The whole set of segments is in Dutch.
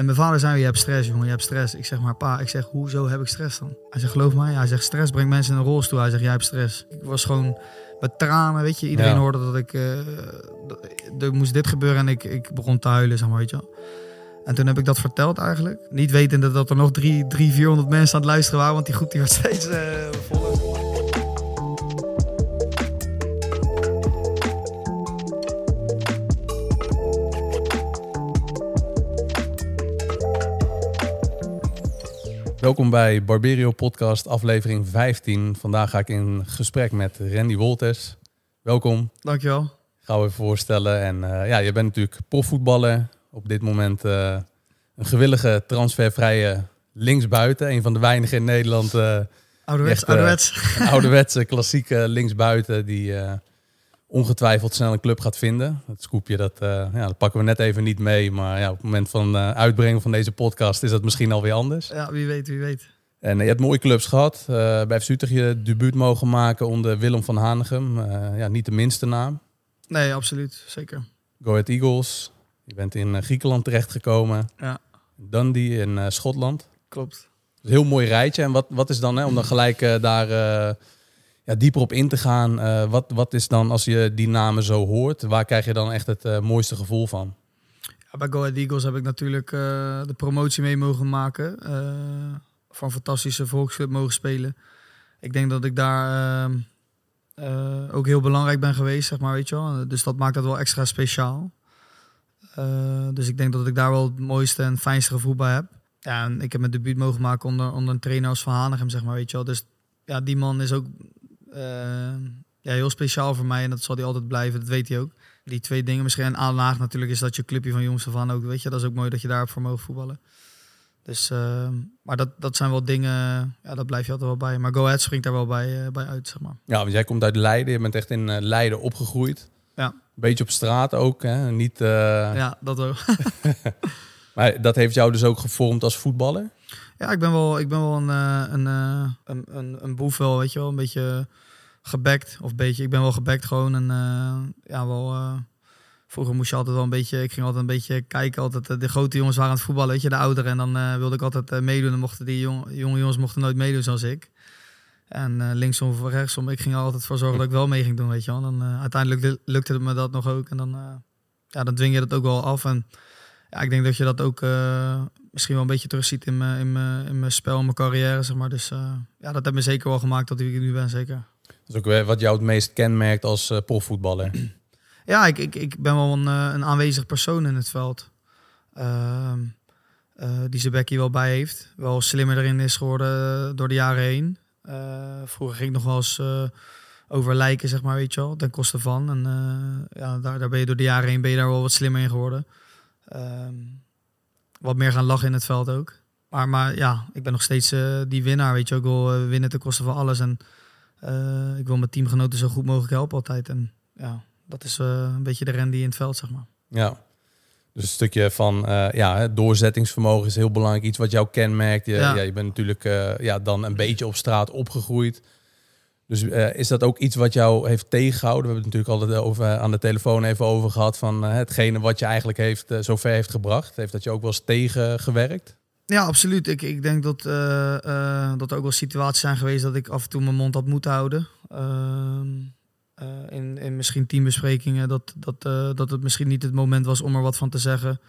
En mijn vader zei, je hebt stress, jongen, je hebt stress. Ik zeg maar, pa, ik zeg, hoezo heb ik stress dan? Hij zegt, geloof mij. Hij zegt, stress brengt mensen in een rolstoel. Hij zegt, jij hebt stress. Ik was gewoon met tranen, weet je. Iedereen Ja. hoorde dat ik, dat- er moest dit gebeuren en ik, ik begon te huilen, zeg maar, weet je wel. En toen heb ik dat verteld eigenlijk. Niet wetende dat er nog drie, drie 400 mensen aan het luisteren waren, want die groep die werd steeds eh voller. Welkom bij Barberio Podcast, aflevering 15. Vandaag ga ik in gesprek met Randy Wolters. Welkom, Dankjewel. ik ga we even voorstellen. En eh, ja, je bent natuurlijk profvoetballer. Op dit moment eh, een gewillige transfervrije linksbuiten. Een van de weinigen in Nederland. eh, Ouderwets, Echt, ouderwets. een ouderwetse, klassieke linksbuiten die ongetwijfeld snel een club gaat vinden. Dat scoopje, dat, eh, ja, dat pakken we net even niet mee. Maar ja, op het moment van eh, uitbrengen van deze podcast is dat misschien alweer anders. Ja, wie weet, wie weet. En eh, je hebt mooie clubs gehad. Eh, bij FC Utrecht je debuut mogen maken onder Willem van Hanegem. Ja, niet de minste naam. Nee, absoluut. Zeker. Go Ahead Eagles. Je bent in Griekenland terechtgekomen. Ja. Dundee in Schotland. Klopt. Dus een heel mooi rijtje. En wat, wat is dan, hè, om dan gelijk daar dieper op in te gaan. eh, wat, wat is dan, als je die namen zo hoort, waar krijg je dan echt het eh, mooiste gevoel van? Ja, bij Go Ahead Eagles heb ik natuurlijk eh, de promotie mee mogen maken. van fantastische volksclub mogen spelen. Ik denk dat ik daar ehm, eh, ook heel belangrijk ben geweest, zeg maar, weet je wel. Dus dat maakt het wel extra speciaal. Dus ik denk dat ik daar wel het mooiste en fijnste gevoel bij heb. Ja, en ik heb mijn debuut mogen maken onder, onder een trainer als Van Hanegem, zeg maar, weet je wel. Dus ja, die man is ook ja, heel speciaal voor mij en dat zal hij altijd blijven, dat weet hij ook die twee dingen misschien. En aan Haag natuurlijk is dat je clubje van jongs af aan ook, weet je. Dat is ook mooi dat je daarop voor mogen voetballen. Dus, eh, maar dat, dat zijn wel dingen, ja, dat blijf je altijd wel bij. Maar Go Ahead springt daar wel bij, eh, bij uit, zeg maar. Ja, want jij komt uit Leiden. Je bent echt in eh, Leiden opgegroeid. Ja. Beetje op straat ook. Hè? Niet, eh, Ja, dat ook. Maar dat heeft jou dus ook gevormd als voetballer? Ja, ik ben wel, ik ben wel een, eh, een, eh, een, een, een boef wel, weet je wel. Een beetje gebekt, of beetje, ik ben wel gebekt gewoon. En eh, ja, wel... Vroeger moest je altijd wel een beetje, ik ging altijd een beetje kijken. Altijd, de grote jongens waren aan het voetballen, weet je, de ouderen. En dan wilde ik altijd meedoen. En mochten die jong, jonge jongens mochten nooit meedoen zoals ik. En linksom of rechtsom, ik ging er altijd voor zorgen dat ik wel mee ging doen, weet je wel. Dan, uiteindelijk lu- lukte het me dat nog ook. En dan, ja, dan dwing je dat ook wel af. En ja, ik denk dat je dat ook misschien wel een beetje terugziet in mijn, in mijn, in mijn spel, in mijn carrière, zeg maar. Dus eh, ja, dat heeft me zeker wel gemaakt wie ik nu ben, zeker. Dat is ook weer wat jou het meest kenmerkt als eh, profvoetballer. Ja, ik, ik, ik ben wel een, eh, een aanwezig persoon in het veld. Eh, die zijn bekkie wel bij heeft. Wel slimmer erin is geworden eh, door de jaren heen. Eh, vroeger ging ik nog wel eens eh, over lijken, zeg maar, weet je wel. Ten koste van. En eh, ja, daar, daar ben je door de jaren heen ben je daar wel wat slimmer in geworden. Ehm, wat meer gaan lachen in het veld ook. Maar, maar ja, ik ben nog steeds eh, die winnaar, weet je. Ik wil eh, winnen ten koste van alles. En eh, ik wil mijn teamgenoten zo goed mogelijk helpen altijd. En ja, dat is een beetje de Randy in het veld, zeg maar. Ja. Dus een stukje van ja, doorzettingsvermogen is heel belangrijk. Iets wat jou kenmerkt. Je, ja. Ja. je bent natuurlijk ja, dan een beetje op straat opgegroeid. Dus eh, is dat ook iets wat jou heeft tegengehouden? We hebben het natuurlijk altijd over, aan de telefoon even over gehad. Van eh, hetgene wat je eigenlijk heeft, eh, zover heeft gebracht. Heeft dat je ook wel eens tegengewerkt? Ja, absoluut. Ik, ik denk dat, eh, eh, dat er ook wel situaties zijn geweest dat ik af en toe mijn mond had moeten houden. Ehm, eh, in, in misschien teambesprekingen, dat, dat, eh, dat het misschien niet het moment was om er wat van te zeggen.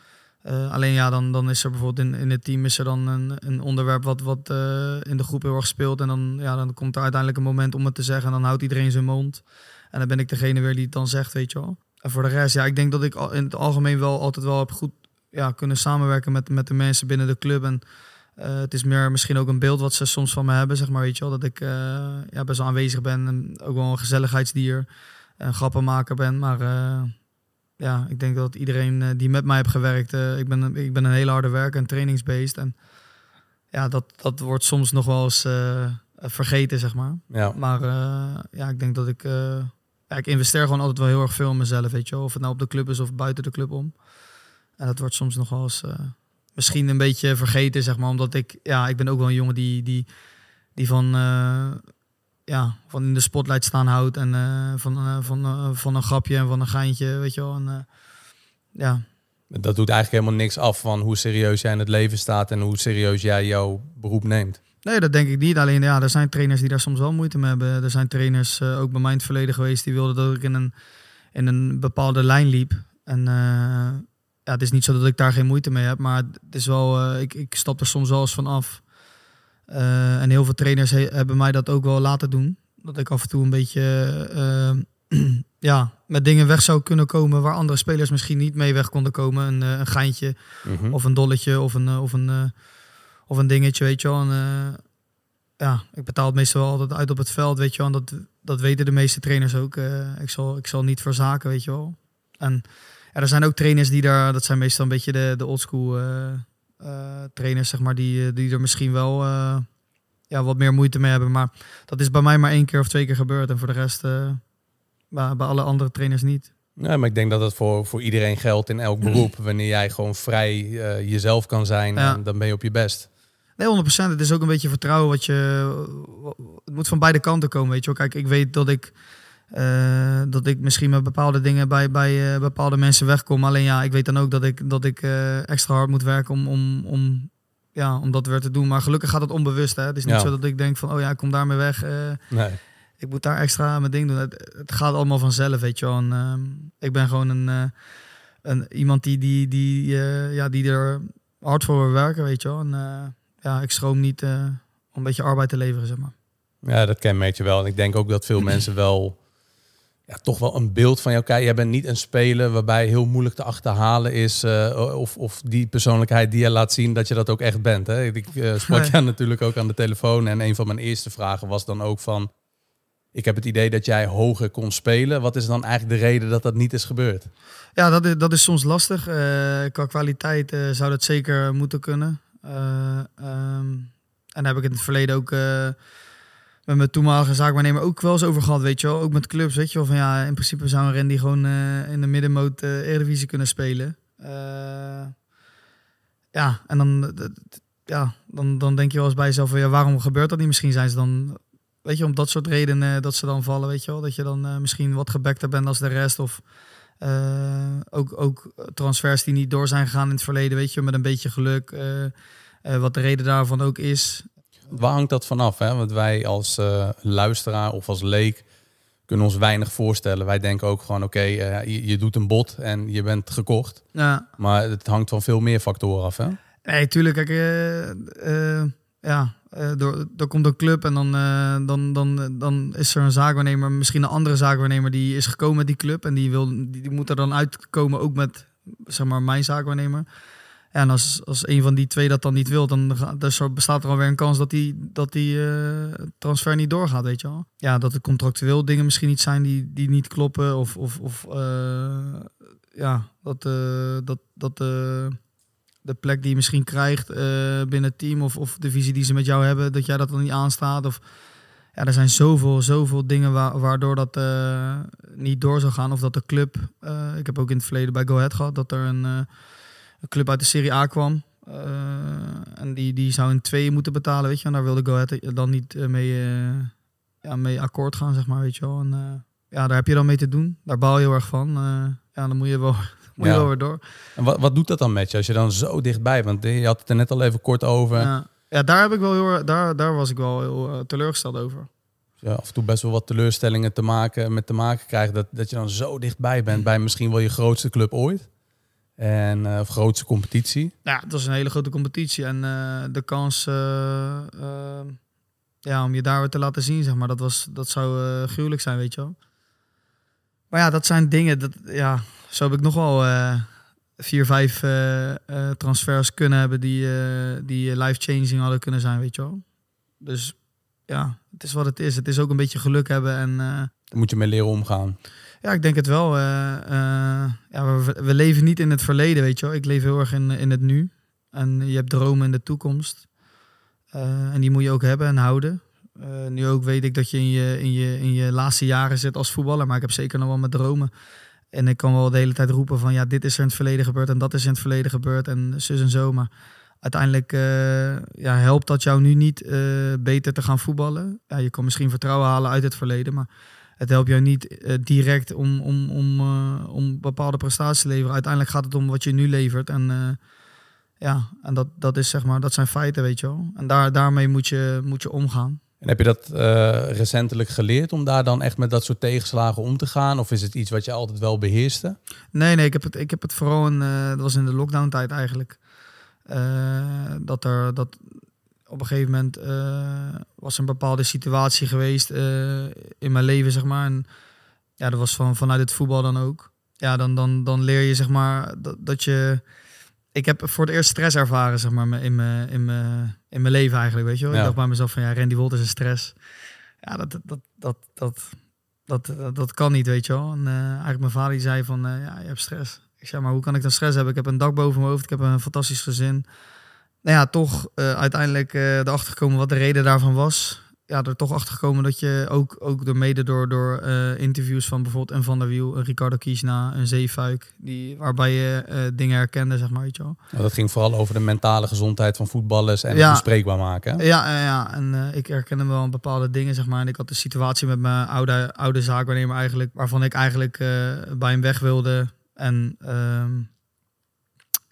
Eh, alleen ja, dan, dan is er bijvoorbeeld in, in het team is er dan een, een onderwerp wat, wat eh, in de groep heel erg speelt. En dan, ja, dan komt er uiteindelijk een moment om het te zeggen. En dan houdt iedereen zijn mond. En dan ben ik degene weer die het dan zegt, weet je wel. En voor de rest, ja, ik denk dat ik in het algemeen wel altijd wel heb goed ja, kunnen samenwerken met, met de mensen binnen de club. En eh, het is meer misschien ook een beeld wat ze soms van me hebben, zeg maar, weet je wel. Dat ik ja, best wel aanwezig ben en ook wel een gezelligheidsdier, een grappenmaker ben. Maar ja, ik denk dat iedereen eh, die met mij heeft gewerkt, eh, ik, ben, een- ik ben een hele harde werker, een trainingsbeest. En ja, dat, dat wordt soms nog wel eens eh, vergeten, zeg maar. Ja. Maar ja, ik denk dat ik... ja, ik investeer gewoon altijd wel heel erg veel in mezelf, weet je wel. Of het nou op de club is of buiten de club om. En dat wordt soms nog wel eens misschien een beetje vergeten, zeg maar. Omdat ik, ja, ik ben ook wel een jongen die, die, die van, ja, van in de spotlight staan houdt. En eh, van, eh, van, eh, van een grapje en van een geintje, weet je wel. En, ja, Dat doet eigenlijk helemaal niks af van hoe serieus jij in het leven staat en hoe serieus jij jouw beroep neemt. Nee, dat denk ik niet. Alleen ja, er zijn trainers die daar soms wel moeite mee hebben. Er zijn trainers, ook bij mij in het verleden geweest, die wilden dat ik in een, in een bepaalde lijn liep. En ja, het is niet zo dat ik daar geen moeite mee heb, maar het is wel, ik, ik stap er soms wel eens van af. En heel veel trainers he hebben mij dat ook wel laten doen. Dat ik af en toe een beetje ja, met dingen weg zou kunnen komen waar andere spelers misschien niet mee weg konden komen. Een, een geintje mm -hmm. of een dolletje of een, of een of een dingetje, weet je wel. En, ja, ik betaal het meestal wel altijd uit op het veld, weet je wel. En dat, dat weten de meeste trainers ook. Ik, zal, ik zal niet verzaken, weet je wel. En ja, er zijn ook trainers die daar, dat zijn meestal een beetje de, de oldschool trainers, zeg maar, die, die er misschien wel ja, wat meer moeite mee hebben. Maar dat is bij mij maar één keer of twee keer gebeurd. En voor de rest bij, bij alle andere trainers niet. Nee, maar ik denk dat het voor, voor iedereen geldt in elk beroep. Wanneer jij gewoon vrij jezelf kan zijn, ja. dan ben je op je best. Nee, 100%. Het is ook een beetje vertrouwen wat je. Het moet van beide kanten komen, weet je wel. Kijk, ik weet dat ik. Uh, dat ik misschien met bepaalde dingen bij, bij uh, bepaalde mensen wegkom. Alleen ja, ik weet dan ook dat ik, dat ik uh, extra hard moet werken om, om, om, ja, om dat weer te doen. Maar gelukkig gaat het onbewust. Hè? Het is niet ja. zo dat ik denk van, oh ja, ik kom daarmee weg. nee. Ik moet daar extra mijn ding doen. Het, het gaat allemaal vanzelf, weet je wel. En, ehm, ik ben gewoon een, een, iemand die, die, die, ja, die er hard voor wil werken, weet je wel. En, ja, ik schroom niet om een beetje arbeid te leveren, zeg maar. Ja, dat kenmerk je wel. En ik denk ook dat veel mensen wel ja, toch wel een beeld van jou krijgen. Jij bent niet een speler waarbij heel moeilijk te achterhalen is. Uh, of, of die persoonlijkheid die je laat zien, dat je dat ook echt bent. Hè? Ik uh, sprak nee. jou natuurlijk ook aan de telefoon. En een van mijn eerste vragen was dan ook van... Ik heb het idee dat jij hoger kon spelen. Wat is dan eigenlijk de reden dat dat niet is gebeurd? Ja, dat is, dat is soms lastig. Uh, qua kwaliteit zou dat zeker moeten kunnen. Um, en heb ik in het verleden ook uh, met mijn toenmalige zaakwaarnemer ook wel eens over gehad, weet je wel. Ook met clubs, weet je wel. Van ja, in principe zou een Randy gewoon uh, in de middenmoot Eredivisie kunnen spelen. ja, en dan, ja, dan, dan denk je wel eens bij jezelf van ja, waarom gebeurt dat niet? Misschien zijn ze dan, weet je, om dat soort redenen dat ze dan vallen, weet je wel. Dat je dan misschien wat gebekter bent als de rest of... Uh, ook, ook transfers die niet door zijn gegaan in het verleden, weet je, met een beetje geluk. Uh, uh, wat de reden daarvan ook is. Waar hangt dat vanaf? Hè? Want wij als luisteraar of als leek kunnen ons weinig voorstellen. Wij denken ook gewoon, oké, okay, je, je, doet een bot en je bent gekocht. Ja. Maar het hangt van veel meer factoren af, hè? Nee, tuurlijk. Kijk, ja, uh, door, er komt een club en dan, dan, dan, dan is er een zaakwaarnemer, misschien een andere zaakwaarnemer die is gekomen met die club en die, wil, die, die moet er dan uitkomen ook met zeg maar, mijn zaakwaarnemer. En als, als een van die twee dat dan niet wil, dan bestaat er alweer een kans dat die, dat die uh, transfer niet doorgaat, weet je wel. Ja, dat er contractueel dingen misschien niet zijn die, die niet kloppen. Of, of, of ja, dat, dat, dat de plek die je misschien krijgt binnen het team of, of de visie die ze met jou hebben, dat jij dat dan niet aanstaat. Of, ja, er zijn zoveel, zoveel dingen wa waardoor dat niet door zou gaan. Of dat de club, ik heb ook in het verleden bij Go Ahead gehad, dat er een, een club uit de Serie A kwam. en die, die zou een twee moeten betalen, weet je. En daar wilde Go Ahead dan niet mee, ja, mee akkoord gaan, zeg maar, weet je wel. En ja, daar heb je dan mee te doen. Daar baal je heel erg van. ja, dan moet je wel moet ja. je wel weer door. En wat, wat doet dat dan met je als je dan zo dichtbij Want je had het er net al even kort over. Ja, ja daar, heb ik wel heel, daar, daar was ik wel heel uh, teleurgesteld over. Ja, af en toe best wel wat teleurstellingen te maken, met te maken krijgt. Dat, dat je dan zo dichtbij bent bij misschien wel je grootste club ooit. En, uh, of grootste competitie. Ja, het was een hele grote competitie. En uh, de kans ja, om je daar weer te laten zien, zeg maar, dat, was, dat zou gruwelijk zijn, weet je wel. Maar ja, dat zijn dingen, dat, ja, zo heb ik nog wel vier, vijf transfers kunnen hebben die, die life-changing hadden kunnen zijn, weet je wel. Dus ja, het is wat het is. Het is ook een beetje geluk hebben en... Daar moet je mee leren omgaan. Ja, ik denk het wel. ja, we, leven niet in het verleden, weet je wel. Ik leef heel erg in, in het nu. En je hebt dromen in de toekomst. en die moet je ook hebben en houden. nu ook weet ik dat je in je, in, je in je laatste jaren zit als voetballer. Maar ik heb zeker nog wel met dromen. En ik kan wel de hele tijd roepen van ja, dit is er in het verleden gebeurd en dat is in het verleden gebeurd en zus en zo. Maar uiteindelijk ja, helpt dat jou nu niet beter te gaan voetballen. Ja, je kan misschien vertrouwen halen uit het verleden, maar het helpt jou niet eh, direct om, om, om, eh, om bepaalde prestaties te leveren. Uiteindelijk gaat het om wat je nu levert. En eh, ja, en dat, dat, is, zeg maar, dat zijn feiten, weet je wel. En daar, daarmee moet je, moet je omgaan. En heb je dat recentelijk geleerd om daar dan echt met dat soort tegenslagen om te gaan? Of is het iets wat je altijd wel beheerste? Nee, nee, ik heb het, ik heb het vooral in, dat was in de lockdown tijd eigenlijk. Dat er, dat op een gegeven moment eh, was er een bepaalde situatie geweest eh, in mijn leven, zeg maar. En ja, dat was van, vanuit het voetbal dan ook. Ja, dan, dan, dan leer je, zeg maar, dat, dat je... Ik heb voor het eerst stress ervaren, zeg maar, in mijn, in mijn, in mijn leven eigenlijk, weet je wel. Ja. Ik dacht bij mezelf van, ja, Randy Wolt is een stress. Ja, dat, dat, dat, dat, dat, dat, dat kan niet, weet je wel. En eh, eigenlijk mijn vader die zei van, ja, je hebt stress. Ik zei, maar hoe kan ik dan stress hebben? Ik heb een dak boven mijn hoofd, ik heb een fantastisch gezin. Nou ja, toch eh, uiteindelijk eh, erachter gekomen wat de reden daarvan was. Ja, er toch achter gekomen dat je ook, ook door mede door, door eh, interviews van bijvoorbeeld een Van der Wiel, een Ricardo Kiesna, een Zeefuik, die, waarbij je dingen herkende, zeg maar, weet je wel. Nou, dat ging vooral over de mentale gezondheid van voetballers en Ja. het bespreekbaar maken. hè? Ja, ja, en ik herkende wel bepaalde dingen, zeg maar. En ik had de situatie met mijn oude, oude zaakwaarnemer eigenlijk, waarvan ik eigenlijk bij hem weg wilde. En ehm,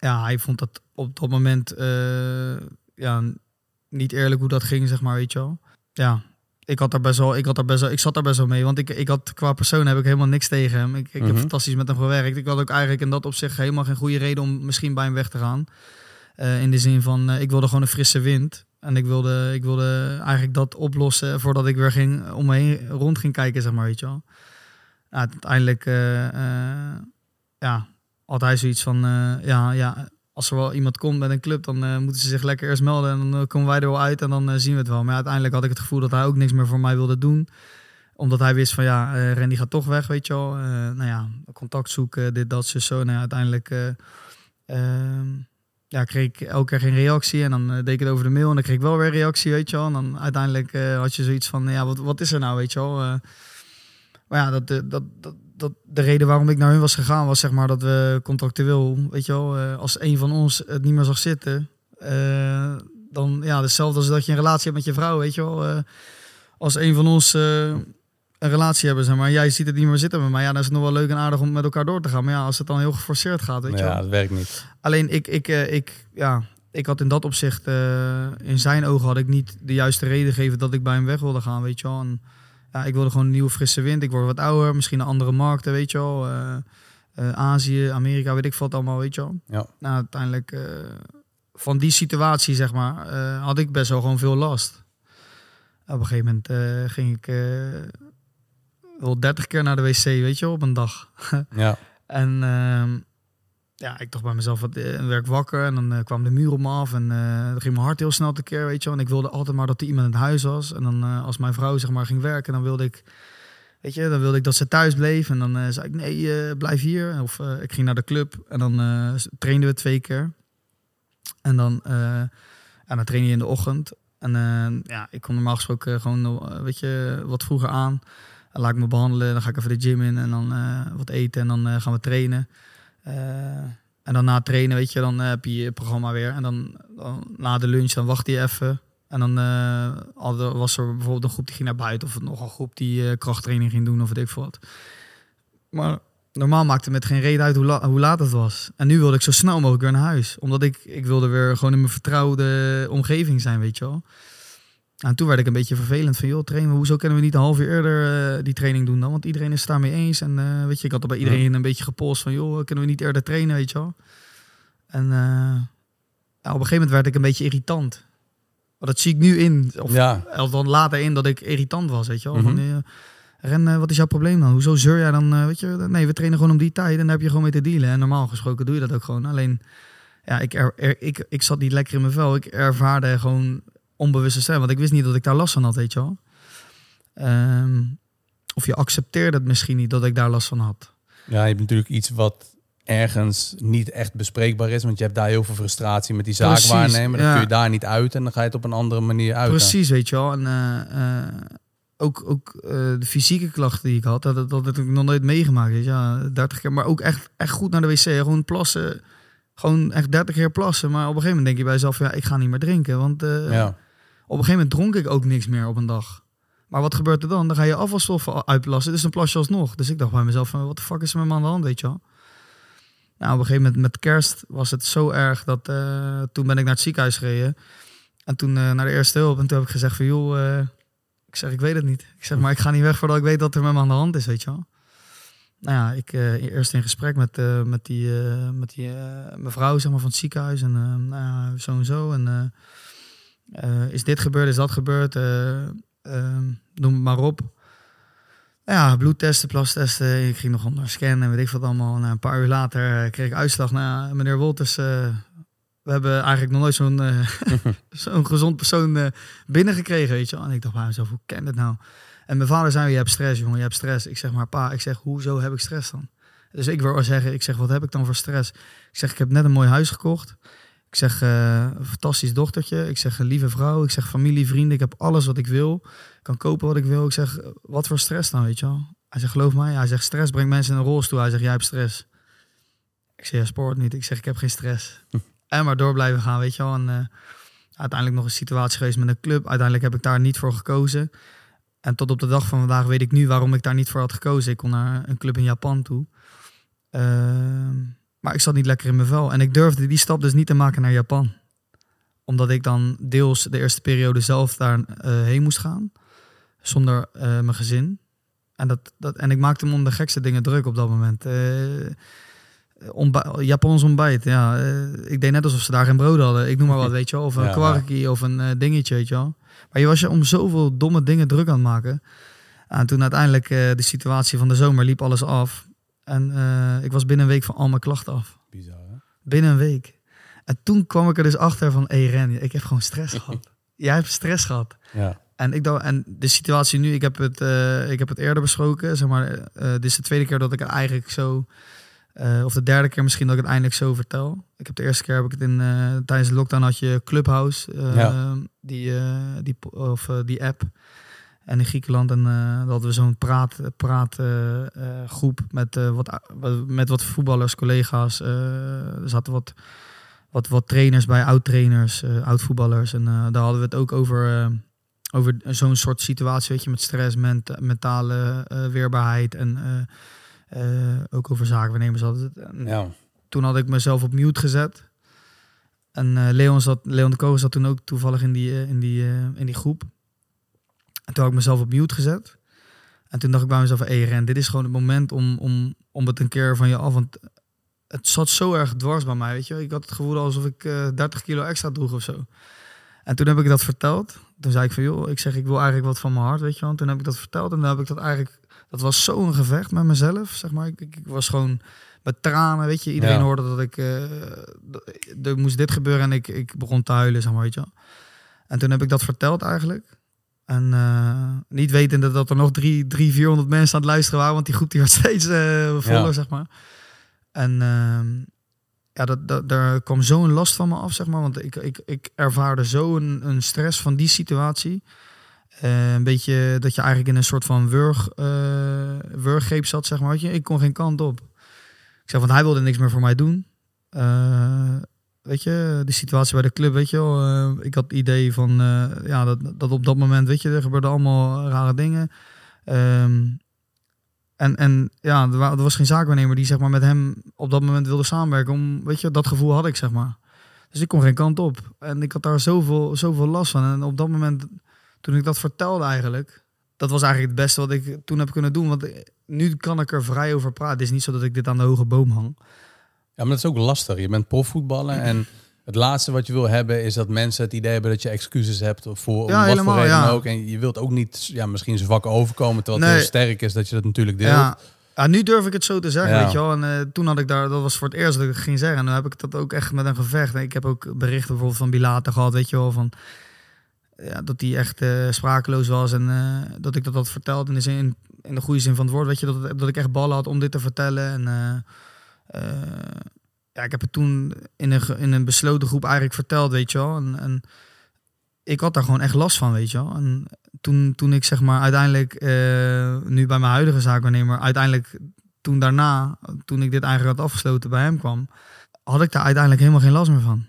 ja, hij vond dat op dat moment eh, ja, niet eerlijk hoe dat ging, zeg maar, weet je wel. Ja, ik had daar best wel, ik had daar best wel, ik zat daar best wel mee, want ik, ik had qua persoon heb ik helemaal niks tegen hem. Ik, ik Mhm. heb fantastisch met hem gewerkt. Ik had ook eigenlijk in dat opzicht helemaal geen goede reden om misschien bij hem weg te gaan. Eh, in de zin van, eh, ik wilde gewoon een frisse wind. En ik wilde, ik wilde eigenlijk dat oplossen voordat ik weer ging, om me heen rond ging kijken, zeg maar, weet je wel. Nou, uiteindelijk, ja, hij zoiets van, eh, ja, ja, als er wel iemand komt met een club, dan eh, moeten ze zich lekker eerst melden en dan komen wij er wel uit en dan eh, zien we het wel. Maar uiteindelijk had ik het gevoel dat hij ook niks meer voor mij wilde doen. Omdat hij wist van, ja, Randy gaat toch weg, weet je wel. Nou ja, contact zoeken, dit, dat, zo, zo. Nou uiteindelijk... eh, ehm, ja, kreeg ik elke keer geen reactie. En dan deed ik het over de mail en dan kreeg ik wel weer reactie, weet je wel. En dan uiteindelijk had je zoiets van, ja, wat, wat is er nou, weet je wel. Maar ja, dat, dat, dat, dat, de reden waarom ik naar hun was gegaan was zeg maar dat we contractueel, weet je wel, eh, als een van ons het niet meer zag zitten, eh, dan ja, hetzelfde als dat je een relatie hebt met je vrouw, weet je wel. eh, als een van ons een relatie hebben, zeg maar, jij ziet het niet meer zitten met mij, ja, dan is het nog wel leuk en aardig om met elkaar door te gaan. Maar ja, als het dan heel geforceerd gaat, weet je wel. ja, dat werkt niet. Alleen ik, ik, ik, ja, ik had in dat opzicht, in zijn ogen had ik niet de juiste reden gegeven dat ik bij hem weg wilde gaan, weet je wel. En, ja, ik wilde gewoon een nieuwe frisse wind. Ik word wat ouder, misschien een andere markten, weet je wel. Eh, eh, Azië, Amerika, weet ik wat allemaal, weet je wel. Ja. Nou, uiteindelijk eh, van die situatie, zeg maar, had ik best wel gewoon veel last. Op een gegeven moment ging ik wel 30 keer naar de wc, weet je wel, op een dag. Ja. En ehm, ja, ik dacht bij mezelf, wat, eh, werd ik wakker en dan eh, kwam de muur op me af en eh, ging mijn hart heel snel tekeer, weet je wel. En ik wilde altijd maar dat er iemand in het huis was. En dan als mijn vrouw zeg maar ging werken, dan wilde ik, weet je, dan wilde ik dat ze thuis bleef. En dan zei ik, nee, blijf hier. Of ik ging naar de club en dan trainden we twee keer. En dan, en dan train je in de ochtend. En ja, ik kom normaal gesproken gewoon, weet je, wat vroeger aan. Dan laat ik me behandelen, dan ga ik even de gym in en dan wat eten en dan gaan we trainen. Eh, en dan na het trainen, weet je, dan eh, heb je je programma weer. En dan, dan na de lunch, dan wacht je even. En dan hadden- was er bijvoorbeeld een groep die ging naar buiten. Of nog een groep die krachttraining ging doen of weet ik veel wat. Maar normaal maakte het met geen reden uit hoe laat het was. En nu wilde ik zo snel mogelijk weer naar huis. Omdat ik, ik wilde weer gewoon in mijn vertrouwde omgeving zijn, weet je wel. En toen werd ik een beetje vervelend van, joh, trainen, hoezo kunnen we niet een half uur eerder eh, die training doen dan? Want iedereen is het daarmee eens. En eh, weet je, ik had er bij iedereen een beetje gepost van, joh, kunnen we niet eerder trainen, weet je wel? En eh, ja, op een gegeven moment werd ik een beetje irritant. Dat zie ik nu in, of Ja. of dan later in dat ik irritant was, weet je wel? Van, eh, Ren, wat is jouw probleem dan? Hoezo zeur jij dan? weet je, nee, we trainen gewoon om die tijd en daar heb je gewoon mee te dealen. En normaal gesproken doe je dat ook gewoon. Alleen, ja, ik, er, er- ik, ik zat niet lekker in mijn vel. Ik ervaarde gewoon onbewuste stem, want ik wist niet dat ik daar last van had, weet je wel. Ehm, of je accepteerde het misschien niet dat ik daar last van had. Ja, je hebt natuurlijk iets wat ergens niet echt bespreekbaar is. Want je hebt daar heel veel frustratie met die zaak Precies, waarnemen. Dan ja. kun je daar niet uit en dan ga je het op een andere manier uit. Precies, weet je wel. En eh, eh, ook, ook eh, de fysieke klachten die ik had, dat, dat, dat heb ik nog nooit meegemaakt. Weet je. Ja, 30 keer, maar ook echt, echt goed naar de wc. Gewoon plassen. Gewoon echt 30 keer plassen. Maar op een gegeven moment denk je bij jezelf, ja, ik ga niet meer drinken. Want Ja. Op een gegeven moment dronk ik ook niks meer op een dag. Maar wat gebeurt er dan? Dan ga je afvalstoffen uitplassen, dus dan plas je alsnog. Dus ik dacht bij mezelf, van, wat de fuck is er met me aan de hand, weet je wel? Nou, op een gegeven moment met kerst was het zo erg dat uh, toen ben ik naar het ziekenhuis gereden. En toen uh, naar de eerste hulp. En toen heb ik gezegd van, joh, uh, ik zeg, ik weet het niet. Ik zeg, maar ik ga niet weg voordat ik weet dat er met me aan de hand is, weet je wel. Nou ja, ik eerst in gesprek met, met die, met die mevrouw zeg maar, van het ziekenhuis. En nou ja, zo en zo. En is dit gebeurd, is dat gebeurd? noem het maar op. Ja, bloedtesten, plastesten. Ik ging nog onder scannen en weet ik wat allemaal. En een paar uur later eh, kreeg ik uitslag. Nou, meneer Wolters, we hebben eigenlijk nog nooit zo'n uh, zo'n gezond persoon uh, binnengekregen, weet je En ik dacht bij mezelf, hoe ken het nou? En mijn vader zei, je hebt stress, jongen, je hebt stress. Ik zeg maar, pa, ik zeg, hoezo heb ik stress dan? Dus ik wil zeggen, ik zeg, wat heb ik dan voor stress? Ik zeg, ik heb net een mooi huis gekocht. Ik zeg, uh, een fantastisch dochtertje. Ik zeg, een lieve vrouw. Ik zeg, familie, vrienden. Ik heb alles wat ik wil. Ik kan kopen wat ik wil. Ik zeg, wat voor stress dan, weet je wel? Hij zegt, geloof mij. Hij zegt, stress brengt mensen in een rolstoel. Hij zegt, jij hebt stress. Ik zeg, ja, sport niet. Ik zeg, ik heb geen stress. en maar door blijven gaan, weet je wel. En uh, uiteindelijk nog een situatie geweest met een club. Uiteindelijk heb ik daar niet voor gekozen. En tot op de dag van vandaag weet ik nu waarom ik daar niet voor had gekozen. Ik kon naar een club in Japan toe. Uh, maar ik zat niet lekker in mijn vel. En ik durfde die stap dus niet te maken naar Japan. Omdat ik dan deels de eerste periode zelf daar uh, heen moest gaan. Zonder uh, mijn gezin. En, dat, dat, en ik maakte me om de gekste dingen druk op dat moment. Uh, ontbij Japans ontbijt, ja. ik deed net alsof ze daar geen brood hadden. Ik noem maar wat, weet je wel. Of een ja, kwarkie of een dingetje, weet je wel. Maar je was je om zoveel domme dingen druk aan het maken. En toen uiteindelijk de situatie van de zomer liep alles af. En uh, ik was binnen een week van al mijn klachten af. Bizar, hè? Binnen een week. En toen kwam ik er dus achter van, hé hey Ren, ik heb gewoon stress gehad. Jij hebt stress gehad. Ja. En, ik dacht, en de situatie nu, ik heb het, uh, ik heb het eerder besproken. Zeg maar, uh, dit is de tweede keer dat ik het eigenlijk zo... of de derde keer misschien dat ik het eindelijk zo vertel. Ik heb de eerste keer heb ik het in tijdens de lockdown had je Clubhouse, ja. die, die, of die app. En in Griekenland en, uh, hadden we zo'n praat, praat uh, groep met, wat, met wat voetballers, collega's. er zaten wat, wat, wat trainers bij, oud-trainers, oud-voetballers. En daar hadden we het ook over, over zo'n soort situatie, weet je, met stress, ment mentale weerbaarheid en ook over zakenwaarnemers hadden het. Ja. Toen had ik mezelf op mute gezet. En Leon, zat, Leon de Koger zat toen ook toevallig in die, in die, in die groep. En toen had ik mezelf op mute gezet. En toen dacht ik bij mezelf, hé hey Ren, dit is gewoon het moment om, om, om het een keer van je af. Want het zat zo erg dwars bij mij, weet je. Ik had het gevoel alsof ik uh, eh, 30 kilo extra droeg of zo. En toen heb ik dat verteld. Toen zei ik van, joh, ik zeg, ik wil eigenlijk wat van mijn hart, weet je wel. En toen heb ik dat verteld en dan heb ik dat eigenlijk... Dat was zo'n gevecht met mezelf, zeg maar. Ik, ik, was gewoon met tranen, weet je. Iedereen hoorde dat ik... Uh, er moest dit gebeuren en ik, ik begon te huilen, zeg maar, weet je wel. En toen heb ik dat verteld eigenlijk. En uh, niet wetende dat er nog drie, drie, 400 mensen aan het luisteren waren, want die groep die werd steeds uh, voller, zeg maar. En uh, ja, dat, dat, daar kwam zo'n last van me af, zeg maar. Want ik, ik, ik ervaarde zo een, een stress van die situatie. Uh, een beetje dat je eigenlijk in een soort van wurg, wurggreep zat, zeg maar. Je, ik kon geen kant op. Ik zeg, want hij wilde niks meer voor mij doen weet je, de situatie bij de club, weet je wel. Uh, ik had het idee van, uh, ja, dat, dat op dat moment, weet je, er gebeurden allemaal rare dingen. Um, en, en ja, er, er, was geen zaakwaarnemer die zeg maar met hem op dat moment wilde samenwerken. Om, weet je, dat gevoel had ik, zeg maar. Dus ik kon geen kant op. En ik had daar zoveel, zoveel last van. En op dat moment, toen ik dat vertelde eigenlijk, dat was eigenlijk het beste wat ik toen heb kunnen doen. Want nu kan ik er vrij over praten. Het is niet zo dat ik dit aan de hoge boom hang. Ja, maar dat is ook lastig. Je bent profvoetballer en het laatste wat je wil hebben is dat mensen het idee hebben dat je excuses hebt voor ja, wat voor reden ja. ook. En je wilt ook niet ja, misschien zo vak overkomen terwijl het heel sterk is dat je dat natuurlijk deelt. Ja. Ja, nu durf ik het zo te zeggen, weet je wel. En uh, toen had ik daar, dat was voor het eerst dat ik het ging zeggen. En nu heb ik dat ook echt met een gevecht. En ik heb ook berichten bijvoorbeeld van Bilater gehad, weet je wel, van ja, dat hij echt uh, sprakeloos was en uh, dat ik dat had verteld in de zin, in de goede zin van het woord, weet je, dat, dat ik echt ballen had om dit te vertellen en uh, ja, ik heb het toen in een, in een besloten groep eigenlijk verteld, weet je wel. En, en ik had daar gewoon echt last van, weet je wel. En toen, toen ik zeg maar uiteindelijk, uh, nu bij mijn huidige zaakwaarnemer, uiteindelijk toen daarna, toen ik dit eigenlijk had afgesloten bij hem kwam, had ik daar uiteindelijk helemaal geen last meer van.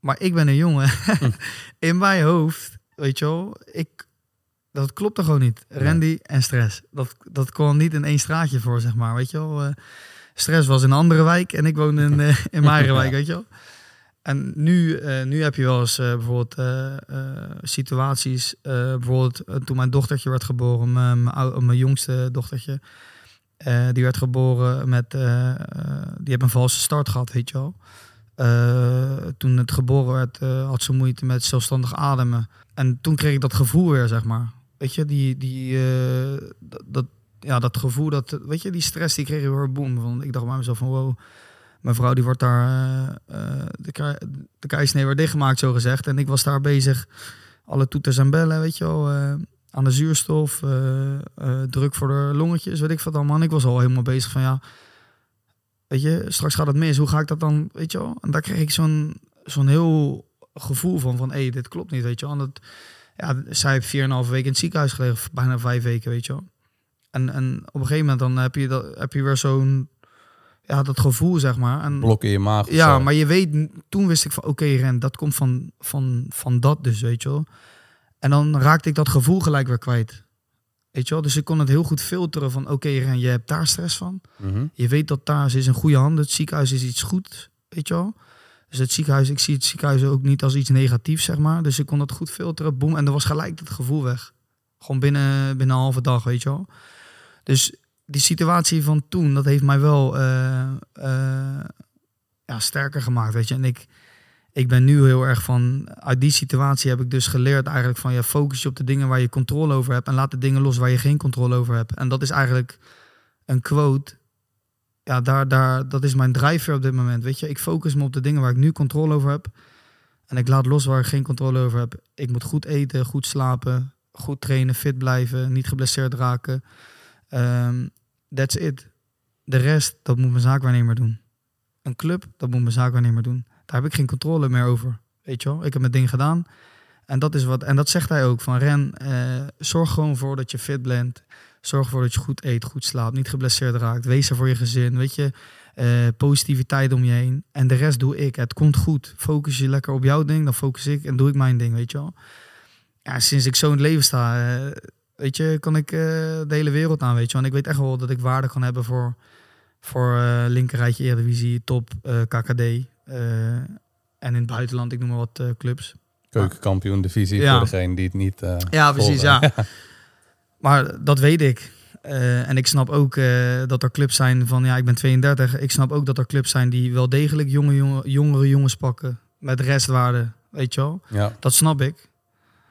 Maar ik ben een jongen. in mijn hoofd, weet je wel, ik, Dat klopt er gewoon niet. Randy en stress. Dat, dat kwam niet in één straatje voor, zeg maar. Weet je wel? Eh, stress was in een andere wijk en ik woonde in, eh, in mijn wijk, weet je wel? En nu, eh, nu heb je wel eens eh, bijvoorbeeld situaties. bijvoorbeeld toen mijn dochtertje werd geboren, mijn, mijn, jongste dochtertje. die werd geboren met. die heeft een valse start gehad, weet je wel. Toen het geboren werd, had ze moeite met zelfstandig ademen. En toen kreeg ik dat gevoel weer, zeg maar. Weet je, die, die, dat, ja, dat gevoel, dat, weet je, die stress die kreeg ik weer boem. Van, ik dacht bij mezelf van, wow, mijn vrouw die wordt daar, eh, eh, de, de keisnee werd dichtgemaakt, zo gezegd. En ik was daar bezig, alle toeters en bellen, weet je wel, eh, aan de zuurstof, druk voor de longetjes, weet ik wat allemaal. En ik was al helemaal bezig van, ja, weet je, straks gaat het mis, hoe ga ik dat dan, weet je wel? En daar kreeg ik zo'n zo'n heel gevoel van, van, hé, dit klopt niet, weet je wel. En dat, ja, zij heeft 4,5 weken in het ziekenhuis gelegen, bijna vijf weken, weet je wel. En, en op een gegeven moment dan heb je, dat, heb je weer zo'n, ja, dat gevoel, zeg maar. En, Blok in je maag. ja, zo. maar je weet, toen wist ik van, oké, Ren, dat komt van, van, van dat dus, weet je wel. En dan raakte ik dat gevoel gelijk weer kwijt. Weet je wel, dus ik kon het heel goed filteren van, oké, Ren, je hebt daar stress van. Mhm. Je weet dat daar, is in goede handen. Het ziekenhuis is iets goed, weet je wel. Dus het ziekenhuis, ik zie het ziekenhuis ook niet als iets negatiefs, zeg maar. Dus ik kon dat goed filteren, boem. En er was gelijk het gevoel weg. Gewoon binnen, binnen een halve dag, weet je wel. Dus die situatie van toen, dat heeft mij wel eh, eh, ja, sterker gemaakt, weet je. En ik, ik ben nu heel erg van, uit die situatie heb ik dus geleerd eigenlijk van, ja, focus je op de dingen waar je controle over hebt en laat de dingen los waar je geen controle over hebt. En dat is eigenlijk een quote. Ja, daar, daar, dat is mijn drijfveer op dit moment, weet je. Ik focus me op de dingen waar ik nu controle over heb. En ik laat los waar ik geen controle over heb. Ik moet goed eten, goed slapen, goed trainen, fit blijven, niet geblesseerd raken. Ehm, that's it. De rest, dat moet mijn zaakwaarnemer doen. Een club, dat moet mijn zaakwaarnemer doen. Daar heb ik geen controle meer over. Weet je wel, ik heb mijn ding gedaan. En dat is wat, en dat zegt hij ook van Ren, eh, zorg gewoon voor dat je fit bent. Zorg ervoor dat je goed eet, goed slaapt, niet geblesseerd raakt. Wees er voor je gezin, weet je. Eh, positiviteit om je heen. En de rest doe ik. Het komt goed. Focus je lekker op jouw ding, dan focus ik en doe ik mijn ding, weet je wel. Ja, sinds ik zo in het leven sta, eh, weet je, kan ik eh, de hele wereld aan, weet je. En ik weet echt wel dat ik waarde kan hebben voor, voor eh linkerrijtje Eredivisie, top, eh, KKD. en in het buitenland, ik noem maar wat clubs. Keukenkampioen divisie Ja. voor degene die het niet Ja, precies, volgen. ja. Maar dat weet ik. En ik snap ook dat er clubs zijn van, ja, ik ben 32. Ik snap ook dat er clubs zijn die wel degelijk jonge, jonge, jongere jongens pakken. Met restwaarde, weet je wel. Ja, Dat snap ik.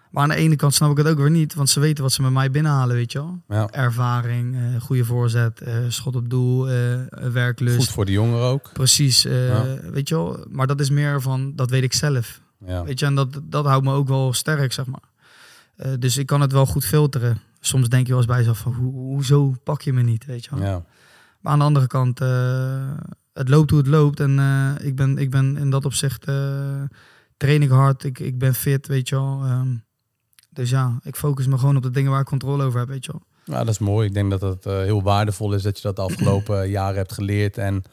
Maar aan de ene kant snap ik het ook weer niet. Want ze weten wat ze met mij binnenhalen, weet je wel. ja. Ervaring, eh, goede voorzet, eh, schot op doel, eh, werklust. Goed voor de jongeren ook. Precies, Ja. weet je wel. Maar dat is meer van, dat weet ik zelf. Ja. Weet je, en dat, dat houdt me ook wel sterk, zeg maar. Dus ik kan het wel goed filteren. Soms denk je wel eens bij jezelf van, hoe, hoezo pak je me niet, weet je wel. Ja. Maar aan de andere kant, het loopt hoe het loopt. En ik, ben, ik ben in dat opzicht, train ik hard, ik, ik ben fit, weet je wel. Ehm, dus ja, ik focus me gewoon op de dingen waar ik controle over heb, weet je wel. Ja, dat is mooi. Ik denk dat het eh, heel waardevol is dat je dat de afgelopen jaren hebt geleerd. En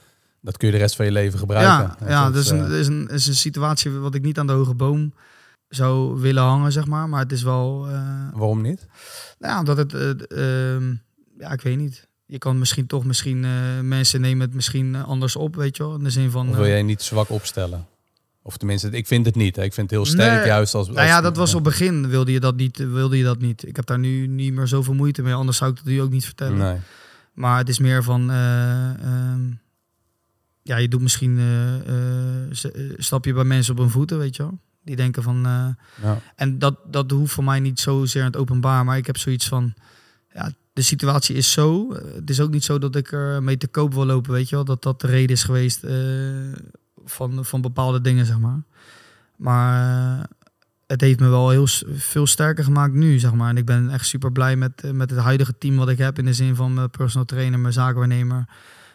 dat kun je de rest van je leven gebruiken. Ja, ja dat dat is, een, eh, dat is, een, is een situatie wat ik niet aan de hoge boom zou willen hangen, zeg maar. Maar het is wel... eh, waarom niet? Nou ja, omdat het, eh, ehm, ja, ik weet niet. Je kan misschien toch, misschien, eh, mensen nemen het misschien eh, anders op, weet je wel. In de zin van... Of wil eh, jij niet zwak opstellen? Of tenminste, ik vind het niet. Hè. Ik vind het heel sterk Nee. juist als... nou ja, als- dat was op het begin, wilde je dat, niet, wilde je dat niet. Ik heb daar nu niet meer zoveel moeite mee, anders zou ik dat nu ook niet vertellen. Nee. Maar het is meer van... eh, ehm, ja, je doet misschien... eh, stap je bij mensen op hun voeten, weet je wel. Die denken van... Ja. En dat, dat hoeft voor mij niet zozeer in het openbaar. Maar ik heb zoiets van... Ja, de situatie is zo. Het is ook niet zo dat ik er mee te koop wil lopen, weet je wel. Dat dat de reden is geweest van, van bepaalde dingen, zeg maar. Maar eh, het heeft me wel heel veel sterker gemaakt nu, zeg maar. En ik ben echt super blij met, eh, met het huidige team wat ik heb. In de zin van mijn personal trainer, mijn zakenwaarnemer.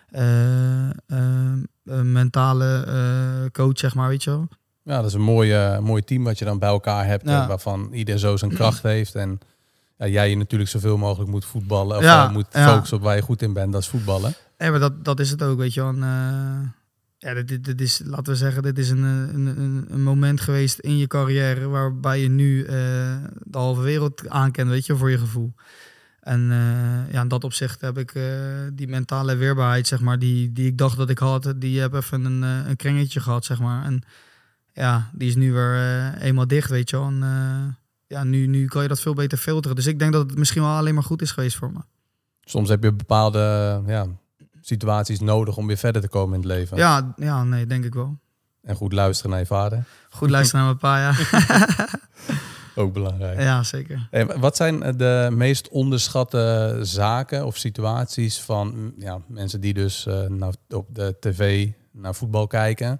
eh, eh, mentale coach, zeg maar, weet je wel. Ja, dat is een mooi, eh, mooi team wat je dan bij elkaar hebt. Ja. waarvan ieder zo zijn kracht heeft. En ja, jij je natuurlijk zoveel mogelijk moet voetballen. Of Ja, moet focussen op waar je goed in bent. Dat is voetballen. Ja, maar dat, dat is het ook, weet je wel. En, ja, dit, dit, is, laten we zeggen, dit is een, een, een, moment geweest in je carrière waarbij je nu eh, de halve wereld aankent, weet je, voor je gevoel. En eh, ja, in dat opzicht heb ik eh, die mentale weerbaarheid, zeg maar, die, die ik dacht dat ik had, die heb even een, een kringetje gehad, zeg maar. En ja, die is nu weer eenmaal dicht, weet je. En ja, nu, nu kan je dat veel beter filteren. Dus ik denk dat het misschien wel alleen maar goed is geweest voor me. Soms heb je bepaalde ja, situaties nodig om weer verder te komen in het leven. Ja, ja, nee, denk ik wel. En goed luisteren naar je vader. Goed luisteren naar mijn pa, ja. Ook belangrijk. ja, zeker. Hey, wat zijn de meest onderschatte zaken of situaties van ja, mensen die dus eh, nou, op de tv naar voetbal kijken?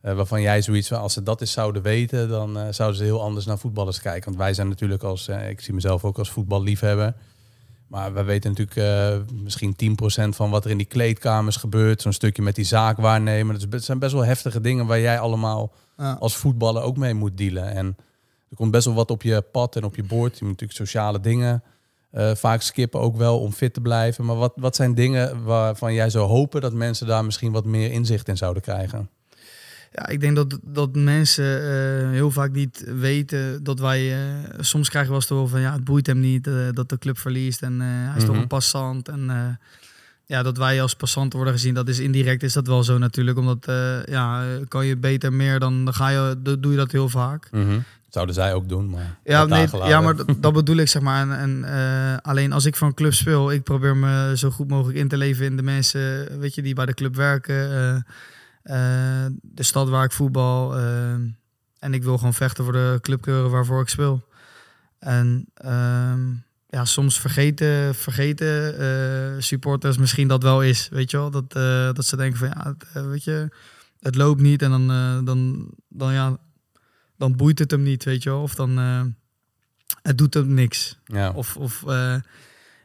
Eh, waarvan jij zoiets van, als ze dat eens zouden weten, dan eh, zouden ze heel anders naar voetballers kijken. Want wij zijn natuurlijk als, eh, ik zie mezelf ook als voetballiefhebber. Maar wij weten natuurlijk eh, misschien 10% van wat er in die kleedkamers gebeurt. Zo'n stukje met die zaak waarnemen. Dat zijn best wel heftige dingen waar jij allemaal Ja. als voetballer ook mee moet dealen. En er komt best wel wat op je pad en op je bord. Je moet natuurlijk sociale dingen eh, vaak skippen ook wel om fit te blijven. Maar wat, wat zijn dingen waarvan jij zou hopen dat mensen daar misschien wat meer inzicht in zouden krijgen? Ja, ik denk dat, dat mensen eh, heel vaak niet weten dat wij... eh, soms krijgen we eens te van ja, het boeit hem niet eh, dat de club verliest. En hij is toch Mhm. een passant. En ja, dat wij als passant worden gezien, dat is indirect is dat wel zo natuurlijk. Omdat ja, kan je beter meer, dan, dan ga je, dan doe je dat heel vaak. Zouden zij ook doen, maar Ja, nee, ja maar dat, bedoel ik zeg maar. En, en alleen als ik voor een club speel, ik probeer me zo goed mogelijk in te leven in de mensen, weet je, die bij de club werken, eh, de stad waar ik voetbal. eh, en ik wil gewoon vechten voor de clubkeuren waarvoor ik speel. En ehm, ja, soms vergeten, vergeten eh, supporters misschien dat wel is, weet je wel, dat, eh, dat ze denken van ja, het, eh, weet je, het loopt niet en dan, eh, dan, dan ja, dan boeit het hem niet, weet je wel. Of dan, eh, het doet hem niks. Ja. Of, of eh,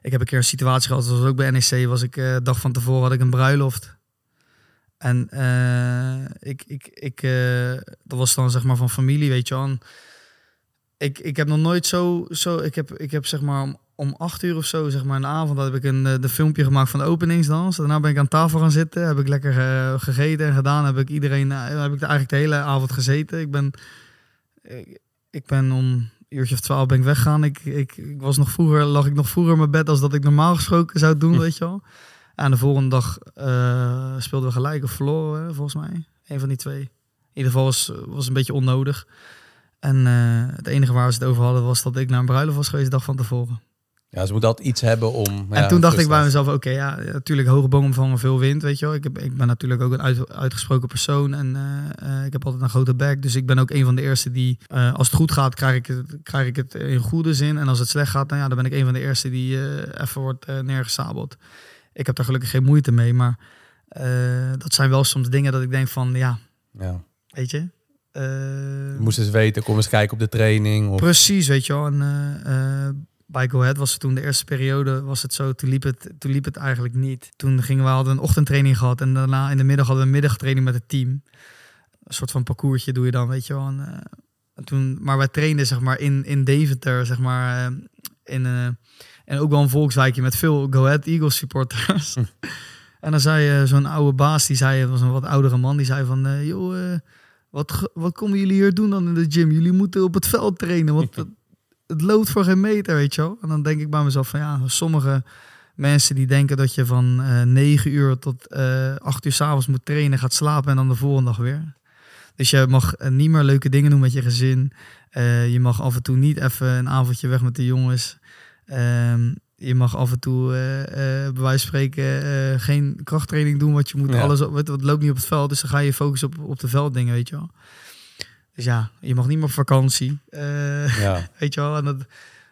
ik heb een keer een situatie gehad, dat was ook bij NEC, was ik eh dag van tevoren had ik een bruiloft. En eh, ik, ik, ik, eh, dat was dan zeg maar van familie, weet je wel. Ik, ik heb nog nooit zo, zo ik heb, ik heb zeg maar om, om acht uur of zo, zeg maar in de avond, dat heb ik een eh, de filmpje gemaakt van de openingsdans. Daarna ben ik aan tafel gaan zitten, heb ik lekker gegeten en gedaan. Heb ik iedereen, heb ik eigenlijk de hele avond gezeten. Ik ben, ik, ik ben om een uurtje of twaalf ben ik weggegaan. Ik, ik, ik was nog vroeger, lag ik nog vroeger in mijn bed als dat ik normaal gesproken zou doen, weet je wel. En de volgende dag eh, speelden we gelijk of verloren, volgens mij. Een van die twee. In ieder geval was, was een beetje onnodig. En eh, het enige waar we het over hadden was dat ik naar een bruiloft was geweest de dag van tevoren. ja, ze moeten altijd iets hebben om... en ja, toen dacht ik bij mezelf, oké, ja, natuurlijk hoge bomen vangen veel wind, weet je wel. Ik, heb, ik ben natuurlijk ook een uit- uitgesproken persoon en eh, ik heb altijd een grote bek. Dus ik ben ook een van de eerste die, als het goed gaat, krijg ik het, krijg ik het in goede zin. En als het slecht gaat, nou ja, dan ben ik een van de eerste die even wordt uh, neergesabeld. Ik heb daar gelukkig geen moeite mee, maar eh, dat zijn wel soms dingen dat ik denk van, ja, Ja. weet je. eh, Je moest eens weten, kom eens kijken op de training. Of... Precies, weet je wel. En, bij Go Ahead was het toen de eerste periode was het zo, toen liep het, toen liep het eigenlijk niet. Toen gingen we, hadden een ochtendtraining gehad en daarna in de middag hadden we een middagtraining met het team. Een soort van parcoursje doe je dan, weet je wel. En, eh, en toen, maar wij trainden zeg maar in, in Deventer, zeg maar, in, en ook wel een volkswijkje met veel Go Ahead Eagles supporters. en dan zei eh, zo'n oude baas, die zei, het was een wat oudere man, die zei van, eh, joh, eh, wat, wat komen jullie hier doen dan in de gym? Jullie moeten op het veld trainen, want het, het loopt voor geen meter, weet je wel. En dan denk ik bij mezelf van, ja, sommige mensen die denken dat je van eh 9 uur tot eh 8 uur s'avonds moet trainen, gaat slapen en dan de volgende dag weer. Dus je mag niet meer leuke dingen doen met je gezin. Je mag af en toe niet even een avondje weg met de jongens. Ehm, je mag af en toe, eh, eh, bij wijze van spreken, eh, geen krachttraining doen. Wat je moet, Ja. alles op, wat, wat loopt niet op het veld. Dus dan ga je focussen op, op de velddingen, weet je wel. Dus ja, je mag niet meer op vakantie. Ja. Weet je wel, en dat,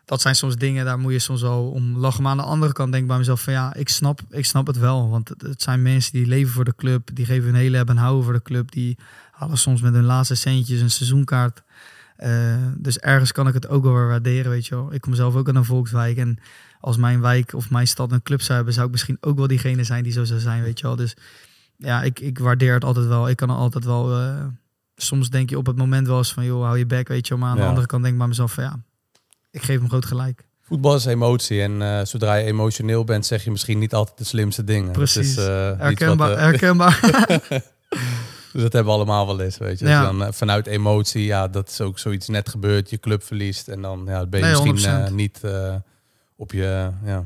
dat zijn soms dingen, daar moet je soms wel om lachen. Maar aan de andere kant denk ik bij mezelf van ja, ik snap, ik snap het wel. Want het, het zijn mensen die leven voor de club, die geven hun hele hebben en houden voor de club. Die halen soms met hun laatste centjes een seizoenkaart. Eh, dus ergens kan ik het ook wel weer waarderen, weet je wel. Ik kom zelf ook uit een volkswijk en als mijn wijk of mijn stad een club zou hebben, zou ik misschien ook wel diegene zijn die zo zou zijn, weet je wel. Dus ja, ik, ik waardeer het altijd wel. Ik kan altijd wel... eh, soms denk je op het moment wel eens van, joh, hou je bek, weet je wel. Maar aan Ja. de andere kant denk ik bij mezelf van, ja, ik geef hem groot gelijk. Voetbal is emotie en eh, zodra je emotioneel bent, zeg je misschien niet altijd de slimste dingen. Precies. is, Herkenbaar, wat, herkenbaar. Dus dat hebben we allemaal wel eens, weet je. Ja. Dus dan eh, vanuit emotie, ja, dat is ook zoiets net gebeurd. Je club verliest en dan ja, ben je Nee, misschien eh, 100%. niet eh, op je, ja,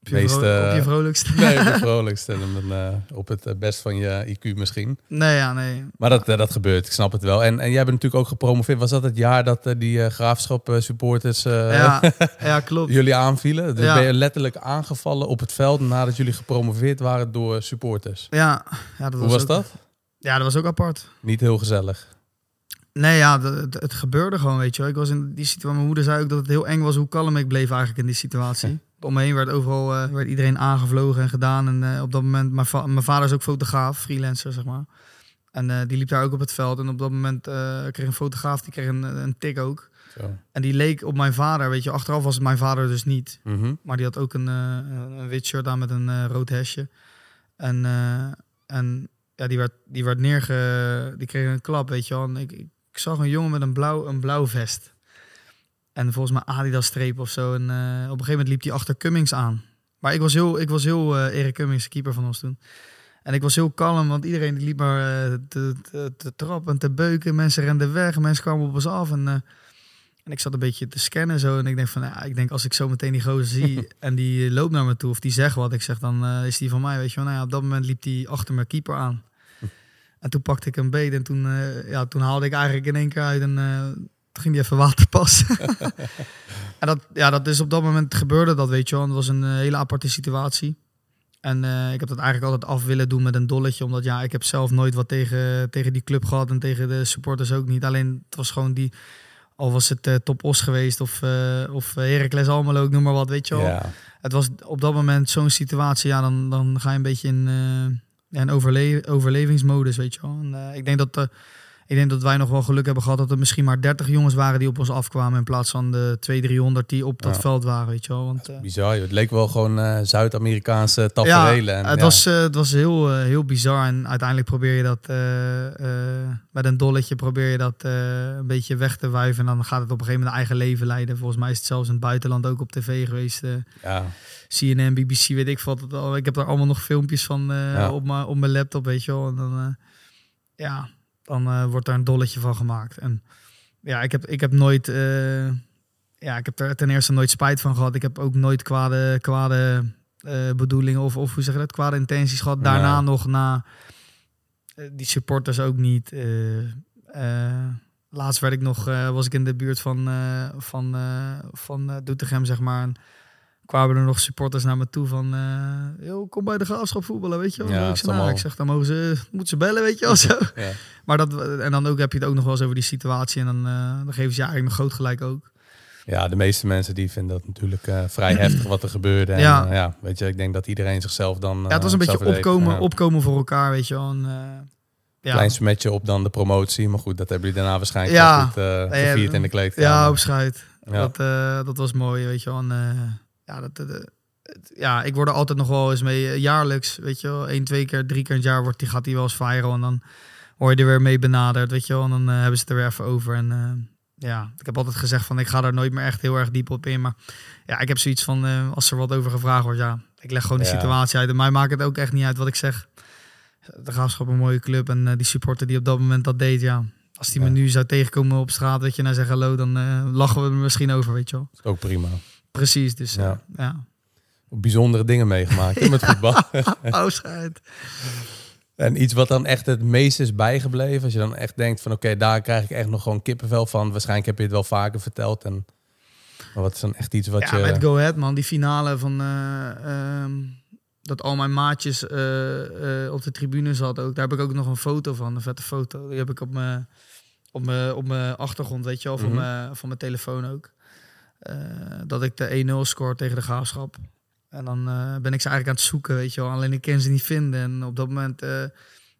Op je, meest, op je vrolijkste. nee, op het vrolijkste en op het best van je IQ misschien. Nee, ja, nee. Maar dat, dat gebeurt, ik snap het wel. En, en jij bent natuurlijk ook gepromoveerd. Was dat het jaar dat die graafschap supporters Ja, ja, klopt. jullie aanvielen? Dus Ja. ben je letterlijk aangevallen op het veld nadat jullie gepromoveerd waren door supporters. Ja, ja dat Hoe was ook- dat? Ja, dat was ook apart. Niet heel gezellig. Nee, ja, het, het gebeurde gewoon, weet je wel. Ik was in die situatie, mijn moeder zei ook dat het heel eng was hoe kalm ik bleef eigenlijk in die situatie. Om me heen werd overal eh, werd iedereen aangevlogen en gedaan. En eh, op dat moment, mijn, va- mijn vader is ook fotograaf, freelancer, zeg maar. En eh, die liep daar ook op het veld. En op dat moment kreeg een fotograaf, die kreeg een, een tik ook. Zo. En die leek op mijn vader, weet je. Achteraf was het mijn vader dus niet. Mhm. Maar die had ook een, een wit shirt aan met een rood hesje. En, en ja, die werd, die werd neerge... Die kreeg een klap, weet je wel. En ik, ik, zag een jongen met een blauw, een blauw vest. En volgens mij Adidas streep of zo. En eh, op een gegeven moment liep hij achter Cummings aan. Maar ik was heel, ik was heel eh Erik Cummings, keeper van ons toen. En ik was heel kalm, want iedereen die liep maar eh, te, te, te trappen en te beuken. Mensen renden weg, mensen kwamen op ons af. En, en ik zat een beetje te scannen zo. En ik denk van, ja, ik denk als ik zo meteen die gozer zie en die loopt naar me toe of die zegt wat, ik zeg dan is die van mij, weet je wel. Nou ja, op dat moment liep die achter mijn keeper aan. En toen pakte ik een beet en toen, eh, ja, toen haalde ik eigenlijk in één keer uit en eh, toen ging die even water passen. en dat, ja, dat is op dat moment gebeurde dat, weet je wel. Dat was een eh, hele aparte situatie. En ik heb dat eigenlijk altijd af willen doen met een dolletje. Omdat ja, ik heb zelf nooit wat tegen, tegen die club gehad en tegen de supporters ook niet. Alleen het was gewoon die, al was het Top Os geweest of, eh of Heracles Almelo, ik noem maar wat, weet je wel. Ja. Het was op dat moment zo'n situatie, ja, dan, dan ga je een beetje in, in overle overlevingsmodus, weet je wel. En, eh, ik, denk dat, eh, ik denk dat wij nog wel geluk hebben gehad dat er misschien maar 30 jongens waren die op ons afkwamen in plaats van de 200, 300 die op dat Ja. veld waren, weet je wel. Want, eh, Bizar, joh. het leek wel gewoon eh, Zuid-Amerikaanse tafereelen. en, het, ja. was, eh, het was heel, eh, heel bizar. En uiteindelijk probeer je dat eh, eh, met een dolletje probeer je dat eh, een beetje weg te wuiven. En dan gaat het op een gegeven moment eigen leven leiden. Volgens mij is het zelfs in het buitenland ook op tv geweest. ja. CNN, BBC, weet ik wat. het al. Ik heb daar allemaal nog filmpjes van eh, Ja. op, mijn, op mijn laptop, weet je wel. En dan, eh, ja, dan eh, wordt daar een dolletje van gemaakt. En ja, ik heb, ik heb nooit... eh, ja, ik heb er ten eerste nooit spijt van gehad. Ik heb ook nooit kwade, kwade eh, bedoelingen of, of hoe zeg je dat, kwade intenties gehad. Daarna nog na die supporters ook niet. Laatst werd ik nog, was ik in de buurt van, van, van Doetinchem, zeg maar. En kwamen er nog supporters naar me toe van, yo, kom bij de graafschap voetballen, weet je wel. Ja, ik, nou, ik zeg, dan mogen ze, moeten ze bellen, weet je wel. Zo. Ja. Maar dat, en dan ook heb je het ook nog wel eens over die situatie. En dan, eh, dan geven ze je eigenlijk groot gelijk ook. ja, de meeste mensen die vinden dat natuurlijk eh, vrij heftig wat er gebeurde. En, Ja. ja. weet je, ik denk dat iedereen zichzelf dan. Ja, het was een beetje opkomen, op opkomen voor elkaar, weet je wel. En, ja. Klein smetje op dan de promotie. Maar goed, dat hebben jullie daarna waarschijnlijk Ja. goed gevierd in de kleedkamer. Ja, op schuit. Ja. Dat, dat was mooi, weet je wel. En, ja, dat, dat- het- ja, ik word er altijd nog wel eens mee, eh, jaarlijks, weet je wel. Eén, twee keer, drie keer in het jaar wordt die, gaat die wel eens viral. En dan word je er weer mee benaderd, weet je wel. En dan eh, hebben ze het er weer even over. En eh, ja, ik heb altijd gezegd van, ik ga daar nooit meer echt heel erg diep op in. Maar ja, ik heb zoiets van, eh, als er wat over gevraagd wordt, ja, ik leg gewoon de Ja. situatie uit. En mij maakt het ook echt niet uit wat ik zeg. De Graafschap een mooie club en eh, die supporter die op dat moment dat deed, ja. Als die me nu zou tegenkomen op straat, weet je, en hij zegt hallo, dan eh, lachen we er misschien over, weet je wel. Dat is ook prima. Precies, dus ja. Ja. ja. Bijzondere dingen meegemaakt hè, met voetbal. Oh, schijt. En iets wat dan echt het meest is bijgebleven. Als je dan echt denkt van oké, daar krijg ik echt nog gewoon kippenvel van. Waarschijnlijk heb je het wel vaker verteld. En, maar wat is dan echt iets wat Ja, je... met Go Ahead, man. Die finale van... eh, ehm, dat al mijn maatjes eh, eh, op de tribune zaten ook. Daar heb ik ook nog een foto van, een vette foto. Die heb ik op mijn, op mijn, op mijn achtergrond, weet je wel, van, Mhm. mijn, van mijn telefoon ook. Eh, dat ik de 1-0 score tegen de Graafschap. En dan eh, ben ik ze eigenlijk aan het zoeken, weet je wel. Alleen ik kan ze niet vinden. En op dat moment eh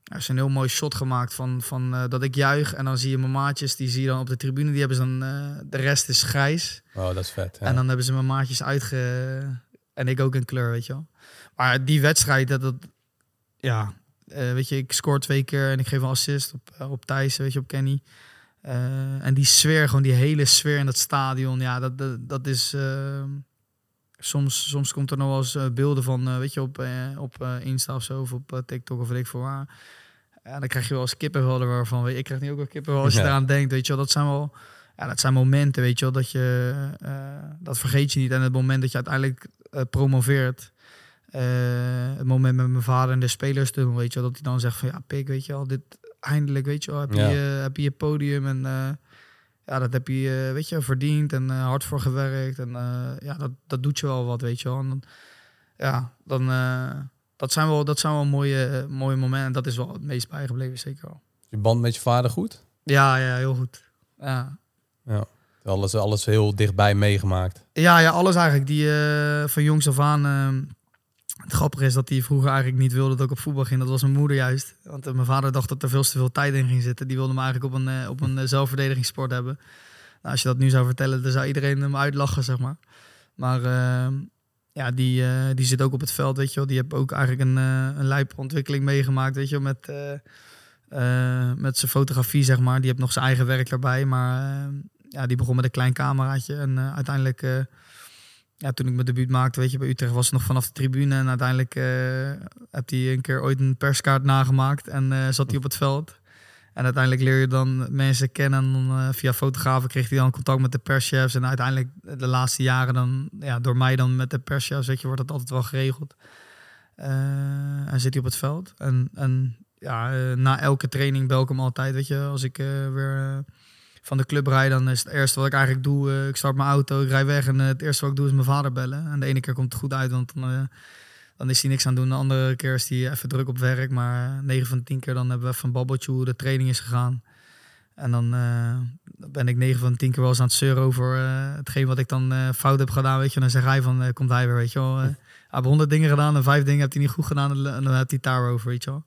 er is een heel mooi shot gemaakt van, van eh, dat ik juich. En dan zie je mijn maatjes, die zie je dan op de tribune. Die hebben ze dan, eh, de rest is grijs. Oh, dat is vet. Ja. En dan hebben ze mijn maatjes uitge... En ik ook in kleur, weet je wel. Maar die wedstrijd, dat... dat ja, eh, weet je, ik scoor twee keer en ik geef een assist op, eh, op Thijs, weet je, op Kenny. Eh, en die sfeer, gewoon die hele sfeer in dat stadion, ja, dat, dat, dat is... eh, soms, soms komt er nog wel eens eh, beelden van, eh, weet je, op, op Insta of zo, of op TikTok of weet ik veel waar. ja, dan krijg je wel eens kippenvel waarvan, weet je, ik krijg nu ook wel kippenvel als je Ja. eraan denkt, weet je wel. Dat zijn wel, ja, dat zijn momenten, weet je wel, dat je, dat vergeet je niet. En het moment dat je uiteindelijk promoveert, het moment met mijn vader en de spelers toen, weet je wel, dat hij dan zegt van, ja, pik, weet je wel, dit eindelijk, weet je wel, heb je, Ja. je- heb je je podium en eh, ja, dat heb je, eh, weet je, verdiend en eh, hard voor gewerkt. En ja, dat, dat doet je wel wat, weet je wel. En dan, ja, dan, dat zijn wel, dat zijn wel mooie, mooie momenten. En dat is wel het meest bijgebleven, zeker wel. Je band met je vader goed? Ja, ja, heel goed. Ja, Alles, alles heel dichtbij meegemaakt. ja, ja alles eigenlijk. Die eh, van jongs af aan... eh, het grappige is dat hij vroeger eigenlijk niet wilde dat ik op voetbal ging. Dat was mijn moeder juist. Want eh, mijn vader dacht dat er veel te veel tijd in ging zitten. Die wilde me eigenlijk op een, eh, op een eh, zelfverdedigingssport hebben. Nou, als je dat nu zou vertellen, dan zou iedereen hem uitlachen, zeg maar. Maar eh, ja, die, die zit ook op het veld, weet je wel. Die heeft ook eigenlijk een, eh een lijpe ontwikkeling meegemaakt, weet je wel. Met, met zijn fotografie, zeg maar. Die heeft nog zijn eigen werk erbij. Maar eh, ja, die begon met een klein cameraatje. En uiteindelijk... ja, toen ik mijn debuut maakte, weet je, bij Utrecht was het nog vanaf de tribune. En uiteindelijk eh heb hij een keer ooit een perskaart nagemaakt en eh, zat hij op het veld. En uiteindelijk leer je dan mensen kennen. En dan, eh, via fotografen kreeg hij dan contact met de perschefs. En uiteindelijk de laatste jaren dan, ja, door mij dan met de perschefs, weet je, wordt dat altijd wel geregeld. En zit hij op het veld. En, en ja, na elke training bel ik hem altijd, weet je, als ik weer... van de club rijd, dan is het eerste wat ik eigenlijk doe, eh, ik start mijn auto, ik rij weg en eh, het eerste wat ik doe is mijn vader bellen. En de ene keer komt het goed uit, want dan, eh, dan is hij niks aan het doen. De andere keer is hij even druk op werk, maar 9 van de 10 keer dan hebben we even een babbeltje hoe de training is gegaan. En dan ben ik 9 van de 10 keer wel eens aan het zeuren over hetgeen wat ik dan fout heb gedaan, weet je. En dan zeg hij van, komt hij weer, weet je wel. Hij heeft 100 dingen gedaan en vijf dingen heeft hij niet goed gedaan en, dan heeft hij het daarover, weet je wel.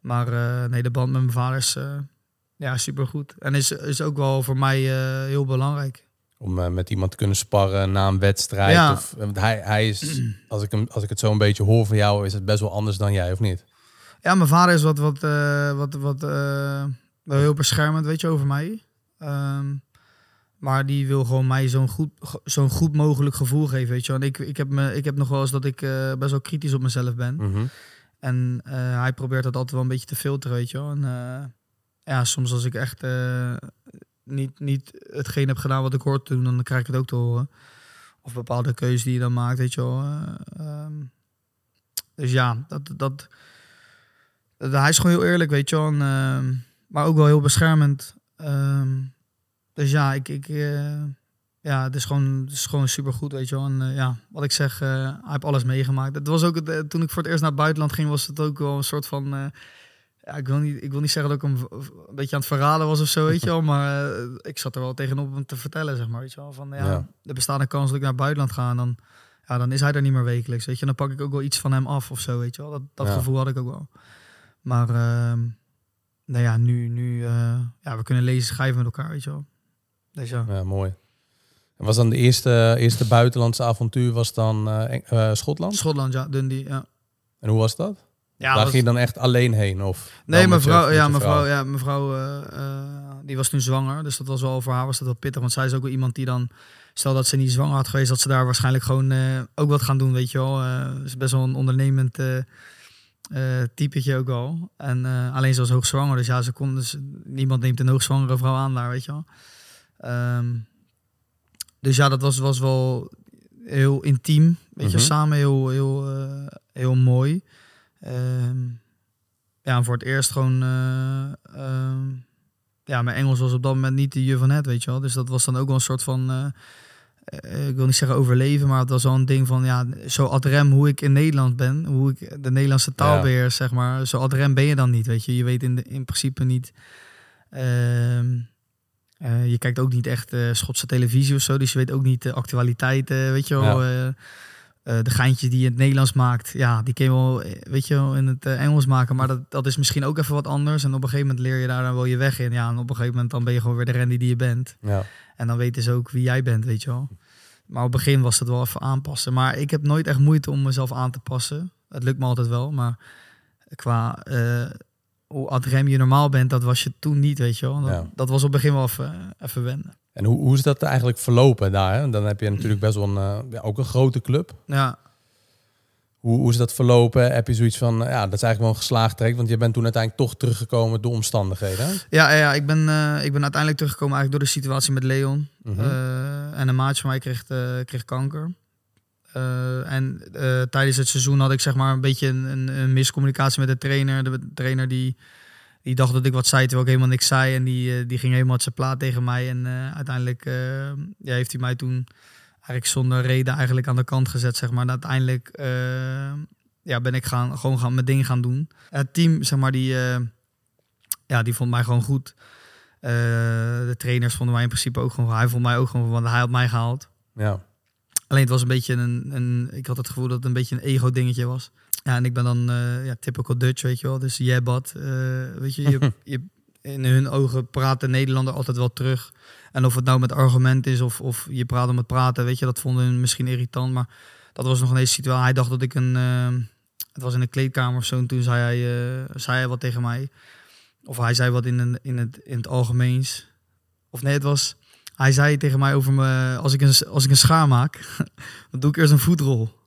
Maar nee, de band met mijn vader is ja, supergoed. En is, is ook wel voor mij eh, heel belangrijk. Om eh, met iemand te kunnen sparren na een wedstrijd. Ja. Of, want hij, hij is, als ik, hem, als ik het zo een beetje hoor van jou, is het best wel anders dan jij, of niet? Ja, mijn vader is wat, wat, eh, wat, wat eh, wel heel beschermend, weet je, over mij. Ehm, maar die wil gewoon mij zo'n goed, zo'n goed mogelijk gevoel geven, weet je. En ik, ik, heb me, ik heb nog wel eens dat ik eh, best wel kritisch op mezelf ben. Mhm. En eh, hij probeert dat altijd wel een beetje te filteren, weet je. En eh, ja, soms als ik echt eh, niet, niet hetgeen heb gedaan wat ik hoor te doen, dan krijg ik het ook te horen. Of bepaalde keuzes die je dan maakt, weet je wel. eh, ehm. dus ja, dat, dat, dat- hij is gewoon heel eerlijk, weet je wel. En, ehm, maar ook wel heel beschermend. Ehm, dus ja, ik, ik, eh, ja, het is gewoon, het is gewoon supergoed, weet je wel. En ja, wat ik zeg, hij heeft alles meegemaakt. Het was ook, toen ik voor het eerst naar het buitenland ging, was het ook wel een soort van... ja, ik wil, niet, ik wil niet zeggen dat ik hem een beetje aan het verraden was of zo, weet je wel. Maar eh, ik zat er wel tegenop om te vertellen, zeg maar, weet je wel. Van, ja, Ja. er bestaat een kans dat ik naar het buitenland ga en dan, ja, dan is hij er niet meer wekelijks, weet je. En dan pak ik ook wel iets van hem af of zo, weet je wel. Dat, dat Ja. gevoel had ik ook wel. Maar, ehm, nou ja, nu, nu eh, ja, we kunnen lezen, schrijven met elkaar, weet je wel. Dus ja. Ja, mooi. En was dan de eerste, eerste buitenlandse avontuur was dan eh, Schotland? Schotland, ja, Dundee, ja. En hoe was dat? Ja, Daar was- ging je dan echt alleen heen? Of Nee, mevrouw, je- met ja, mevrouw, vrouw? ja, mevrouw eh, eh, die was toen zwanger. Dus dat was wel voor haar was dat wel pittig. Want zij is ook wel iemand die dan, stel dat ze niet zwanger had geweest, dat ze daar waarschijnlijk gewoon eh, ook wat gaan doen, weet je wel. Ze is best wel een ondernemend typetje ook wel. En alleen ze was hoogzwanger, dus ja, ze kon, dus niemand neemt een hoogzwangere vrouw aan daar, weet je wel. Ehm, dus ja, dat was, was wel heel intiem, weet je, Mhm. samen heel, heel, heel mooi. Ehm, ja, voor het eerst gewoon... eh, ehm, ja, mijn Engels was op dat moment niet de je van het, weet je wel. Dus dat was dan ook wel een soort van... eh, eh, ik wil niet zeggen overleven, maar het was wel een ding van... Ja, zo ad rem hoe ik in Nederland ben, hoe ik de Nederlandse taal Ja. beheers, zeg maar. Zo ad rem ben je dan niet, weet je. Je weet in, de, in principe niet... ehm, eh, je kijkt ook niet echt Schotse televisie of zo, dus je weet ook niet de actualiteiten, weet je wel. Eh, de geintjes die je in het Nederlands maakt, ja, die kun je wel, eh, weet je wel, in het eh, Engels maken. Maar dat, dat is misschien ook even wat anders. En op een gegeven moment leer je daar dan wel je weg in. Ja, en op een gegeven moment dan ben je gewoon weer de Randy die je bent. Ja. En dan weten ze ook wie jij bent, weet je wel. Maar op het begin was het wel even aanpassen. Maar ik heb nooit echt moeite om mezelf aan te passen. Het lukt me altijd wel, maar qua eh, hoe ad rem je normaal bent, dat was je toen niet, weet je wel. Dat, Ja. dat was op het begin wel even, even wennen. En hoe, hoe is dat eigenlijk verlopen daar? Hè? Dan heb je natuurlijk best wel een, eh, ja, ook een grote club. Ja, Hoe, hoe is dat verlopen? Heb je zoiets van, ja, dat is eigenlijk wel een geslaagd trek, want je bent toen uiteindelijk toch teruggekomen door omstandigheden. hè? Ja, ja ik, ben, eh, ik ben uiteindelijk teruggekomen eigenlijk door de situatie met Leon. Mhm. Eh, en een maatje van mij kreeg, kreeg kanker. En tijdens het seizoen had ik zeg maar een beetje een, een miscommunicatie met de trainer. De trainer die, die dacht dat ik wat zei terwijl ik helemaal niks zei. En die, eh, die ging helemaal zijn plaat tegen mij. En eh, uiteindelijk eh, ja, heeft hij mij toen eigenlijk zonder reden eigenlijk aan de kant gezet. Zeg maar. En uiteindelijk ja, ben ik gaan, gewoon gaan, mijn ding gaan doen. Het team, zeg maar, die, ja, die vond mij gewoon goed. De trainers vonden mij in principe ook gewoon. Hij vond mij ook gewoon, want hij had mij gehaald. Ja. Alleen het was een beetje een, een ik had het gevoel dat het een beetje een ego dingetje was. Ja, en ik ben dan eh, ja, typical Dutch, weet je wel. Dus jebbat, eh weet je, je, je, in hun ogen praat de Nederlander altijd wel terug. En of het nou met argument is of, of je praat om het praten, weet je, dat vonden hun misschien irritant. Maar dat was nog een deze situatie. Hij dacht dat ik een, eh, het was in een kleedkamer of zo. En toen zei hij, zei hij wat tegen mij. Of hij zei wat in, een, in, het, in het algemeens. Of nee, het was, hij zei tegen mij over me, als ik een, als ik een schaar maak, dan doe ik eerst een voetrol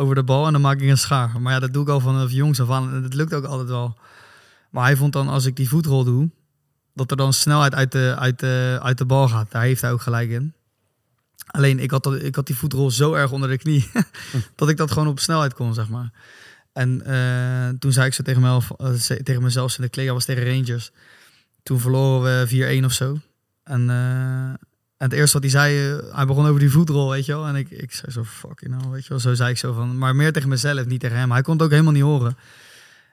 over de bal en dan maak ik een schaar. Maar ja, dat doe ik al vanaf jongs af aan en dat lukt ook altijd wel. Maar hij vond dan, als ik die voetrol doe, dat er dan snelheid uit de, uit de, uit de bal gaat. Daar heeft hij ook gelijk in. Alleen, ik had, dat, ik had die voetrol zo erg onder de knie, dat ik dat gewoon op snelheid kon, zeg maar. En eh, toen zei ik zo tegen, mezelf, eh, tegen mezelf in de kleedkamer, was tegen Rangers. Toen verloren we 4-1 of zo. En, eh, en het eerste wat hij zei, eh, hij begon over die voetrol, weet je wel. En ik, ik zei zo, fucking nou, weet je wel. Zo zei ik zo van, maar meer tegen mezelf, niet tegen hem. Hij kon het ook helemaal niet horen.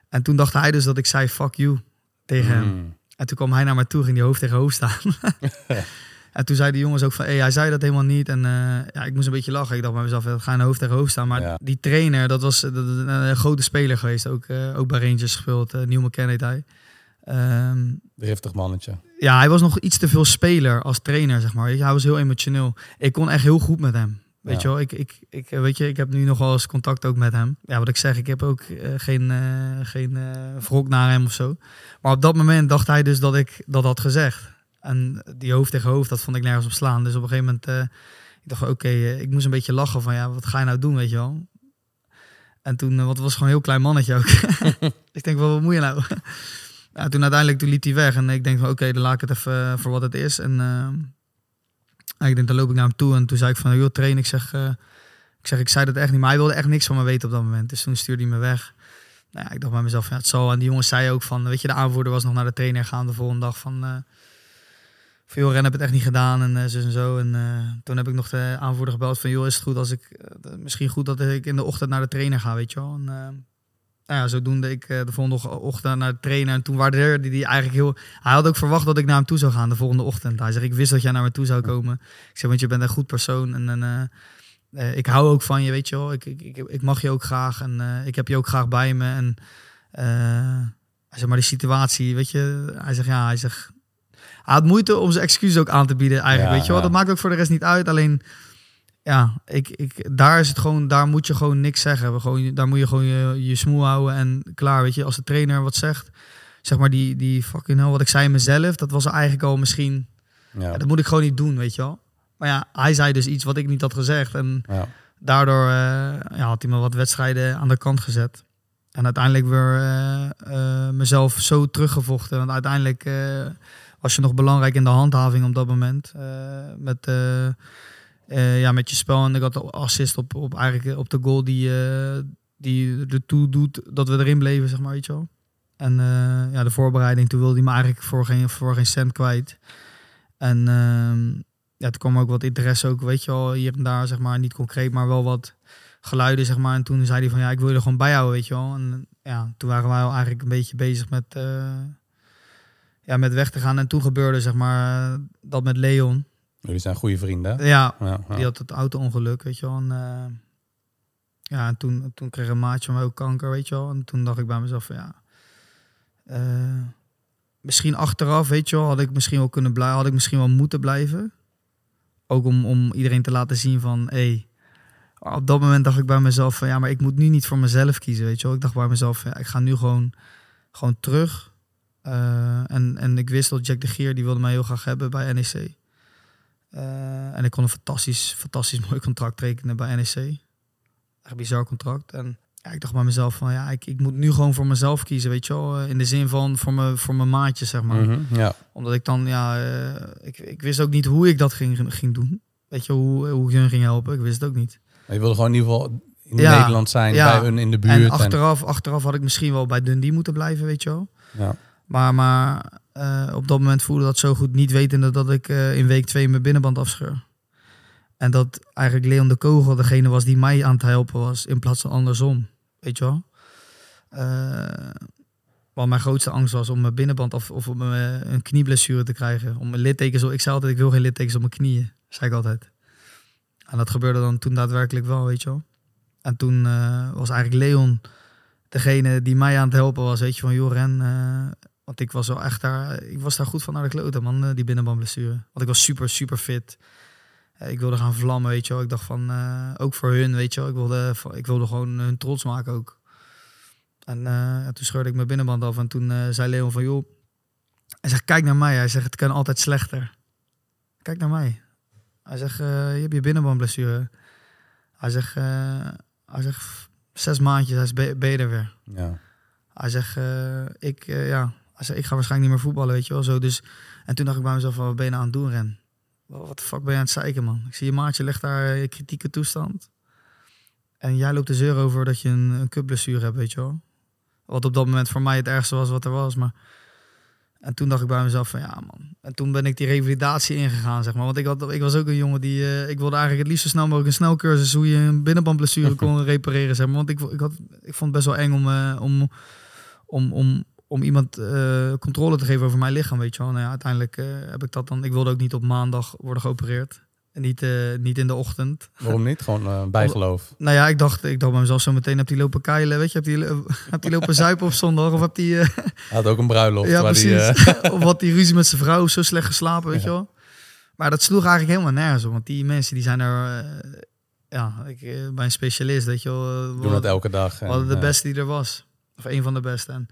En toen dacht hij dus dat ik zei, fuck you, tegen hem. Mm. En toen kwam hij naar mij toe, ging die hoofd tegen hoofd staan. en toen zei de jongens ook van, hey, hij zei dat helemaal niet. En eh, ja, ik moest een beetje lachen. Ik dacht bij mezelf, ja, ga je hoofd tegen hoofd staan. Maar Ja. die trainer, dat was dat- een, grote speler geweest. Ook, eh, ook bij Rangers gespeeld. Uh, Nieuw McKen heet hij. Ehm, Driftig mannetje. ja, hij was nog iets te veel speler als trainer, zeg maar. Hij was heel emotioneel. Ik kon echt heel goed met hem. Weet Ja. je wel, ik, ik, ik, weet je, ik heb nu nog wel eens contact ook met hem. Ja, wat ik zeg, ik heb ook eh, geen, eh, geen eh wrok naar hem of zo. Maar op dat moment dacht hij dus dat ik dat had gezegd. En die hoofd tegen hoofd, dat vond ik nergens op slaan. Dus op een gegeven moment, ik dacht, oké, ik moest een beetje lachen van, ja, wat ga je nou doen, weet je wel. En toen, het was gewoon een heel klein mannetje ook. ik denk, wel, wat moet je nou? Ja, toen uiteindelijk toen liep hij weg. En ik denk van, oké, dan laat ik het even eh, voor wat het is. En eh, ik denk, dan loop ik naar hem toe. En toen zei ik van, joh, train. Ik zeg, eh, ik zeg, ik zei dat echt niet. Maar hij wilde echt niks van me weten op dat moment. Dus toen stuurde hij me weg. Nou ja, ik dacht bij mezelf, van, ja, het zal. En die jongens zei ook van, weet je, de aanvoerder was nog naar de trainer gaan de volgende dag van... eh veel rennen heb het echt niet gedaan en zo en zo. En toen heb ik nog de aanvoerder gebeld van... joh, is het goed als ik... misschien goed dat ik in de ochtend naar de trainer ga, weet je wel. En, nou ja, zodoende ik eh, de volgende ochtend naar de trainer. En toen waardeerde hij eigenlijk heel... Hij had ook verwacht dat ik naar hem toe zou gaan de volgende ochtend. Hij zegt, ik wist dat jij naar me toe zou komen. Ik zeg, want je bent een goed persoon. En, en eh, eh, ik hou ook van je, weet je wel. Ik, ik, ik, ik mag je ook graag. En ik heb je ook graag bij me. En hij zegt, maar die situatie, weet je... Hij zegt, ja, hij zegt... Hij had moeite om zijn excuses ook aan te bieden eigenlijk, Ja, weet je wel. ja. Dat maakt ook voor de rest niet uit. Alleen, ja, ik, ik, daar is het gewoon... Daar moet je gewoon niks zeggen. We Gewoon, daar moet je gewoon je, je smoel houden en klaar, weet je. Als de trainer wat zegt, zeg maar die, die fucking hell, wat ik zei mezelf, dat was eigenlijk al misschien... Ja. Ja, dat moet ik gewoon niet doen, weet je wel. Maar ja, hij zei dus iets wat ik niet had gezegd. En Ja. daardoor eh, ja, had hij me wat wedstrijden aan de kant gezet. En uiteindelijk weer eh, eh, mezelf zo teruggevochten. Want uiteindelijk was je nog belangrijk in de handhaving op dat moment. met, eh, eh, ja, met je spel. En ik had assist op, op, eigenlijk op de goal die, eh die ertoe doet dat we erin bleven, zeg maar, weet je wel. En eh, ja, de voorbereiding, toen wilde hij me eigenlijk voor geen, voor geen cent kwijt. En ehm, ja, toen kwam ook wat interesse ook, weet je wel, hier en daar, zeg maar, niet concreet, maar wel wat geluiden, zeg maar. En toen zei hij van, ja, ik wil je er gewoon bij houden, weet je wel. En ja, toen waren wij al eigenlijk een beetje bezig met, eh, ja, met weg te gaan. En toen gebeurde, zeg maar, dat met Leon. Jullie zijn goede vrienden. Ja, Ja, ja. die had het auto-ongeluk, weet je wel. En, eh, ja, en toen, toen kreeg een maatje van mij ook kanker, weet je wel. En toen dacht ik bij mezelf van, ja... eh, misschien achteraf, weet je wel, had ik misschien wel kunnen blijven, had ik misschien wel moeten blijven. Ook om, om iedereen te laten zien van, hé... Hey, op dat moment dacht ik bij mezelf van, ja, maar ik moet nu niet voor mezelf kiezen, weet je wel. Ik dacht bij mezelf, ja, ik ga nu gewoon, gewoon terug. Eh, en, en ik wist dat Jack de Geer, die wilde mij heel graag hebben bij NEC. Eh, en ik kon een fantastisch, fantastisch mooi contract tekenen bij NEC. Echt bizar contract. En ja, ik dacht bij mezelf van ja, ik, ik moet nu gewoon voor mezelf kiezen, weet je wel. In de zin van voor, me, voor mijn maatjes, zeg maar. Mhm, ja. Omdat ik dan, ja, eh, ik, ik wist ook niet hoe ik dat ging, ging doen. Weet je, hoe, hoe ik hun ging helpen. Ik wist het ook niet. Maar je wilde gewoon in ieder geval in Ja, Nederland zijn, ja. bij hun in de buurt. En achteraf, achteraf had ik misschien wel bij Dundee moeten blijven, weet je wel. ja. Maar, maar eh, op dat moment voelde dat zo goed, niet wetende dat ik eh, in week twee mijn binnenband afscheur. En dat eigenlijk Leon de Kogel degene was die mij aan het helpen was, in plaats van andersom. Weet je wel? Eh, want mijn grootste angst was om mijn binnenband af, of om een knieblessure te krijgen. Om mijn littekens, ik zei altijd, ik wil geen littekens op mijn knieën. Zei ik altijd. En dat gebeurde dan toen daadwerkelijk wel, weet je wel. En toen was eigenlijk Leon degene die mij aan het helpen was. Weet je, van joh, Ren, want ik was wel echt daar, ik was daar goed van naar de kloten, man, eh, die binnenbandblessure. Want ik was super, super fit. Eh, ik wilde gaan vlammen, weet je wel. Ik dacht van, eh, ook voor hun, weet je wel. Ik wilde, ik wilde gewoon hun trots maken ook. En toen scheurde ik mijn binnenband af. En toen zei Leon van, joh, hij zegt, kijk naar mij. Hij zegt, het kan altijd slechter. Kijk naar mij. Hij zegt, je hebt je binnenbandblessure. Hij zegt, hij zegt, zes maandjes, hij is be- ben je er weer. Ja. Hij zegt, ik, ja, ik ga waarschijnlijk niet meer voetballen, weet je wel. Zo, dus, en toen dacht ik bij mezelf, van, wat ben je nou aan het doen, Ren? Wat de fuck ben je aan het zeiken, man? Ik zie je maatje ligt daar in kritieke toestand. En jij loopt de zeur over dat je een, een cupblessure hebt, weet je wel. Wat op dat moment voor mij het ergste was wat er was. Maar... En toen dacht ik bij mezelf van, ja man. En toen ben ik die revalidatie ingegaan, zeg maar. Want ik, had, ik was ook een jongen die... eh, ik wilde eigenlijk het liefst zo snel mogelijk een snelcursus... hoe je een binnenbandblessure kon repareren, zeg maar. Want ik, ik, had, ik vond het best wel eng om... eh, om om, om, om iemand eh, controle te geven over mijn lichaam, weet je wel. Nou ja, uiteindelijk eh, heb ik dat dan... Ik wilde ook niet op maandag worden geopereerd. En niet, eh, niet in de ochtend. Waarom niet? Gewoon bijgeloof. Nou ja, ik dacht, ik dacht bij mezelf zo meteen... heb die lopen keilen, weet je? Heb die, heb die lopen zuipen op zondag? Of heb die... Hij had ook een bruiloft. ja, waar die, precies. eh, of wat die ruzie met zijn vrouw zo slecht geslapen, weet Ja. je wel. Maar dat sloeg eigenlijk helemaal nergens op. Want die mensen die zijn er... ja, ik, bij een specialist, weet je wel. doen het elke dag. we en, hadden de beste die er was. Of een van de beste. En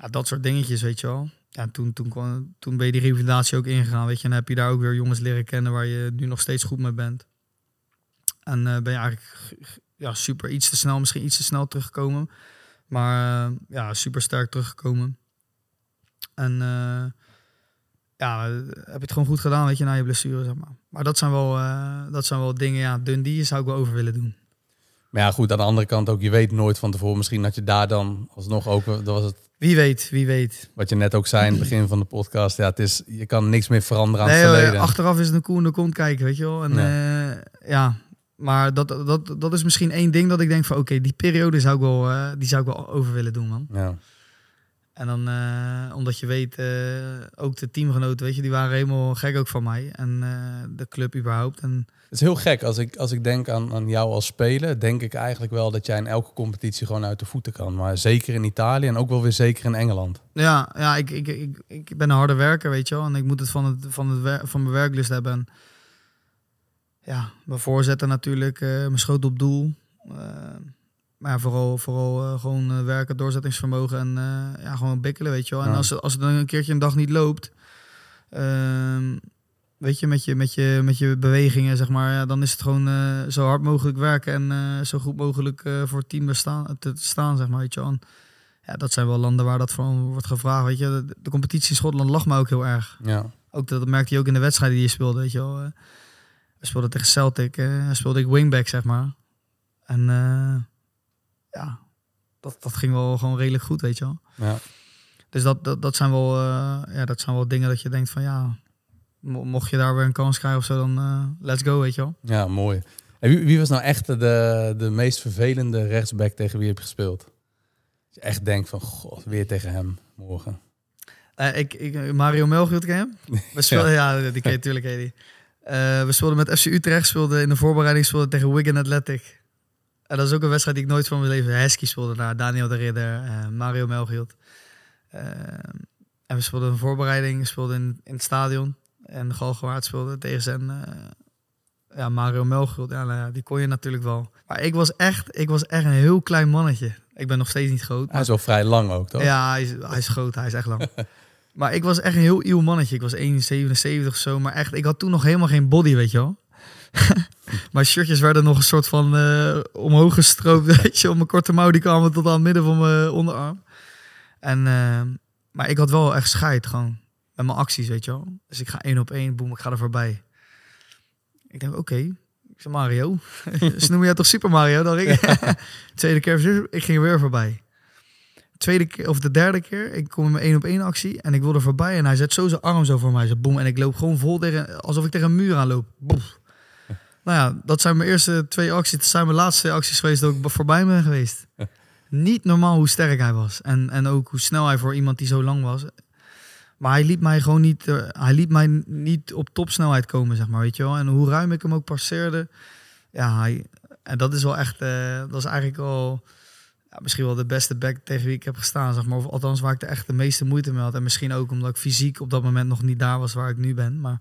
ja, dat soort dingetjes, weet je wel. Ja, en toen, toen, toen ben je die revalidatie ook ingegaan, weet je. En heb je daar ook weer jongens leren kennen waar je nu nog steeds goed mee bent. En eh, ben je eigenlijk ja, super iets te snel, misschien iets te snel teruggekomen. Maar eh, ja, super sterk teruggekomen. En eh, ja, heb je het gewoon goed gedaan, weet je, na je blessure, zeg maar. Maar dat zijn wel, dat zijn wel dingen, ja, Dundee zou ik wel over willen doen. Maar ja, goed, aan de andere kant ook, je weet nooit van tevoren. Misschien dat je daar dan alsnog ook, dat was het Wie weet, wie weet. wat je net ook zei in het begin van de podcast. Ja, het is, je kan niks meer veranderen aan Nee, het verleden. achteraf is het een koe in de kont kijken, weet je wel. En, ja. ja, maar dat, dat, dat is misschien één ding dat ik denk van... oké, die periode zou ik, wel, eh, die zou ik wel over willen doen, man. Ja. En dan, eh, omdat je weet, eh, ook de teamgenoten, weet je... die waren helemaal gek ook van mij. En eh, de club überhaupt. En is heel gek. Als ik, als ik denk aan, aan jou als speler, denk ik eigenlijk wel dat jij in elke competitie gewoon uit de voeten kan. Maar zeker in Italië en ook wel weer zeker in Engeland. ja, ja ik, ik, ik, ik ben een harde werker, weet je wel. En ik moet het van, het, van, het wer- van mijn werklust hebben. En ja, mijn voorzetten natuurlijk, eh, mijn schoot op doel. Eh, maar vooral, vooral eh, gewoon werken, doorzettingsvermogen en ja, gewoon bikkelen, weet je wel. En Ja. als, het- als het dan een keertje een dag niet loopt, ehm, weet je, met je, met je, met je bewegingen, zeg maar, ja, dan is het gewoon eh, zo hard mogelijk werken en eh, zo goed mogelijk eh, voor het team bestaan, te staan, zeg maar, weet je. En, ja, dat zijn wel landen waar dat van wordt gevraagd, weet je. De, de competitie in Schotland lag me ook heel erg. Ja. Ook dat, dat merkte je ook in de wedstrijden die je speelde, weet je wel. We speelden tegen Celtic, eh, speelde ik wingback, zeg maar. En ja, dat, dat ging wel gewoon redelijk goed, weet je wel. Ja. Dus dat, dat, dat, zijn wel, ja, dat zijn wel dingen dat je denkt van ja, mocht je daar weer een kans krijgen of zo, dan eh, let's go, weet je wel. ja, mooi. En wie, wie was nou echt de, de meest vervelende rechtsback tegen wie je hebt gespeeld? Dat je echt denkt van, god, weer tegen hem morgen. Eh, ik, ik, Mario Melchior, ken hem? We speelden, ja. die ken je natuurlijk. Die. Eh, we speelden met FC Utrecht, speelden in de voorbereiding speelden tegen Wigan Athletic. En dat is ook een wedstrijd die ik nooit van mijn leven... Hesky speelde daar, Daniel de Ridder, Mario Melchiot. Eh, en we speelden een voorbereiding, speelden in, in het stadion. En Galgenwaard speelde tegen zijn... eh, ja, Mario Melchiot, ja, nou ja, die kon je natuurlijk wel. Maar ik was echt, ik was echt een heel klein mannetje. Ik ben nog steeds niet groot. Hij is wel vrij lang ook, toch? Ja, hij is, hij is groot, hij is echt lang. maar ik was echt een heel ieuw mannetje. Ik was 1,77 of zo, maar echt, ik had toen nog helemaal geen body, weet je wel. mijn shirtjes werden nog een soort van eh, omhoog gestroopt, weet je. Op mijn korte mouw, die kwamen tot aan het midden van mijn onderarm. En, eh, maar ik had wel echt scheid gewoon. Met mijn acties, weet je wel. Dus ik ga één op één, boem, ik ga er voorbij. Ik denk, oké. Ik zeg, Mario. dus noem jij toch Super Mario? Dan ik. Tweede keer, ik ging er weer voorbij. Tweede keer, of de derde keer, ik kom in mijn één op één actie en ik wil er voorbij. En hij zet zo zijn arm zo voor mij, zo boem. En ik loop gewoon vol tegen, alsof ik tegen een muur aanloop. Boef. Nou ja, dat zijn mijn eerste twee acties. Dat zijn mijn laatste twee acties geweest dat ik voorbij ben geweest. Niet normaal hoe sterk hij was. En, en ook hoe snel hij voor iemand die zo lang was. Maar hij liet mij gewoon niet, uh, hij liet mij niet op topsnelheid komen, zeg maar, weet je wel. En hoe ruim ik hem ook passeerde. Ja, hij, en dat is wel echt, uh, dat is eigenlijk al ja, misschien wel de beste back tegen wie ik heb gestaan, zeg maar. Of althans waar ik de echt de meeste moeite mee had. En misschien ook omdat ik fysiek op dat moment nog niet daar was waar ik nu ben. Maar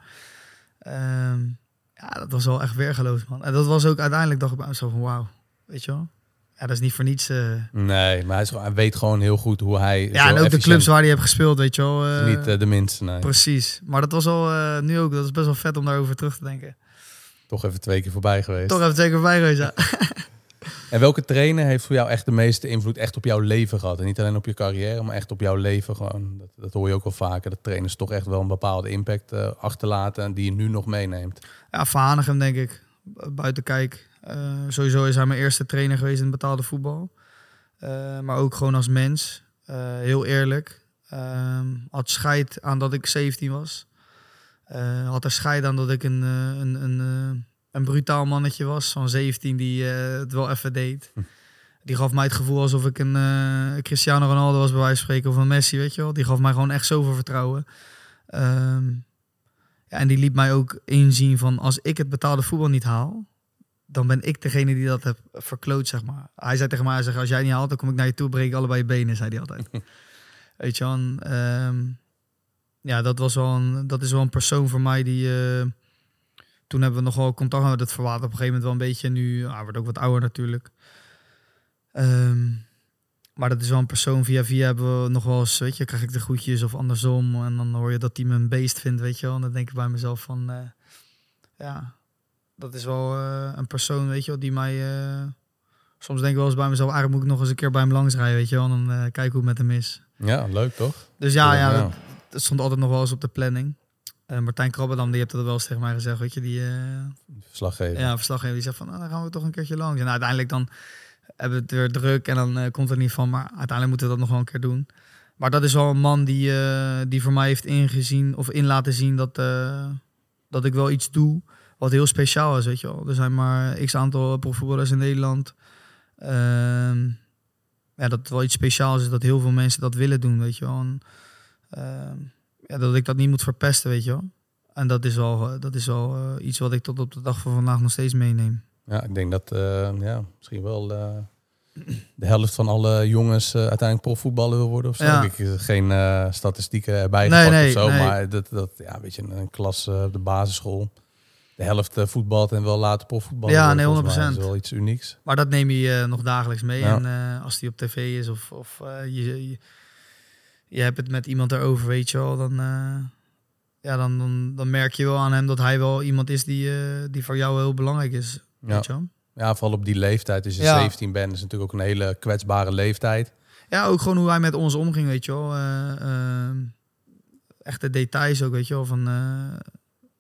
uh, ja, dat was wel echt weergeloos, man. En dat was ook uiteindelijk, dacht ik bij mezelf van wauw, weet je wel. Ja, dat is niet voor niets. Uh... Nee, maar hij, is, hij, weet gewoon heel goed hoe hij. Ja, en ook de clubs waar hij heeft gespeeld, weet je wel. Uh, niet uh, de minste, nee. Precies. Maar dat was al nu ook, dat is best wel vet om daarover terug te denken. Toch even twee keer voorbij geweest. Toch even twee keer voorbij geweest, ja. en welke trainer heeft voor jou echt de meeste invloed echt op jouw leven gehad? En niet alleen op je carrière, maar echt op jouw leven gewoon. Dat, dat hoor je ook wel vaker. Dat trainers toch echt wel een bepaalde impact achterlaten en die je nu nog meeneemt. Ja, Van denk ik. Buiten kijk. Uh, sowieso is hij mijn eerste trainer geweest in betaalde voetbal. Uh, maar ook gewoon als mens. Uh, heel eerlijk. had scheid aan dat ik 17 was. had er scheid aan dat ik een, een, een, een brutaal mannetje was. Van 17 die het wel even deed. Hm. Die gaf mij het gevoel alsof ik een Cristiano Ronaldo was bij wijze van spreken. Of een Messi, weet je wel. Die gaf mij gewoon echt zoveel vertrouwen. Um, ja, en die liet mij ook inzien van als ik het betaalde voetbal niet haal, dan ben ik degene die dat heb verkloot, zeg maar. Hij zei tegen mij, hij zegt, als jij niet haalt, dan kom ik naar je toe, breek ik allebei je benen, zei hij altijd. Weet je wel, um, ja, dat, was wel een, dat is wel een persoon voor mij die... Uh, toen hebben we nog wel contact gehad, dat verwaard op een gegeven moment wel een beetje. Nu, hij wordt ook wat ouder natuurlijk. Um, maar dat is wel een persoon via via hebben we nog wel eens, weet je, krijg ik de groetjes of andersom. En dan hoor je dat hij me een beest vindt, weet je wel. En dan denk ik bij mezelf van, uh, ja, dat is wel uh, een persoon, weet je wel, die mij... Uh, soms denk ik wel eens bij mezelf, eigenlijk moet ik nog eens een keer bij hem langs rijden, weet je wel. En dan kijken hoe het met hem is. Ja, leuk toch? Dus ja, ja. Dat, dat, stond altijd nog wel eens op de planning. Martijn Krabbedam, die heeft dat wel eens tegen mij gezegd, weet je, die... verslaggever. Ja, verslaggever. Die zegt van, nou, dan gaan we toch een keertje langs. En uiteindelijk dan hebben we het weer druk en dan uh, komt er niet van. Maar uiteindelijk moeten we dat nog wel een keer doen. Maar dat is wel een man die, die voor mij heeft ingezien of in laten zien dat, dat ik wel iets doe wat heel speciaal is, weet je wel. Er zijn maar x aantal profvoetballers in Nederland. Ehm, ja, dat het wel iets speciaals is dat heel veel mensen dat willen doen, weet je wel. En, ehm, ja, dat ik dat niet moet verpesten, weet je wel. En dat is wel, dat is wel iets wat ik tot op de dag van vandaag nog steeds meeneem. Ja, ik denk dat uh, ja, misschien wel uh, de helft van alle jongens uiteindelijk profvoetballer wil worden of zo. Ja. Ik geen statistieken erbij nee, nee, of zo, nee. maar dat, dat ja, weet je, een klas op de basisschool. De helft voetbalt en wel later profvoetballen. Ja, nee, 100%. Dat is wel iets unieks. Maar dat neem je nog dagelijks mee. Ja. En als die op tv is of, of je, je, je, hebt het met iemand erover, weet je wel, dan ja, dan, dan, dan merk je wel aan hem dat hij wel iemand is die, uh, die voor jou heel belangrijk is. Ja. ja, vooral op die leeftijd. Als je ja. 17 bent, is natuurlijk ook een hele kwetsbare leeftijd. Ja, ook gewoon hoe hij met ons omging, weet je wel. Uh, uh, echte details ook, weet je wel. Van,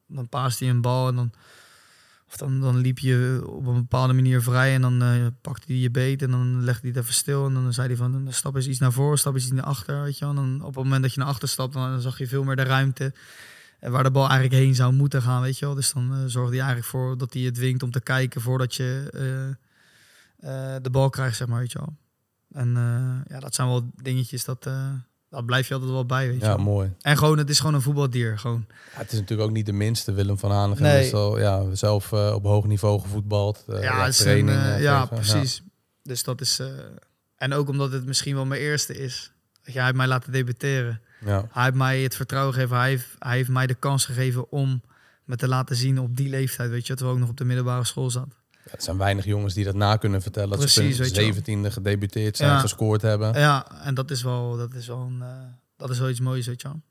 dan paast hij een bal en dan, of dan, dan liep je op een bepaalde manier vrij en dan uh, pakte hij je beet en dan legde hij het even stil en dan zei hij van, stap eens iets naar voren, stap eens iets naar achter, weet je wel. En dan op het moment dat je naar achter stapt, dan, zag je veel meer de ruimte en waar de bal eigenlijk heen zou moeten gaan, weet je wel. Dus dan uh, zorgde hij eigenlijk voor dat hij het dwingt om te kijken voordat je de bal krijgt, zeg maar, weet je wel. En ja, dat zijn wel dingetjes dat, dat blijf je altijd wel bij, weet je Ja, mooi. En gewoon, het is gewoon een voetbaldier, gewoon. Ja, het is natuurlijk ook niet de minste Willem van Hanegem. Nee. Is al, ja, zelf op hoog niveau gevoetbald. ja, is training. Een, ja, precies. Ja. Dus dat is... en ook omdat het misschien wel mijn eerste is. Dat jij mij laten debuteren. Ja. Hij heeft mij het vertrouwen gegeven. Hij heeft, hij heeft mij de kans gegeven om me te laten zien op die leeftijd. Weet je, terwijl ik nog op de middelbare school zat. Ja, er zijn weinig jongens die dat na kunnen vertellen. Dat ze 17e gedebuteerd zijn, ja. gescoord hebben. Ja, en dat is wel, dat is wel, een, uh, dat is wel iets moois, weet je wel.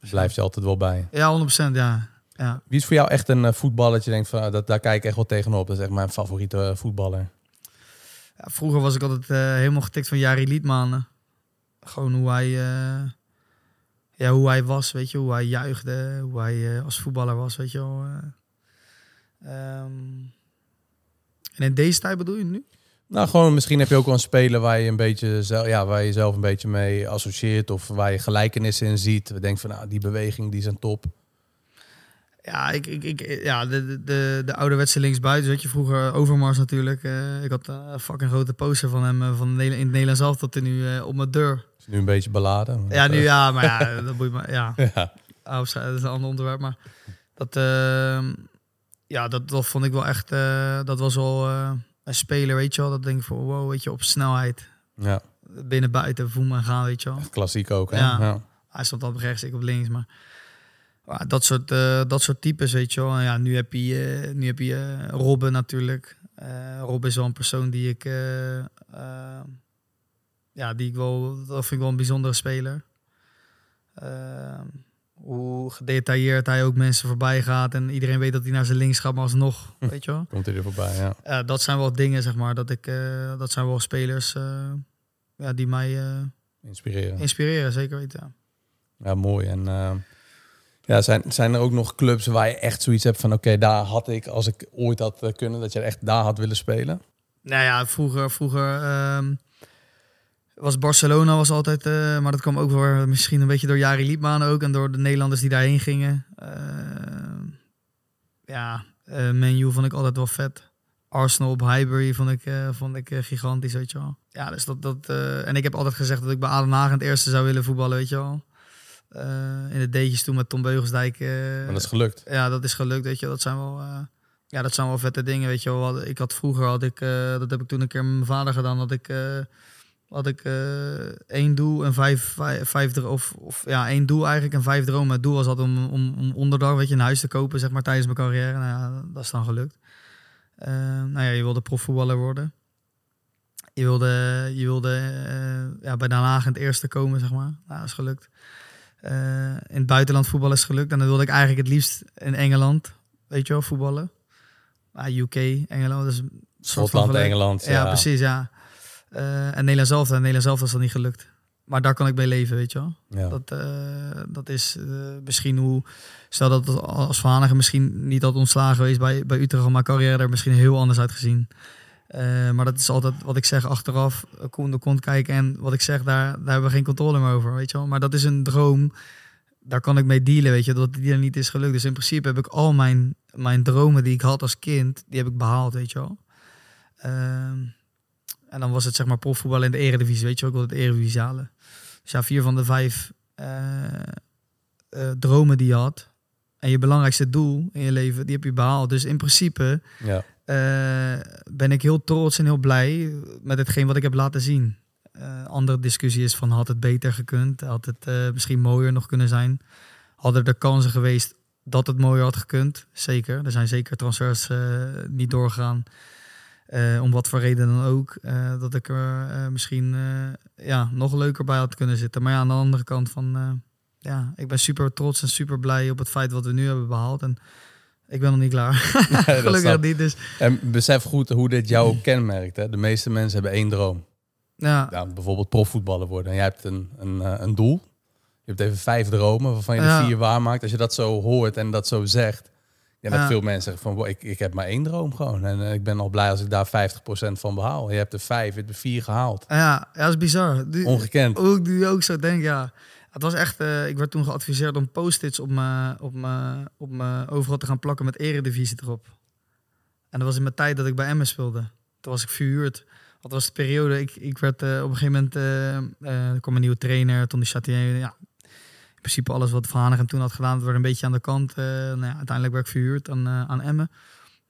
Dus blijft je altijd wel bij. Ja, 100% ja. Ja. Wie is voor jou echt een eh, voetballer dat je denkt van ah, dat, daar kijk ik echt wel tegenop. Dat is echt mijn favoriete eh, voetballer. Ja, vroeger was ik altijd eh, helemaal getikt van Jari Liedmanen. Gewoon hoe hij, eh, ja, hoe hij was, weet je. Hoe hij juichte, hoe hij eh, als voetballer was, weet je wel. eh. En in deze tijd bedoel je nu? Nou, gewoon misschien heb je ook wel een speler waar je een beetje zelf, ja, waar je zelf een beetje mee associeert of waar je gelijkenissen in ziet. We denken van nou, die beweging die zijn top. Ja, ik, ik, ik, ja de, de- de, de ouderwetse linksbuiten, weet je, vroeger Overmars natuurlijk. eh, ik had een fucking grote poster van hem eh, van in het Nederlands zelf tot nu eh, op mijn deur. Is nu een beetje beladen. Ja, nu ja, maar ja, dat boeit me. Ja, Ja. afscheid, dat is een ander onderwerp. Maar dat, ehm, ja, dat, dat vond ik wel echt, eh, dat was wel eh, een speler, weet je wel. Dat denk ik van, wow, weet je, op snelheid. ja, Binnen, buiten, voel me gaan, weet je wel. klassiek ook. Hè? Ja. Ja. Hij stond op rechts, ik op links. Maar, maar dat, soort, eh, dat soort types, weet je wel. En ja, nu heb je, nu heb je Robben natuurlijk. Eh Rob is wel een persoon die ik... ja, die ik wel... Dat vind ik wel een bijzondere speler. Eh, hoe gedetailleerd hij ook mensen voorbij gaat. En iedereen weet dat hij naar zijn links gaat, maar alsnog, weet je wel. Komt hij er voorbij, ja. Ja, dat zijn wel dingen, zeg maar. Dat, ik, eh, dat zijn wel spelers eh, ja, die mij eh, Inspireren. inspireren, zeker weten. ja. Ja, mooi. En eh, ja, zijn, zijn er ook nog clubs waar je echt zoiets hebt van... oké, daar had ik, als ik ooit had eh, kunnen... dat je echt daar had willen spelen? Nou ja, vroeger, vroeger ehm, was Barcelona was altijd, eh, maar dat kwam ook weer misschien een beetje door Jari Liedman ook en door de Nederlanders die daarheen gingen. Ehm, ja, eh menu vond ik altijd wel vet. Arsenal op Highbury vond ik, eh, vond ik eh, gigantisch, weet je wel. Ja, dus dat, dat eh, en ik heb altijd gezegd dat ik bij Aden Haag het eerste zou willen voetballen, weet je wel. Eh, in de D'tjes toen met Tom Beugelsdijk. eh, Maar dat is gelukt. ja, dat is gelukt, weet je. Dat zijn wel, eh, ja, dat zijn wel vette dingen, weet je wel. Ik had vroeger, had ik, eh, dat heb ik toen een keer met mijn vader gedaan, dat ik, eh, had ik eh, één doel en vijf, vijf, vijf of, of ja, één doel eigenlijk en vijf dromen. Het doel was altijd om, om, om onderdag, weet je, een huis te kopen, zeg maar, tijdens mijn carrière. Nou ja, dat is dan gelukt. Eh, nou ja, je wilde profvoetballer worden. Je wilde, je wilde eh, ja, bij Den Haag in het eerste komen, zeg maar. Nou, dat is gelukt. In het buitenland voetballen is gelukt. En dan wilde ik eigenlijk het liefst in Engeland, weet je wel, voetballen. Ah, UK, Engeland, dat is een soort van Schotland. Engeland. Ja, precies, ja. Eh, en Nederland zelf, en Nederland zelf is dat niet gelukt. Maar daar kan ik mee leven, weet je wel. Ja. Dat, eh, dat is eh, misschien hoe... Stel dat als Van Hanegem misschien niet had ontslagen geweest bij, bij Utrecht... mijn carrière er misschien heel anders uitgezien. Eh maar dat is altijd wat ik zeg achteraf. eh, Koen de kont kijken en wat ik zeg, daar, daar hebben we geen controle meer over, weet je wel. Maar dat is een droom. Daar kan ik mee dealen, weet je, dat die er niet is gelukt. Dus in principe heb ik al mijn, mijn dromen die ik had als kind, die heb ik behaald, weet je wel. Ehm, en dan was het zeg maar profvoetbal in de eredivisie, weet je wel. Ik wilde het eredivisie halen. Dus ja, vier van de vijf eh, eh, dromen die je had. En je belangrijkste doel in je leven, die heb je behaald. Dus in principe ja. eh, ben ik heel trots en heel blij met hetgeen wat ik heb laten zien. Andere discussie is van had het beter gekund, had het misschien mooier nog kunnen zijn. Hadden er kansen geweest dat het mooier had gekund? Zeker. Er zijn zeker transfers niet doorgegaan. Eh, om wat voor reden dan ook. eh, dat ik er eh, misschien ja, nog leuker bij had kunnen zitten. Maar ja, aan de andere kant van... ja, ik ben super trots en super blij op het feit wat we nu hebben behaald. En ik ben nog niet klaar. Gelukkig niet. Dus En besef goed hoe dit jou kenmerkt. Hè? De meeste mensen hebben één droom. ja, Ja, bijvoorbeeld profvoetballer worden. En jij hebt een, een, een doel. Je hebt even vijf dromen waarvan je Ja. er vier waarmaakt. Als je dat zo hoort en dat zo zegt. Ja, dat Ja. veel mensen zeggen van, "Wow, ik, ik heb maar één droom gewoon. En eh, ik ben al blij als ik daar 50% van behaal. Je hebt er vijf, je hebt er vier gehaald. Ja, ja, dat is bizar. Die, Ongekend. Ik nu ook zo denk, ja. Het was echt, eh, ik werd toen geadviseerd om post-its op mijn, op mijn, op overal te gaan plakken met eredivisie erop. En dat was in mijn tijd dat ik bij Emmen speelde. Toen was ik verhuurd. Dat was de periode, ik, ik werd eh, op een gegeven moment, er kwam een nieuwe trainer, Tony Chatier. Ja, principe alles wat Van Hanegem toen had gedaan, werd een beetje aan de kant. eh, nou ja, uiteindelijk werd ik verhuurd aan, eh, aan Emmen.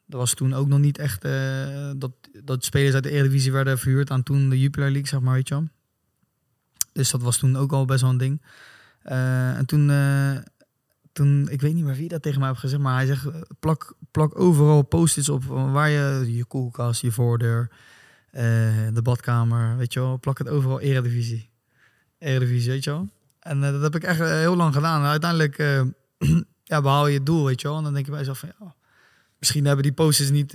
Dat was toen ook nog niet echt eh, dat, dat spelers uit de Eredivisie werden verhuurd aan toen de Jupiler League, zeg maar, weet je wel. Dus dat was toen ook al best wel een ding. En toen, toen, ik weet niet meer wie dat tegen mij heeft gezegd, maar hij zegt, plak, plak overal post-its op waar je, je koelkast, je voordeur, de badkamer, weet je wel, plak het overal Eredivisie. Eredivisie, weet je wel. En eh, dat heb ik echt eh, heel lang gedaan. En uiteindelijk, eh, ja, behaal je het doel, weet je wel. En dan denk je bij jezelf van, ja, misschien hebben die posters niet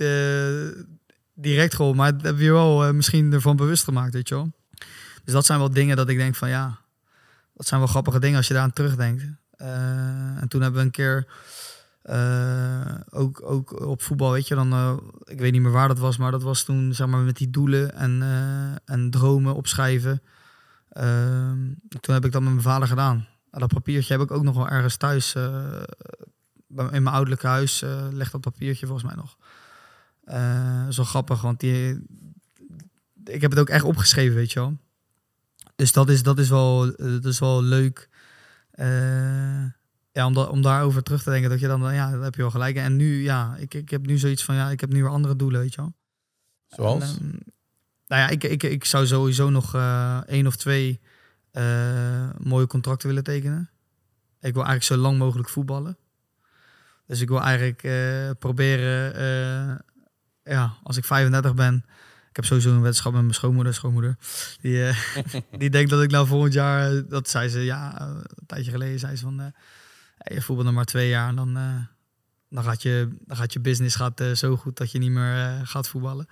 direct geholpen, maar het hebben je wel misschien ervan bewust gemaakt, weet je wel. Dus dat zijn wel dingen dat ik denk van, ja, dat zijn wel grappige dingen als je daar aan terugdenkt. en toen hebben we een keer ook, ook op voetbal, weet je, dan, ik weet niet meer waar dat was, maar dat was toen, zeg maar, met die doelen en, en dromen opschrijven. Ehm, toen heb ik dat met mijn vader gedaan. Dat papiertje heb ik ook nog wel ergens thuis, in mijn ouderlijke huis, ligt dat papiertje volgens mij nog. zo grappig, want die, ik heb het ook echt opgeschreven, weet je wel. Dus dat is, dat is, wel, dat is wel leuk ja, om, da om daarover terug te denken, dat je dan, ja, dat heb je wel gelijk. En nu, ja, ik, ik heb nu zoiets van, ja, ik heb nu weer andere doelen, weet je wel. Zoals? En, um, nou ja, ik, ik, ik zou sowieso nog uh, één of twee uh, mooie contracten willen tekenen. Ik wil eigenlijk zo lang mogelijk voetballen. Dus ik wil eigenlijk uh, proberen, ja, als ik 35 ben, ik heb sowieso een wedstrijd met mijn schoonmoeder. Schoonmoeder. Die, die denkt dat ik nou volgend jaar. Dat zei ze, ja, een tijdje geleden zei ze van. Je voetbalt nog maar twee jaar en dan, dan, gaat je, dan gaat je business gaat, zo goed dat je niet meer gaat voetballen.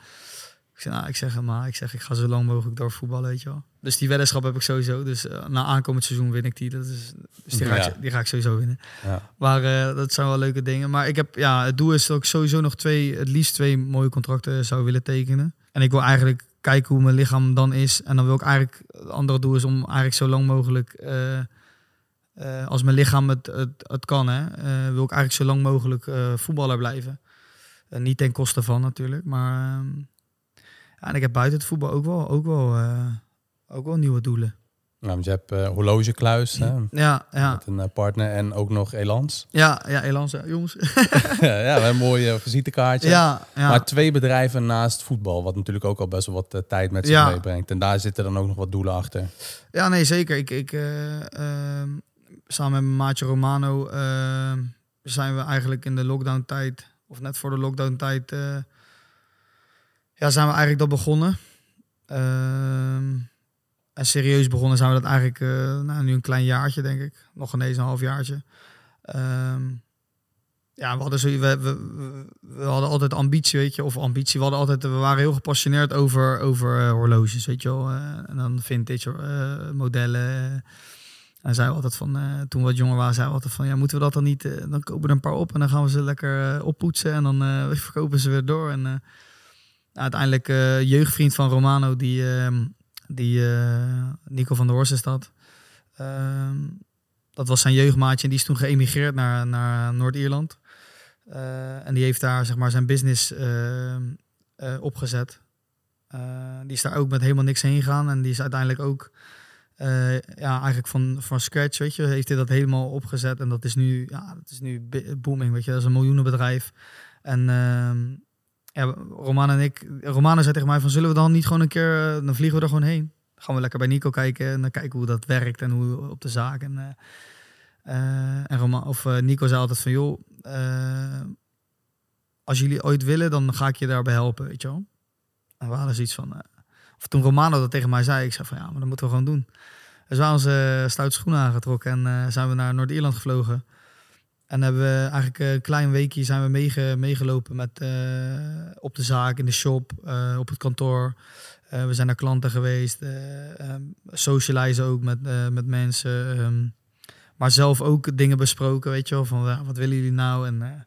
Ik zeg, nou, ik zeg, maar ik zeg, ik ga zo lang mogelijk door voetballen, weet je wel. Dus die weddenschap heb ik sowieso. Dus na aankomend seizoen win ik die. Dat is, dus die ga, ja. ik, die ga ik sowieso winnen. Ja. Maar dat zijn wel leuke dingen. Maar ik heb, ja, het doel is dat ik sowieso nog twee, het liefst twee mooie contracten zou willen tekenen. En ik wil eigenlijk kijken hoe mijn lichaam dan is. En dan wil ik eigenlijk, het andere doel is om eigenlijk zo lang mogelijk uh, als mijn lichaam het, het, het kan, hè, wil ik eigenlijk zo lang mogelijk voetballer blijven. niet ten koste van natuurlijk, maar ehm, ja, en ik heb buiten het voetbal ook wel, ook wel, ook wel nieuwe doelen. Nou, want je hebt horlogekluis hè? Ja, ja. met een partner en ook nog Elans. Ja, ja Elans, jongens. ja, een mooie visitekaartje. Ja, ja, Maar twee bedrijven naast voetbal, wat natuurlijk ook al best wel wat tijd met zich Ja. meebrengt. En daar zitten dan ook nog wat doelen achter. Ja, nee, zeker. Ik, ik, ehm, samen met mijn maatje Romano uh, zijn we eigenlijk in de lockdown tijd, of net voor de lockdown tijd, uh, ja, zijn we eigenlijk dat begonnen. Uh, en serieus begonnen zijn we dat eigenlijk uh, nou, nu een klein jaartje, denk ik. Nog ineens een half jaartje. Ehm, ja, we hadden, zo, we, we, hadden altijd ambitie, weet je, of ambitie. We, hadden altijd, we waren heel gepassioneerd over, over horloges, weet je wel. en dan vintage modellen. En zei altijd van, uh, toen we wat jonger waren, zei we altijd van, ja, moeten we dat dan niet, uh, dan kopen we er een paar op en dan gaan we ze lekker uh, oppoetsen en dan verkopen ze weer door. En uiteindelijk jeugdvriend van Romano, die, ehm, die Nico van der Horst is dat. Ehm, dat was zijn jeugdmaatje en die is toen geëmigreerd naar, naar Noord-Ierland. en die heeft daar zeg maar zijn business ehm, opgezet. die is daar ook met helemaal niks heen gegaan en die is uiteindelijk ook ja, eigenlijk van, van scratch, weet je, heeft hij dat helemaal opgezet. En dat is nu, ja, dat is nu booming, weet je. Dat is een miljoenenbedrijf. En uh, ja, Roman en ik, Romana zei tegen mij van, zullen we dan niet gewoon een keer, uh, dan vliegen we er gewoon heen. Gaan we lekker bij Nico kijken en dan kijken hoe dat werkt en hoe op de zaak. En, uh, en Roman, of Nico zei altijd van, joh, als jullie ooit willen, dan ga ik je daarbij helpen, weet je wel. En we hadden zoiets van, of toen Romano dat tegen mij zei, ik zei van, ja, maar dat moeten we gewoon doen. Dus we onze stoute schoenen aangetrokken en zijn we naar Noord-Ierland gevlogen. En hebben we eigenlijk een klein weekje zijn we meege, meegelopen met, uh, op de zaak, in de shop, uh, op het kantoor. we zijn naar klanten geweest, um, socializen ook met, met mensen. Um, maar zelf ook dingen besproken, weet je wel, van wat willen jullie nou? En,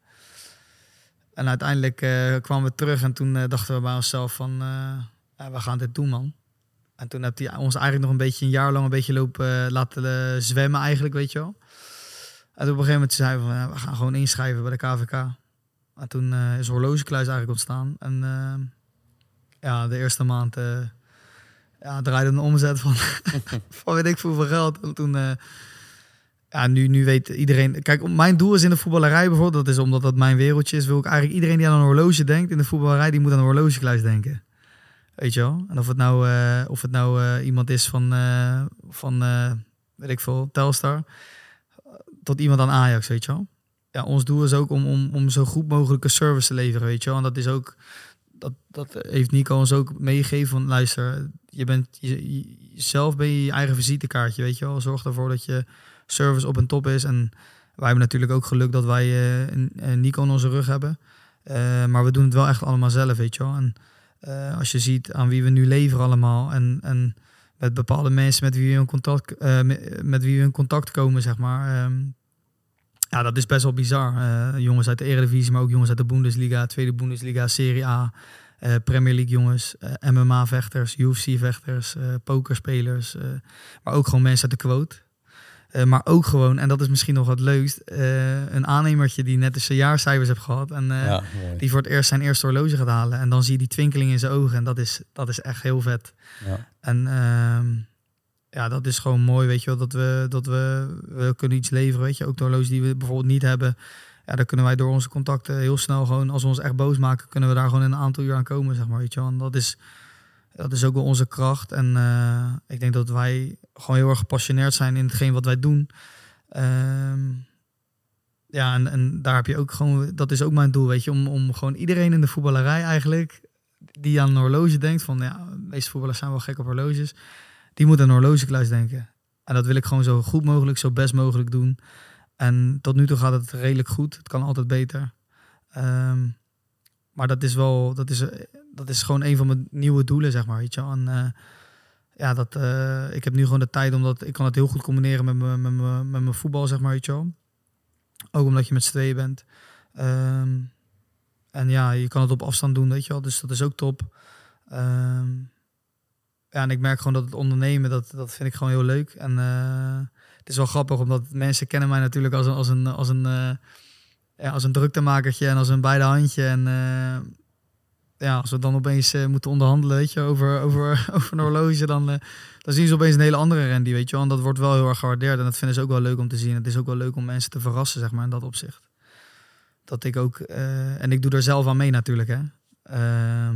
en uiteindelijk kwamen we terug en toen dachten we bij onszelf van, we gaan dit doen man. En toen heeft hij ons eigenlijk nog een beetje een jaar lang een beetje lopen laten zwemmen eigenlijk, weet je wel. En op een gegeven moment zeiden we van, we gaan gewoon inschrijven bij de KVK. En toen uh, is horlogekluis eigenlijk ontstaan. En uh, ja, de eerste maand ja, draaide een omzet van, van weet ik hoeveel geld. En toen, ja, nu, nu weet iedereen... Kijk, mijn doel is in de voetballerij bijvoorbeeld, dat is omdat dat mijn wereldje is, wil ik eigenlijk iedereen die aan een horloge denkt in de voetballerij, die moet aan een horlogekluis denken. Weet je wel? En of het nou, of het nou iemand is van, van weet ik veel, Telstar, tot iemand aan Ajax, weet je wel? Ja, ons doel is ook om, om, om zo goed mogelijke service te leveren, weet je wel? En dat is ook, dat, dat heeft Nico ons ook meegegeven van, luister, je bent je, zelf ben je je eigen visitekaartje, weet je wel? Zorg ervoor dat je service op en top is en Wij hebben natuurlijk ook geluk dat wij eh, een, een Nico in onze rug hebben. Eh, maar we doen het wel echt allemaal zelf, weet je wel. En eh, als je ziet aan wie we nu leveren allemaal en, en met bepaalde mensen met wie we in contact, eh, met, wie we in contact komen, zeg maar. ehm, ja, dat is best wel bizar. Eh, jongens uit de Eredivisie, maar ook jongens uit de Bundesliga, Tweede Bundesliga, Serie A, eh, Premier League jongens, eh, MMA-vechters, UFC-vechters, eh, pokerspelers, eh, maar ook gewoon mensen uit de quote. Eh, maar ook gewoon, en dat is misschien nog wat leukst, eh, een aannemertje die net eens zijn jaarcijfers heeft gehad. En eh, ja, die voor het eerst zijn eerste horloge gaat halen. En dan zie je die twinkeling in zijn ogen. En dat is, dat is echt heel vet. Ja. En ehm, ja, dat is gewoon mooi, weet je wel. Dat we, dat we, we kunnen iets leveren, weet je. Ook de horloges die we bijvoorbeeld niet hebben. Ja, dan kunnen wij door onze contacten heel snel gewoon... Als we ons echt boos maken, kunnen we daar gewoon in een aantal uur aan komen, zeg maar, weet je wel. En dat is, dat is ook wel onze kracht. En eh, ik denk dat wij gewoon heel erg gepassioneerd zijn in hetgeen wat wij doen. Ehm, ja, en, daar heb je ook gewoon... Dat is ook mijn doel, weet je. Om, om gewoon iedereen in de voetballerij eigenlijk... Die aan een horloge denkt van... Ja, de meeste voetballers zijn wel gek op horloges die moet aan een horlogekluis denken. En dat wil ik gewoon zo goed mogelijk, zo best mogelijk doen. En tot nu toe gaat het redelijk goed. Het kan altijd beter. Ehm, maar dat is wel, dat is, dat is gewoon een van mijn nieuwe doelen, zeg maar. Weet je. En eh, ja, dat, eh, ik heb nu gewoon de tijd omdat ik kan het heel goed combineren met mijn, met met voetbal, zeg maar. Weet je. Ook omdat je met z'n tweeën bent. Ehm, en ja, je kan het op afstand doen, weet je wel. Dus dat is ook top. Ehm, ja, en ik merk gewoon dat het ondernemen, dat, dat vind ik gewoon heel leuk. En eh, het is wel grappig, omdat mensen kennen mij natuurlijk als een, als een, als een, ja, als een druktemakertje en als een beide handje. En ja, als we dan opeens eh, moeten onderhandelen, weet je, over, over, over een horloge, dan, eh, dan zien ze opeens een hele andere Randy, weet je wel. En dat wordt wel heel erg gewaardeerd en dat vinden ze ook wel leuk om te zien. Het is ook wel leuk om mensen te verrassen, zeg maar, in dat opzicht. Dat ik ook, eh, en ik doe er zelf aan mee natuurlijk, hè. Ehm,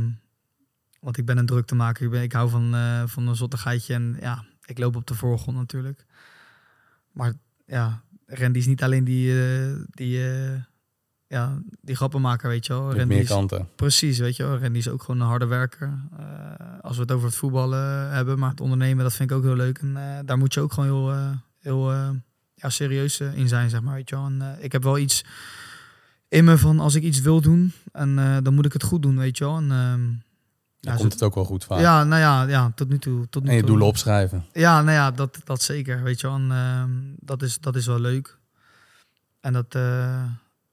want ik ben een druktemaker. Ik, ben, ik hou van, van een zottigheidje. En ja, ik loop op de voorgrond natuurlijk. Maar ja, Randy is niet alleen die, die, ja, die grappenmaker, weet je wel. Met meer kanten. precies, weet je wel. Randy is ook gewoon een harde werker. Eh, als we het over het voetballen hebben. Maar het ondernemen, dat vind ik ook heel leuk. En eh, daar moet je ook gewoon heel, eh, heel ja, serieus in zijn, zeg maar. Weet je wel. En, ik heb wel iets in me van als ik iets wil doen. En dan moet ik het goed doen, weet je wel. En, ehm, Dan Ja, komt het ook wel goed vaak. ja, nou ja, ja, tot nu toe. Tot nu en je toe. doelen opschrijven. Ja, nou ja, dat, dat zeker. Weet je wel. En, ehm, dat, is, dat is wel leuk. En dat,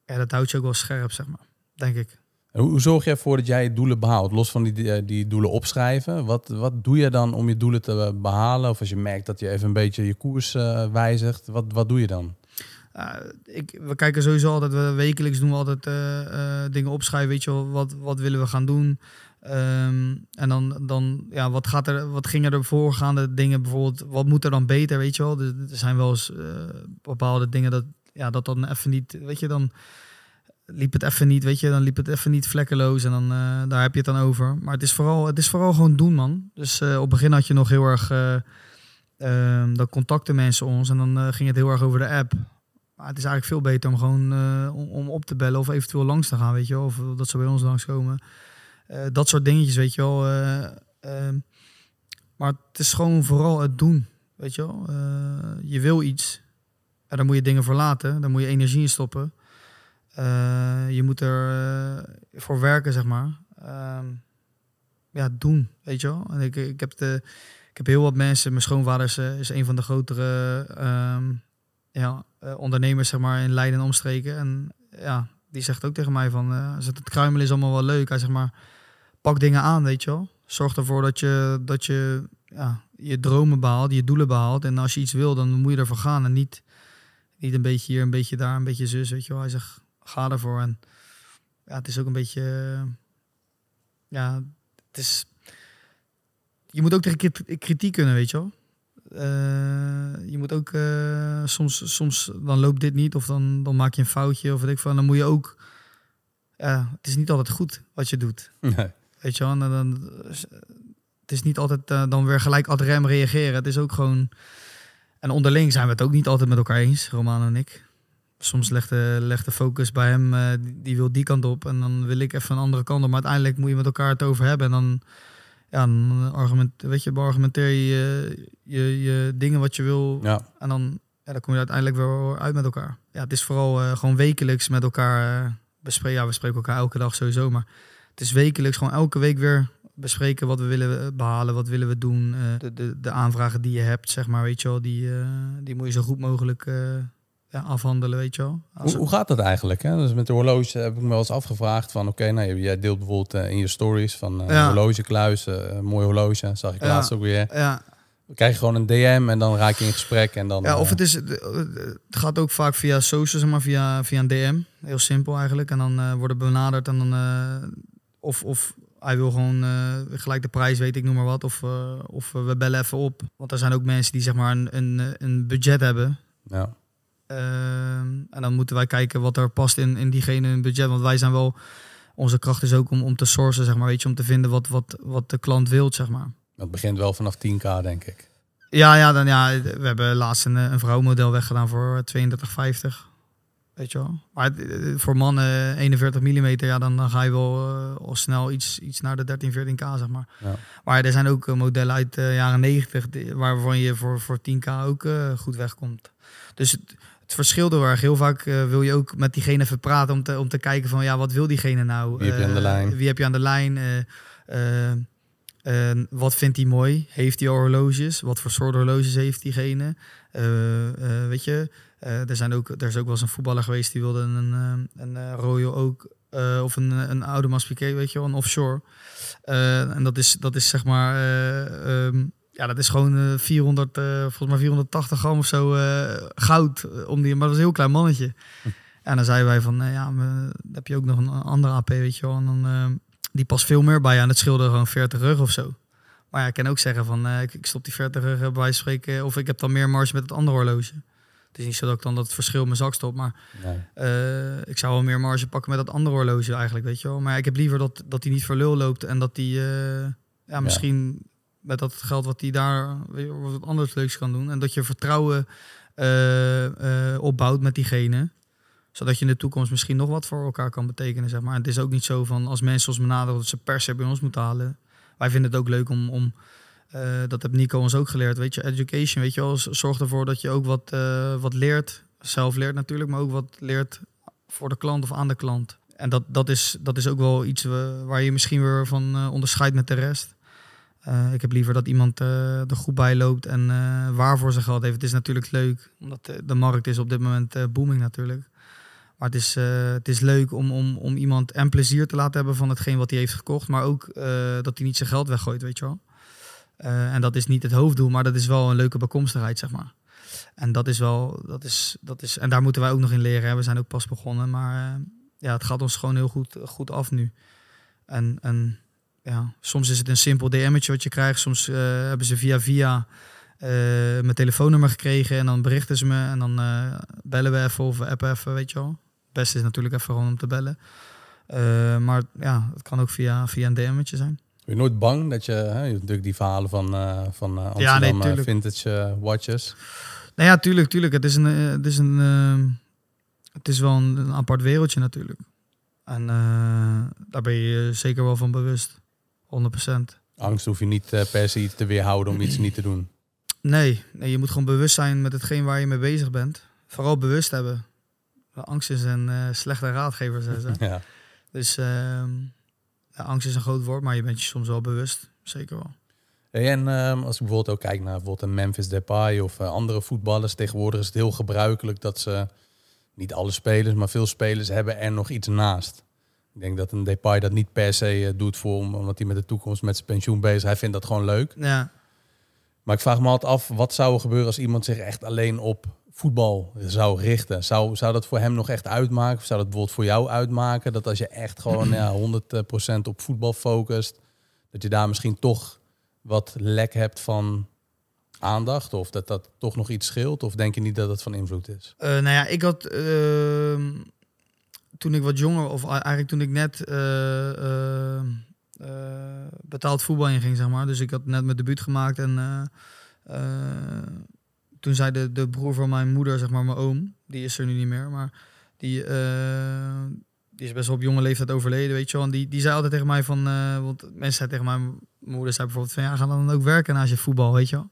ja, dat houdt je ook wel scherp, zeg maar. Denk ik. En Hoe, hoe zorg je ervoor dat jij je doelen behaalt? Los van die, die, die doelen opschrijven. Wat, wat doe je dan om je doelen te behalen? Of als je merkt dat je even een beetje je koers eh, wijzigt. Wat, wat doe je dan? Uh, ik, we kijken sowieso altijd, we, wekelijks doen we altijd eh, eh, dingen opschrijven. Weet je wel, wat, wat willen we gaan doen? Ehm, en dan, dan ja, wat, gaat er, wat gingen er voorgaande dingen bijvoorbeeld? Wat moet er dan beter, weet je wel? Er, er zijn wel eens eh, bepaalde dingen dat, ja, dat dan even niet, weet je, dan liep het even niet, weet je, dan liep het even niet vlekkeloos en dan eh, daar heb je het dan over. Maar het is vooral, het is vooral gewoon doen, man. Dus eh, op het begin had je nog heel erg, ehm, dan contacten mensen ons en dan ging het heel erg over de app. Maar het is eigenlijk veel beter om gewoon om, om op te bellen of eventueel langs te gaan, weet je. Of dat ze bij ons langskomen. Dat soort dingetjes, weet je wel. Eh, ehm, maar het is gewoon vooral het doen, weet je wel. Je wil iets. En daar moet je dingen voor laten. Daar moet je energie in stoppen. Eh, je moet er eh, voor werken, zeg maar. Ehm, ja, doen, weet je wel. En ik, ik, heb de, ik heb heel wat mensen. Mijn schoonvader is, eh, is een van de grotere ehm, ja, ondernemers, zeg maar, in Leiden en omstreken. En ja, die zegt ook tegen mij van, het kruimelen is allemaal wel leuk. Hij zegt maar, pak dingen aan, weet je wel. Zorg ervoor dat je, dat je ja, je dromen behaalt, je doelen behaalt. En als je iets wil, dan moet je ervoor gaan. En niet, niet een beetje hier, een beetje daar, een beetje zus, weet je wel. Hij zegt, ga ervoor. En ja, het is ook een beetje, ja, het is... Je moet ook tegen krit- kritiek kunnen, weet je wel. Eh, je moet ook eh, soms, soms dan loopt dit niet of dan, dan maak je een foutje of weet ik. En dan moet je ook, ja, het is niet altijd goed wat je doet. Nee. Weet je wel, en dan, het is niet altijd eh, dan weer gelijk ad rem reageren. Het is ook gewoon, en onderling zijn we het ook niet altijd met elkaar eens, Romano en ik. Soms legt de, legt de focus bij hem, eh, die, wil die kant op en dan wil ik even een andere kant op. Maar uiteindelijk moet je met elkaar het over hebben en dan, ja, dan argument, weet je, beargumenteer je, je je dingen wat je wil Ja. en dan ja, dan kom je uiteindelijk weer uit met elkaar. Ja, het is vooral eh, gewoon wekelijks met elkaar uh, bespreken. Ja, we spreken elkaar elke dag sowieso, maar het is wekelijks gewoon elke week weer bespreken wat we willen behalen, wat willen we doen. Uh, de, de, de aanvragen die je hebt, zeg maar, weet je wel, die, die moet je zo goed mogelijk ja, afhandelen, weet je wel. Hoe, hoe, gaat dat eigenlijk? Hè? Dus met de horloge heb ik me wel eens afgevraagd van, oké, nou, jij deelt bijvoorbeeld in je stories van ja. horlogekluis, mooi horloge, zag ik laatst ook weer. Ja. Dan krijg je gewoon een DM en dan raak je in gesprek en dan... Ja, of het is... Het gaat ook vaak via social, zeg maar, via, via een DM. Heel simpel eigenlijk. En dan worden benaderd en dan... Of, of hij wil gewoon uh, gelijk de prijs, weet ik, noem maar wat. Of, of we bellen even op. Want er zijn ook mensen die zeg maar een, een, een budget hebben. Ja. Ehm, en dan moeten wij kijken wat er past in, in diegene een budget. Want wij zijn wel... Onze kracht is ook om, om te sourcen, zeg maar, weet je, om te vinden wat, wat, wat de klant wil, zeg maar. Dat begint wel vanaf 10k, denk ik. Ja, ja, dan, ja we hebben laatst een, een vrouwmodel weggedaan voor 32,50. Weet je wel. Maar voor mannen 41 mm, ja, dan, dan ga je wel uh, al snel iets, iets naar de 13, 14k, zeg maar. Ja. Maar er zijn ook modellen uit de jaren 90 die, waarvan je voor, voor 10k ook uh, goed wegkomt. Dus het, het verschil heel erg. Heel vaak wil je ook met diegene even praten om te, om te kijken van, ja, wat wil diegene nou? Wie heb je aan de lijn? Wie heb je aan de lijn? Uh, wat vindt hij mooi? Heeft hij horloges? Wat voor soort horloges heeft diegene? Uh, uh, weet je, er, zijn ook, er is ook wel eens een voetballer geweest die wilde een, een, een Royal ook of een, een oude Maspiquet, weet je wel, een offshore. en dat is, dat is zeg maar, um, ja, dat is gewoon 400, volgens mij 480 gram of zo goud. om die, maar dat is een heel klein mannetje. En dan zeiden wij van, ja, dan heb je ook nog een andere AP, weet je wel. En dan ehm, die past veel meer bij aan het schilderen gewoon 40 rug of zo. Maar ja, ik kan ook zeggen van ik, ik, stop die 40 rug bij spreken. Of ik heb dan meer marge met het andere horloge. Het is niet zo dat ik dan dat verschil in mijn zak stop. Maar nee. uh, ik zou wel meer marge pakken met dat andere horloge eigenlijk, weet je wel. Maar ik heb liever dat, dat hij niet voor lul loopt. En dat hij uh, ja, misschien ja. met dat geld wat hij daar wat anders leuks kan doen. En dat je vertrouwen opbouwt met diegene zodat je in de toekomst misschien nog wat voor elkaar kan betekenen. Zeg maar. Het is ook niet zo van als mensen ons benaderen dat ze per se bij ons moeten halen. Wij vinden het ook leuk om, om uh, dat heb Nico ons ook geleerd. Weet je, education, weet je wel, zorg ervoor dat je ook wat, uh, wat leert. Zelf leert natuurlijk, maar ook wat leert voor de klant of aan de klant. En dat, dat, is, dat is ook wel iets waar je misschien weer van uh, onderscheidt met de rest. ik heb liever dat iemand er goed bij loopt en waarvoor ze geld heeft. Het is natuurlijk leuk, omdat de markt is op dit moment booming natuurlijk. Maar het is, het is leuk om, om, om iemand en plezier te laten hebben van hetgeen wat hij heeft gekocht. Maar ook dat hij niet zijn geld weggooit, weet je wel. Uh, en dat is niet het hoofddoel, maar dat is wel een leuke bekomstigheid, zeg maar. En dat is wel, dat is, dat is, en daar moeten wij ook nog in leren. Hè. We zijn ook pas begonnen, maar ja, het gaat ons gewoon heel goed, goed af nu. En, en ja, soms is het een simpel DM'tje wat je krijgt. Soms hebben ze via via mijn telefoonnummer gekregen en dan berichten ze me en dan bellen we even of we appen even, weet je wel beste is natuurlijk even gewoon om te bellen. Maar ja, het kan ook via, via een DM'tje zijn. Ben je nooit bang dat je, hè, je natuurlijk die verhalen van, uh, van uh, Amsterdam ja, nee, vintage watches. Nou ja, tuurlijk, tuurlijk. Het is een, het is een, het is wel een, een, apart wereldje natuurlijk. En daar ben je zeker wel van bewust, 100%. Angst hoef je niet per se te weerhouden om iets niet te doen. Nee, nee, je moet gewoon bewust zijn met hetgeen waar je mee bezig bent. Vooral bewust hebben. Angst is een uh, slechte raadgever, ze. Ja. Dus uh, angst is een groot woord, maar je bent je soms wel bewust. Zeker wel. en um, als ik bijvoorbeeld ook kijk naar bijvoorbeeld een Memphis Depay of uh, andere voetballers, tegenwoordig is het heel gebruikelijk dat ze, niet alle spelers, maar veel spelers hebben er nog iets naast. Ik denk dat een Depay dat niet per se uh, doet voor omdat hij met de toekomst met zijn pensioen bezig is. Hij vindt dat gewoon leuk. Ja. Maar ik vraag me altijd af, wat zou er gebeuren als iemand zich echt alleen op voetbal zou richten. Zou, zou dat voor hem nog echt uitmaken? Of zou dat bijvoorbeeld voor jou uitmaken? Dat als je echt gewoon ja, 100% op voetbal focust, dat je daar misschien toch wat lek hebt van aandacht? Of dat dat toch nog iets scheelt? Of denk je niet dat het van invloed is? Uh, nou ja, ik had uh, toen ik wat jonger, of eigenlijk toen ik net uh, betaald voetbal inging, zeg maar. Dus ik had net mijn debuut gemaakt en toen zei de, de broer van mijn moeder, zeg maar mijn oom, die is er nu niet meer, maar die, uh, die is best wel op jonge leeftijd overleden, weet je wel. En die, die zei altijd tegen mij van, uh, want mensen zeiden tegen mij, mijn moeder zei bijvoorbeeld van, ja, ga dan ook werken naast je voetbal, weet je wel.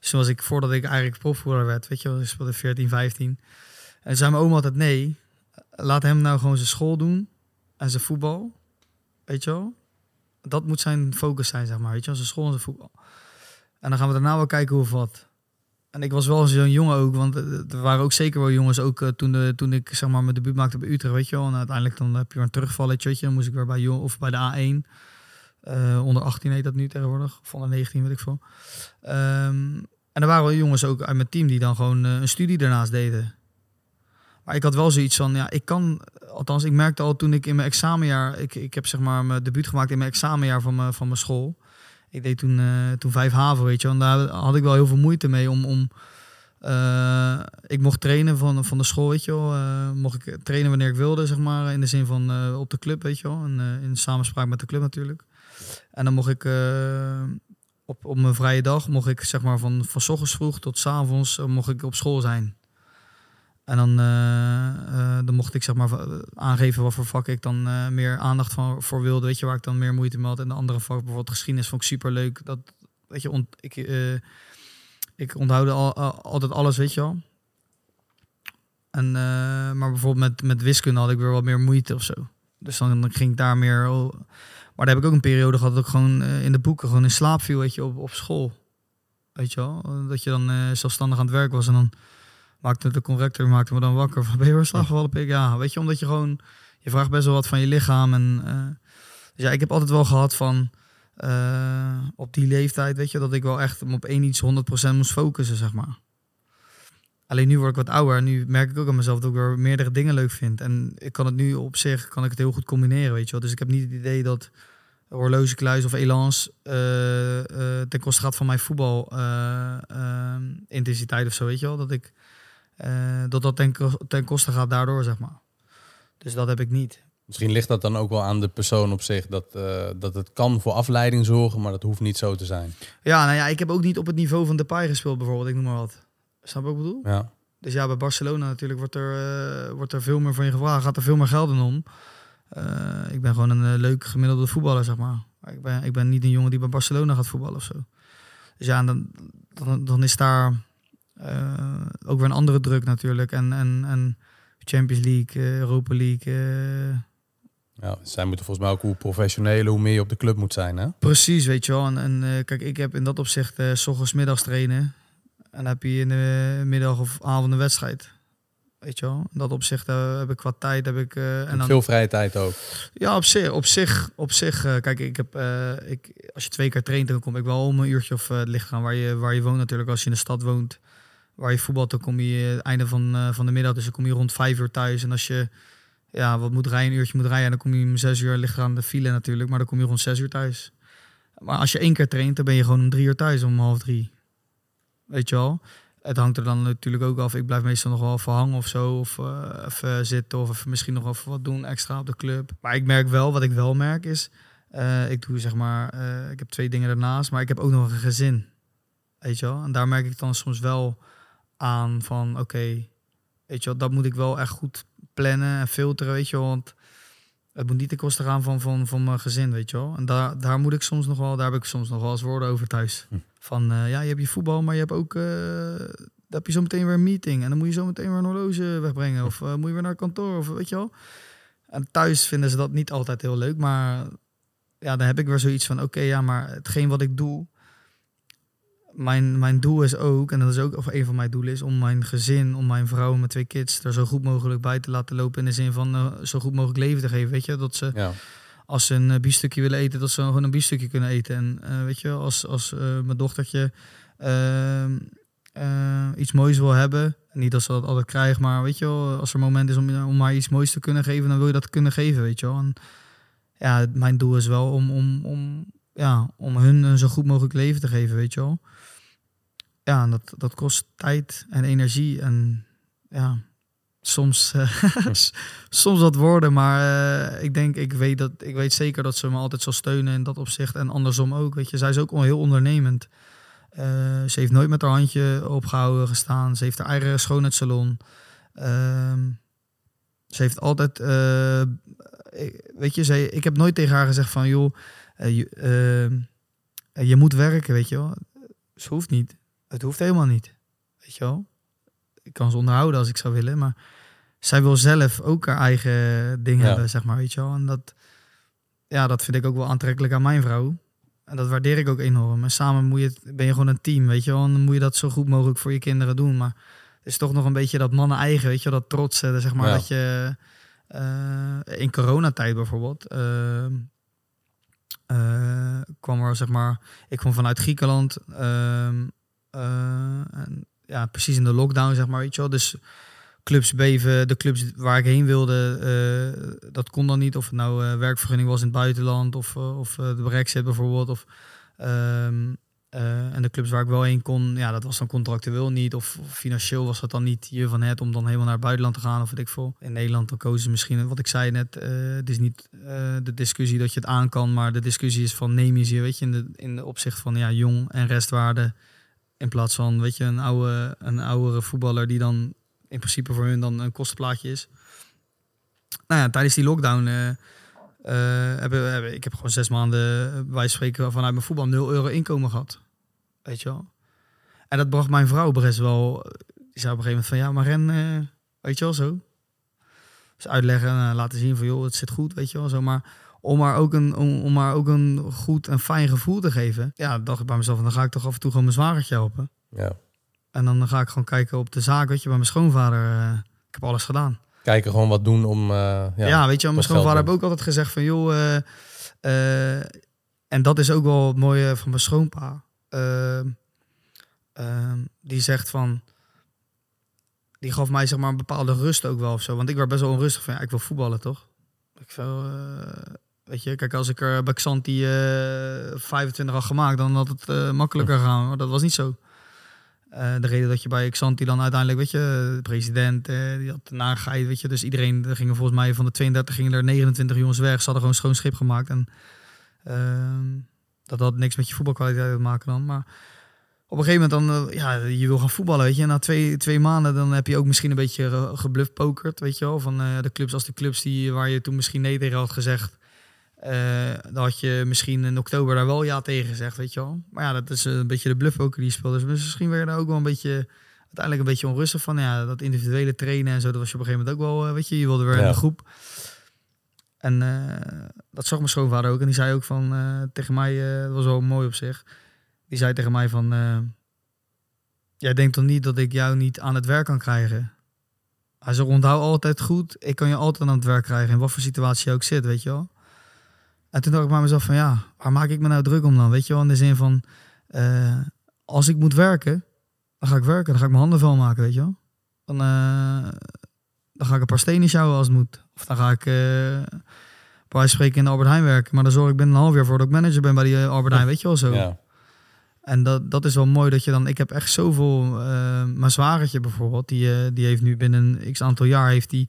Dus toen was ik, voordat ik eigenlijk profvoerder werd, weet je wel, ik speelde 14, 15. En zei mijn oma altijd, nee, laat hem nou gewoon zijn school doen en zijn voetbal. Weet je wel? Dat moet zijn focus zijn, zeg maar. Weet je wel, zijn school en zijn voetbal. En dan gaan we daarna wel kijken hoe of wat. En ik was wel zo'n jongen ook, want eh, er waren ook zeker wel jongens ook eh, toen, toen ik zeg maar mijn debuut maakte bij Utrecht, weet je wel. En uiteindelijk dan heb je een terugvalletje. Dan moest ik weer bij jong of bij de A1. Eh, onder 18 heet dat nu tegenwoordig. Of onder 19, weet ik veel. Ehm, en er waren wel jongens ook uit mijn team die dan gewoon een studie daarnaast deden. Maar ik had wel zoiets van, ja, ik kan, althans, ik merkte al toen ik in mijn examenjaar, ik, ik heb zeg maar mijn debuut gemaakt in mijn examenjaar van mijn, van mijn school. Ik deed toen, uh, toen vijf haven, weet je, en daar had ik wel heel veel moeite mee om, om uh, ik mocht trainen van, van de school, weet je wel. Uh, mocht ik trainen wanneer ik wilde, zeg maar, in de zin van op de club, weet je wel. En in samenspraak met de club natuurlijk. En dan mocht ik op, op mijn vrije dag, mocht ik zeg maar van, van ochtends vroeg tot s avonds, mocht ik op school zijn. En dan, uh, dan mocht ik zeg maar aangeven wat voor vak ik dan meer aandacht van, voor wilde. Weet je, waar ik dan meer moeite mee had. En de andere vak, bijvoorbeeld geschiedenis, vond ik super leuk. Dat, weet je, ik, ik onthoudde al, altijd alles, weet je wel. En, maar bijvoorbeeld met, met wiskunde had ik weer wat meer moeite of zo. Dus dan, dan ging ik daar meer... Maar daar heb ik ook een periode gehad dat ik gewoon in de boeken gewoon in slaap viel, weet je, op, op school. Weet je wel? Dat je dan zelfstandig aan het werk was en dan maakte de corrector maakte me dan wakker van ben je weer slaapgevallen pik? Ja, weet je, omdat je gewoon je vraagt best wel wat van je lichaam en uh, dus ja, ik heb altijd wel gehad van uh, op die leeftijd, weet je, dat ik wel echt op één iets 100% moest focussen, zeg maar. Alleen nu word ik wat ouder en nu merk ik ook aan mezelf dat ik weer meerdere dingen leuk vind. En ik kan het nu op zich, kan ik het heel goed combineren, weet je wel. Dus ik heb niet het idee dat horlogekluis of elans uh, uh, ten koste gaat van mijn voetbal intensiteit of zo, weet je wel. Dat ik dat dat ten, ten koste gaat daardoor, zeg maar. Dus dat heb ik niet. Misschien ligt dat dan ook wel aan de persoon op zich. Dat, uh, dat het kan voor afleiding zorgen, maar dat hoeft niet zo te zijn. Ja, nou ja, ik heb ook niet op het niveau van Depay gespeeld bijvoorbeeld. Ik noem maar wat. Snap je wat ik bedoel? Ja. Dus ja, bij Barcelona natuurlijk wordt er, uh, wordt er veel meer van je gevraagd. Gaat er veel meer geld in om. ik ben gewoon een leuk gemiddelde voetballer, zeg maar. Ik ben, ik ben niet een jongen die bij Barcelona gaat voetballen of zo. Dus ja, dan, dan, dan is daar ook weer een andere druk natuurlijk. En, en, en Champions League, uh, Europa League. Uh... Ja, zij moeten volgens mij ook hoe professioneler, hoe meer je op de club moet zijn. Hè? Precies, weet je wel. En, en kijk, ik heb in dat opzicht uh, s ochtends middags trainen. En dan heb je in de middag of avond een wedstrijd. Weet je wel. In dat opzicht heb ik qua tijd. Heb ik, en dan, veel vrije tijd ook. Ja, op zich. Op zich, op zich kijk, ik heb, ik, als je twee keer traint, dan kom ik wel om een uurtje of het licht gaan waar je, waar je woont natuurlijk. Als je in de stad woont waar je voetbalt, dan kom je het einde van, uh, van de middag. Dus dan kom je rond vijf uur thuis. En als je ja, wat moet rijden, een uurtje moet rijden, dan kom je om zes uur, ligt aan de file natuurlijk, maar dan kom je rond zes uur thuis. Maar als je één keer traint, dan ben je gewoon om drie uur thuis, om half drie. Weet je wel? Het hangt er dan natuurlijk ook af. Ik blijf meestal nog wel even hangen of zo. Of uh, even zitten. Of misschien nog even wat doen extra op de club. Maar ik merk wel, wat ik wel merk is... Uh, ik doe zeg maar... Ik heb twee dingen daarnaast. Maar ik heb ook nog een gezin. Weet je wel? En daar merk ik dan soms wel aan van oké, weet je wel, dat moet ik wel echt goed plannen en filteren, weet je wel, want het moet niet de kosten gaan van, van, van mijn gezin, weet je wel. En daar, daar moet ik soms nog wel, daar heb ik soms nog wel eens woorden over thuis. Hm. Van uh, ja, je hebt je voetbal, maar je hebt ook, uh, dan heb je zo meteen weer een meeting en dan moet je zo meteen weer een horloge wegbrengen of uh, moet je weer naar kantoor of weet je wel. En thuis vinden ze dat niet altijd heel leuk, maar ja, dan heb ik weer zoiets van oké, ja, maar hetgeen wat ik doe, mijn, mijn doel is ook, en dat is ook of een van mijn doelen, is om mijn gezin, om mijn vrouw, mijn twee kids er zo goed mogelijk bij te laten lopen. In de zin van uh, zo goed mogelijk leven te geven. Weet je, dat ze ja. als ze een uh, biefstukje willen eten, dat ze gewoon een biefstukje kunnen eten. En uh, weet je, als, als mijn dochtertje ehm, iets moois wil hebben, niet dat ze dat altijd krijgt, maar weet je wel, als er een moment is om, om haar iets moois te kunnen geven, dan wil je dat kunnen geven, weet je wel. En ja, mijn doel is wel om, om, om, ja, om hun een zo goed mogelijk leven te geven, weet je wel ja, dat, dat kost tijd en energie. En ja, soms, uh, soms wat woorden. Maar uh, ik denk, ik weet, dat, ik weet zeker dat ze me altijd zal steunen in dat opzicht. En andersom ook. Weet je, zij is ook heel ondernemend. Uh, ze heeft nooit met haar handje opgehouden gestaan. Ze heeft haar eigen schoonheidssalon. Ehm, ze heeft altijd, weet je, ze, ik heb nooit tegen haar gezegd van, joh, je, je moet werken, weet je wel. Ze hoeft niet. Het hoeft helemaal niet. Weet je wel? Ik kan ze onderhouden als ik zou willen, maar zij wil zelf ook haar eigen ding Ja. hebben, zeg maar, weet je wel. En dat, ja, dat vind ik ook wel aantrekkelijk aan mijn vrouw. En dat waardeer ik ook enorm. En samen moet je ben je gewoon een team, weet je wel. En dan moet je dat zo goed mogelijk voor je kinderen doen. Maar het is toch nog een beetje dat mannen eigen, weet je wel. Dat trots, zeg maar, Ja. dat je... eh, in coronatijd bijvoorbeeld... ehm, eh, kwam er, zeg maar... Ik kwam vanuit Griekenland. ehm, eh, en, ja, precies in de lockdown, zeg maar, weet je wel. Dus clubs beven, de clubs waar ik heen wilde, eh, dat kon dan niet. Of het nou eh, werkvergunning was in het buitenland of, eh, of eh, de brexit bijvoorbeeld. Of, ehm, eh, en de clubs waar ik wel heen kon, ja, dat was dan contractueel niet. Of, financieel was dat dan niet hier van het om dan helemaal naar het buitenland te gaan. Of weet ik veel. In Nederland dan kozen ze misschien, wat ik zei net, eh, het is niet eh, de discussie dat je het aan kan. Maar de discussie is van neem je ze, weet je, in de, in de opzicht van ja, jong en restwaarde. In plaats van, weet je, een, oude, een oudere voetballer die dan in principe voor hun dan een kostenplaatje is. Nou ja, tijdens die lockdown eh, hebben, hebben ik heb gewoon zes maanden eh, van spreken vanuit mijn voetbal 0 euro inkomen gehad. Weet je wel. En dat bracht mijn vrouw best wel. Die zei op een gegeven moment van ja, maar Ren, weet je wel zo. Dus uitleggen en laten zien van joh, het zit goed, weet je wel zo. Maar om maar ook een, om, om maar ook een goed en fijn gevoel te geven. Ja, dacht ik bij mezelf, dan ga ik toch af en toe gewoon mijn zwagertje helpen. Ja. En dan ga ik gewoon kijken op de zaak, weet je, bij mijn schoonvader. eh, ik heb alles gedaan. Kijken gewoon wat doen om... eh, ja, Ja, weet je, mijn schoonvader heeft ook altijd gezegd van, joh, eh, en dat is ook wel het mooie van mijn schoonpa. Ehm, die zegt van, die gaf mij zeg maar een bepaalde rust ook wel of zo. Want ik werd best wel onrustig van, ja, ik wil voetballen toch? Ik eh, weet je, kijk, als ik er bij Xanti eh 25 had gemaakt, dan had het eh, makkelijker gaan. Maar dat was niet zo. Eh, de reden dat je bij Xanti dan uiteindelijk, weet je, de president, eh, die had nageit, weet je. Dus iedereen, er gingen volgens mij van de 32 gingen er 29 jongens weg. Ze hadden gewoon schoon schip gemaakt. En ehm, dat had niks met je voetbalkwaliteit te maken dan. Maar op een gegeven moment dan, eh, ja, je wil gaan voetballen, weet je. En na twee, twee maanden dan heb je ook misschien een beetje ge- gebluffpokerd, weet je wel. Van eh, de clubs als de clubs die, waar je toen misschien nee tegen had gezegd. Eh, dan had je misschien in oktober daar wel ja tegen gezegd, weet je wel. Maar ja, dat is een beetje de bluffpoker die je speelt. Dus misschien werd je daar ook wel een beetje, uiteindelijk een beetje onrustig van. Ja, dat individuele trainen en zo, dat was je op een gegeven moment ook wel, eh, weet je. Je wilde weer in de groep. En eh, dat zag mijn schoonvader ook. En die zei ook van tegen mij, dat was wel mooi op zich. Die zei tegen mij van, jij denkt toch niet dat ik jou niet aan het werk kan krijgen? Hij zei, onthoud altijd goed, ik kan je altijd aan het werk krijgen, in wat voor situatie je ook zit, weet je wel. En toen dacht ik bij mezelf van, ja, waar maak ik me nou druk om dan? Weet je wel, in de zin van, eh, als ik moet werken, dan ga ik werken, dan ga ik mijn handen vuil maken, weet je wel. Dan, eh, dan ga ik een paar stenen sjouwen als het moet. Of dan ga ik, eh bij wijze spreken, in de Albert Heijn werken. Maar dan zorg ik binnen een half jaar voor dat ik manager ben bij die Albert Heijn, weet je wel zo. Ja. En dat, dat is wel mooi dat je dan... Ik heb echt zoveel... eh mijn zwagertje bijvoorbeeld, die, die heeft nu binnen een x aantal jaar... heeft die,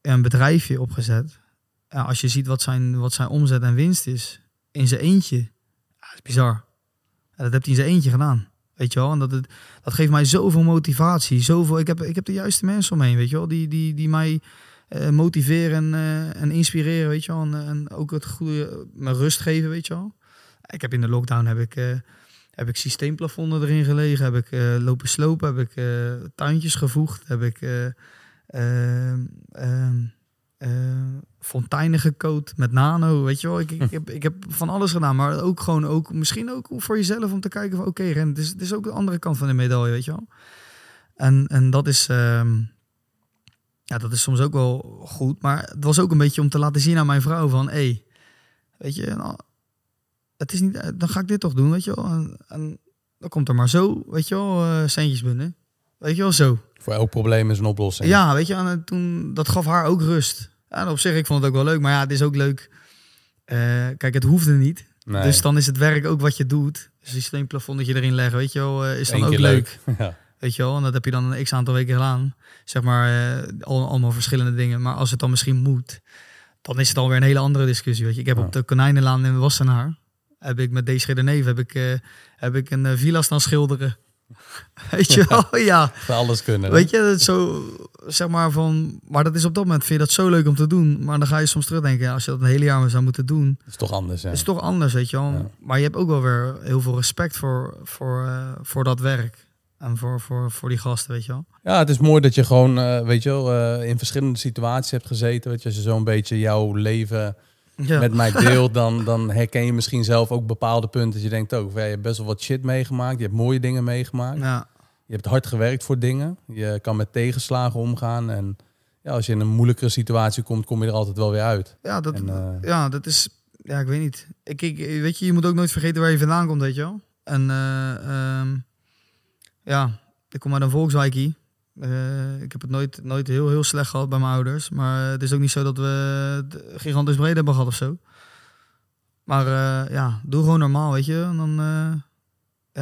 een bedrijfje opgezet. Ja, als je ziet wat zijn, wat zijn omzet en winst is... in zijn eentje. Ja, dat is bizar. En dat heeft hij in zijn eentje gedaan. Weet je wel? En dat, het, dat geeft mij zoveel motivatie. Zoveel, ik, heb, ik heb de juiste mensen om me heen, weet je wel? Die, die, die mij eh, motiveren eh, en inspireren, weet je wel? En, en ook het goede, me rust geven, weet je wel? Ik heb in de lockdown heb ik, eh, heb ik systeemplafonden erin gelegen, heb ik lopen slopen, heb ik tuintjes gevoegd, heb ik eh, eh, fonteinen gecoat met nano, weet je wel. Ik, ik, heb, ik heb van alles gedaan, maar ook gewoon ook misschien ook voor jezelf om te kijken van oké, Ren, het is, het is ook de andere kant van de medaille, weet je wel. En, en dat is, ehm, ja, dat is soms ook wel goed, maar het was ook een beetje om te laten zien aan mijn vrouw van, hey, weet je, nou, het is niet, dan ga ik dit toch doen, weet je wel. En, en dan komt er maar zo, weet je wel, eh, centjes binnen. Weet je wel, zo. Voor elk probleem is een oplossing. Ja, weet je, en toen, dat gaf haar ook rust. En op zich, ik vond het ook wel leuk. Maar ja, het is ook leuk. Eh, kijk, het hoefde niet. Nee. Dus dan is het werk ook wat je doet. Dus die steenplafondetje erin leggen, weet je wel, eh, is dan Eén ook leuk. Ja. Weet je wel, en dat heb je dan een x aantal weken gedaan. Zeg maar, eh, al, allemaal verschillende dingen. Maar als het dan misschien moet, dan is het alweer een hele andere discussie. Weet je. Ik heb Ja. op de Konijnenlaan in Wassenaar, heb ik met deze de Neef, heb ik, eh, heb ik een eh, villa staan schilderen. Weet je wel? Ja. Voor alles kunnen. Weet je, dat zo, zeg maar van... Maar dat is op dat moment, vind je dat zo leuk om te doen. Maar dan ga je soms terugdenken, ja, als je dat een hele jaar zou moeten doen... Dat is toch anders, hè? is toch anders, weet je wel. Ja. Maar je hebt ook wel weer heel veel respect voor, voor, eh, voor dat werk. En voor, voor, voor die gasten, weet je wel. Ja, het is mooi dat je gewoon, eh, weet je wel, eh, in verschillende situaties hebt gezeten. Weet je, als je zo'n beetje jouw leven Ja. met mij deelt, dan, dan herken je misschien zelf ook bepaalde punten. Dat je denkt ook, je hebt best wel wat shit meegemaakt. Je hebt mooie dingen meegemaakt. ja. Je hebt hard gewerkt voor dingen. Je kan met tegenslagen omgaan. En ja, als je in een moeilijkere situatie komt, kom je er altijd wel weer uit. Ja, dat, En, eh, ja, dat is... Ja, ik weet niet. Ik, ik, weet je, je moet ook nooit vergeten waar je vandaan komt, weet je wel. En eh, ehm, ja, ik kom uit een volkswijkie. Eh, ik heb het nooit, nooit heel, heel slecht gehad bij mijn ouders. Maar het is ook niet zo dat we het gigantisch breed hebben gehad of zo. Maar eh, ja, doe gewoon normaal, weet je. En dan, eh,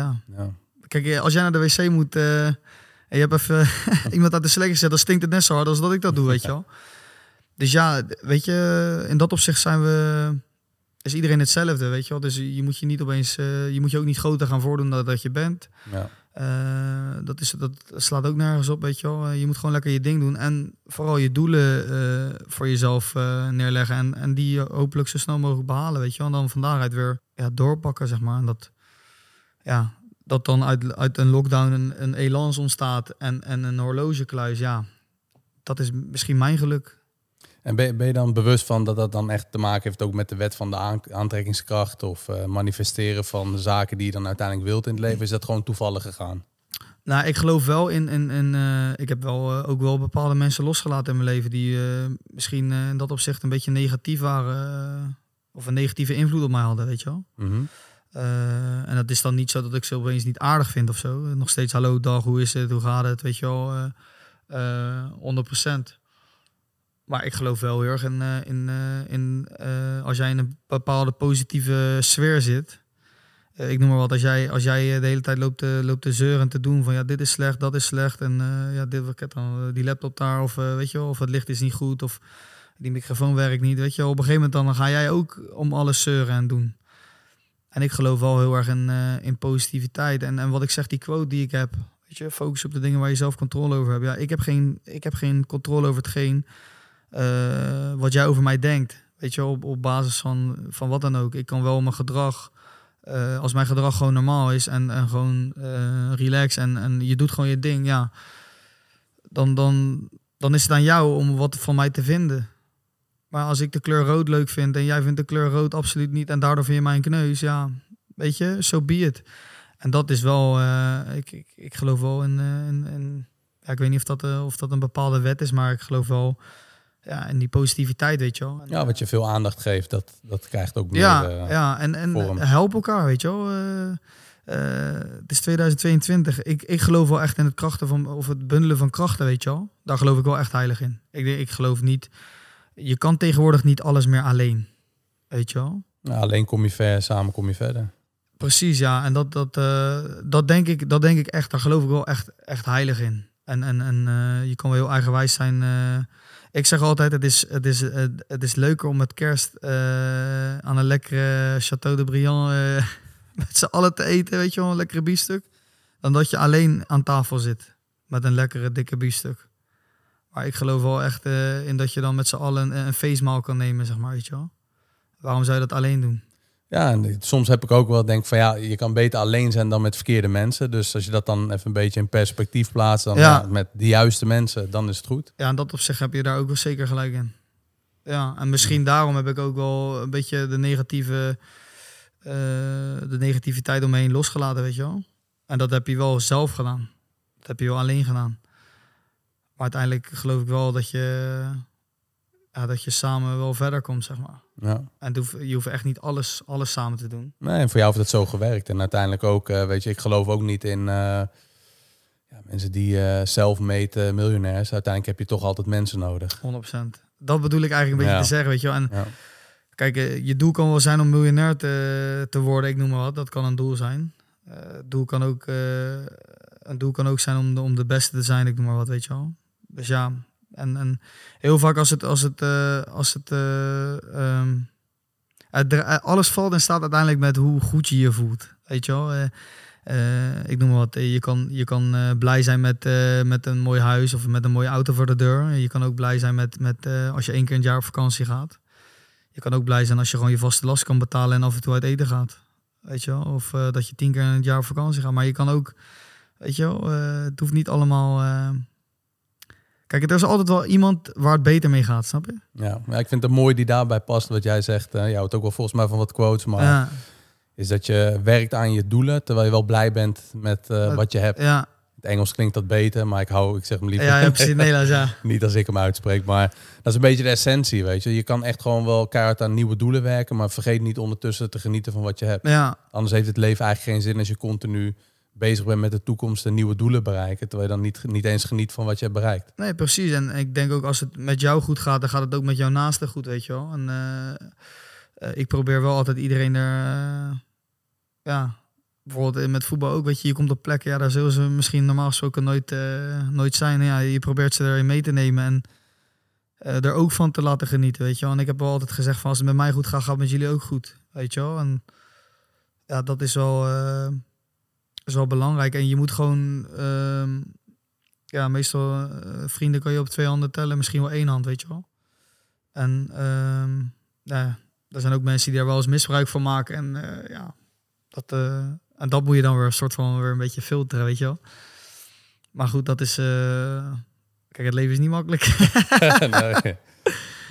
ja. ja. Kijk, als jij naar de wc moet en je hebt even iemand uit de selectie gezet, dan stinkt het net zo hard als dat ik dat doe, weet je wel. Dus ja, weet je, in dat opzicht zijn we, is iedereen hetzelfde, weet je wel. Dus je moet je niet opeens, je moet je ook niet groter gaan voordoen dan dat je bent. ja. Eh, dat, is, dat slaat ook nergens op, weet je wel. Eh, je moet gewoon lekker je ding doen en vooral je doelen eh, voor jezelf neerleggen en, en die hopelijk zo snel mogelijk behalen, weet je wel. En dan van daaruit weer ja, doorpakken, zeg maar. En dat, ja, dat dan uit, uit een lockdown een, een elans ontstaat en, en een horlogekluis, ja, dat is misschien mijn geluk. En ben, ben je dan bewust van dat dat dan echt te maken heeft ook met de wet van de aan- aantrekkingskracht of eh, manifesteren van de zaken die je dan uiteindelijk wilt in het leven? Is dat gewoon toevallig gegaan? Nou, ik geloof wel in. in, in eh, ik heb wel, eh, ook wel bepaalde mensen losgelaten in mijn leven die misschien in dat opzicht een beetje negatief waren. of een negatieve invloed op mij hadden, weet je wel. Mhm. En dat is dan niet zo dat ik ze opeens niet aardig vind of zo. Nog steeds hallo, dag, hoe is het, hoe gaat het, weet je wel. eh 100%. Maar ik geloof wel heel erg in, eh, in, eh, in eh, als jij in een bepaalde positieve sfeer zit. Ik noem maar wat, als jij, als jij de hele tijd loopt te, loopt te zeuren en te doen van ja, dit is slecht, dat is slecht. En ja, dit, wat dan, die laptop daar, of weet je wel, of het licht is niet goed, of die microfoon werkt niet. Weet je wel, op een gegeven moment dan ga jij ook om alles zeuren en doen. En ik geloof wel heel erg in, in positiviteit. En, en wat ik zeg, die quote die ik heb, weet je, focus op de dingen waar je zelf controle over hebt. Ja, ik heb geen, ik heb geen controle over hetgeen eh, wat jij over mij denkt. Weet je, op, op basis van, van wat dan ook. Ik kan wel mijn gedrag, eh, als mijn gedrag gewoon normaal is en, en gewoon eh relax en, en je doet gewoon je ding, ja, dan, dan, dan is het aan jou om wat van mij te vinden. Maar als ik de kleur rood leuk vind en jij vindt de kleur rood absoluut niet en daardoor vind je mij een kneus, ja, weet je, zo so be it. En dat is wel, ik, ik, ik geloof wel in, in, ja, ik weet niet of dat, of dat een bepaalde wet is, maar ik geloof wel ja, in die positiviteit, weet je wel. En, Ja, wat je veel aandacht geeft, dat, dat krijgt ook meer. ja, eh, ja, en, en vorm. help elkaar, weet je wel. Eh, eh, het is 2022. Ik, ik geloof wel echt in het krachten van, of het bundelen van krachten, weet je wel. Daar geloof ik wel echt heilig in. Ik, ik geloof niet, je kan tegenwoordig niet alles meer alleen, weet je wel. nou, alleen kom je ver, samen kom je verder. Precies, ja. En dat, dat, dat, denk ik, dat denk ik echt, daar geloof ik wel echt, echt heilig in. En, en, en je kan wel heel eigenwijs zijn. Ik zeg altijd, het is, het, is, eh, het is leuker om met kerst eh, aan een lekkere Chateau de Briand eh, met z'n allen te eten, weet je wel, een lekkere biefstuk. Dan dat je alleen aan tafel zit met een lekkere dikke biefstuk. Maar ik geloof wel echt in dat je dan met z'n allen een, een feestmaal kan nemen, zeg maar, weet je wel. Waarom zou je dat alleen doen? Ja, en soms heb ik ook wel denk van ja, je kan beter alleen zijn dan met verkeerde mensen. Dus als je dat dan even een beetje in perspectief plaatst, dan Ja. met de juiste mensen, dan is het goed. Ja, en dat op zich heb je daar ook wel zeker gelijk in. Ja, en misschien daarom heb ik ook wel een beetje de negatieve, eh, de negativiteit omheen losgelaten, weet je wel. En dat heb je wel zelf gedaan. Dat heb je wel alleen gedaan. Maar uiteindelijk geloof ik wel dat je, ja, dat je samen wel verder komt, zeg maar. Ja. En je hoeft echt niet alles, alles samen te doen. Nee, en voor jou heeft het zo gewerkt. En uiteindelijk ook, eh, weet je, ik geloof ook niet in eh, ja, mensen die eh zelf meten miljonairs. Uiteindelijk heb je toch altijd mensen nodig. 100%. Dat bedoel ik eigenlijk een beetje Ja. te zeggen, weet je wel. En Ja. Kijk, je doel kan wel zijn om miljonair te, te worden, ik noem maar wat. Dat kan een doel zijn. Doel kan ook, een doel kan ook zijn om de, om de beste te zijn, ik noem maar wat, weet je wel. Dus ja, en, en heel vaak als het, als het, eh, als het, eh, ehm, dra- alles valt en staat uiteindelijk met hoe goed je je voelt, weet je wel. Eh, eh, ik noem wat, je kan, je kan eh, blij zijn met, eh, met een mooi huis of met een mooie auto voor de deur. Je kan ook blij zijn met, met eh, als je één keer het jaar op vakantie gaat. Je kan ook blij zijn als je gewoon je vaste last kan betalen en af en toe uit eten gaat. Weet je wel? Of eh, dat je tien keer in het jaar op vakantie gaat. Maar je kan ook, weet je wel, eh, het hoeft niet allemaal... Kijk, er is altijd wel iemand waar het beter mee gaat, snap je? Ja, maar ik vind het mooi die daarbij past wat jij zegt. eh je houdt ook wel volgens mij van wat quotes, maar ja, is dat je werkt aan je doelen terwijl je wel blij bent met eh, wat je hebt. ja, het Engels klinkt dat beter, maar ik hou, ik zeg hem liever ja, ja precies. Nederlands, ja. niet als ik hem uitspreek. Maar dat is een beetje de essentie, weet je. Je kan echt gewoon wel keihard aan nieuwe doelen werken, maar vergeet niet ondertussen te genieten van wat je hebt. Ja, Anders heeft het leven eigenlijk geen zin als je continu bezig bent met de toekomst en nieuwe doelen bereiken, terwijl je dan niet, niet eens geniet van wat je hebt bereikt. Nee, precies. En ik denk ook als het met jou goed gaat, dan gaat het ook met jouw naaste goed, weet je wel. En eh, eh, ik probeer wel altijd iedereen er, eh, ja, bijvoorbeeld met voetbal ook, weet je, je komt op plekken, ja, daar zullen ze misschien normaal gesproken nooit, eh, nooit zijn. Ja, je probeert ze erin mee te nemen en er ook van te laten genieten, weet je wel. En ik heb wel altijd gezegd van als het met mij goed gaat, gaat het met jullie ook goed, weet je wel. En ja, dat is wel, is wel belangrijk. En je moet gewoon... ehm, ja, meestal eh, vrienden kan je op twee handen tellen, misschien wel één hand, weet je wel. En ehm ja, er zijn ook mensen die daar wel eens misbruik van maken. En eh, ja, dat, eh, en dat moet je dan weer een soort van weer een beetje filteren, weet je wel. Maar goed, dat is. kijk, het leven is niet makkelijk. nee.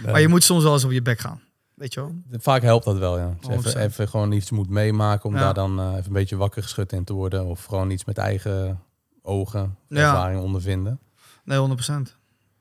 maar je moet soms wel eens op je bek gaan. Weet je wel? Vaak helpt dat wel, ja. Dus even, 100%. even gewoon iets moet meemaken om Ja. daar dan eh, even een beetje wakker geschud in te worden. Of gewoon iets met eigen ogen, Ja. ervaring ondervinden. Nee, 100%.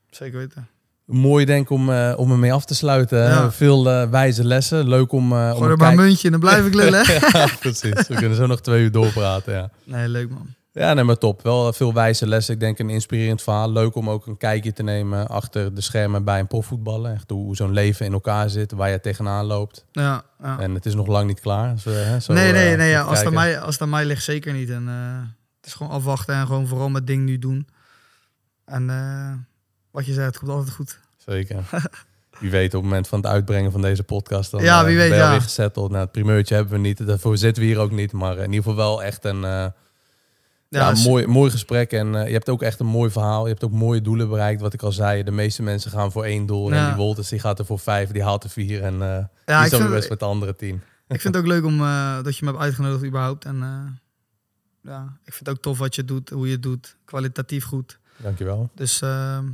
Zeker weten. Mooi denk ik om, eh, om ermee af te sluiten. Ja. Veel eh, wijze lessen. Leuk om... om Gooi een er maar een muntje en dan blijf ik lullen. ja, precies. We kunnen zo nog twee uur doorpraten, ja. Nee, leuk man. Ja, nee, maar top. Wel eh, veel wijze lessen. Ik denk een inspirerend verhaal. Leuk om ook een kijkje te nemen achter de schermen bij een profvoetballen. Echt hoe zo'n leven in elkaar zit, waar je tegenaan loopt. Ja, ja. En het is nog lang niet klaar. Hè, zo, nee, nee, eh, nee. Ja, als, het aan mij, als het mij ligt, zeker niet. En, eh, het is gewoon afwachten en gewoon vooral met ding nu doen. En wat je zei, het komt altijd goed. Zeker. Wie weet op het moment van het uitbrengen van deze podcast. Dan, Ja, wie weet, ben je ja. alweer gezetteld. Nou, het primeurtje hebben we niet. Daarvoor zitten we hier ook niet. Maar in ieder geval wel echt een, ja, mooi, mooi gesprek. En eh, je hebt ook echt een mooi verhaal. Je hebt ook mooie doelen bereikt. Wat ik al zei, de meeste mensen gaan voor één doel. En die Wolters die gaat er voor vijf. Die haalt er vier. En ja, die ik is dan vind, weer best met de andere tien. ik vind het ook leuk om, eh, dat je me hebt uitgenodigd überhaupt. En ja, ik vind het ook tof wat je doet, hoe je het doet. Kwalitatief goed. Dankjewel. Dus ehm,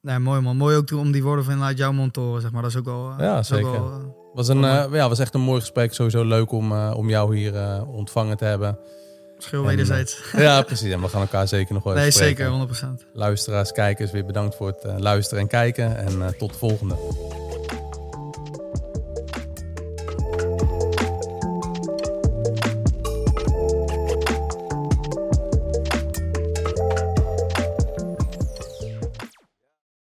nee, mooi man. Mooi ook om die woorden vanuit jouw mond te horen, zeg maar. Dat is ook wel... Ja, ook zeker. wel, Was een, ja, was echt een mooi gesprek. Sowieso leuk om, om jou hier ontvangen te hebben. Schil En, wederzijds. Ja, precies. En we gaan elkaar zeker nog wel nee, spreken. zeker, 100%. Luisteraars, kijkers, weer bedankt voor het eh, luisteren en kijken. En eh, tot de volgende.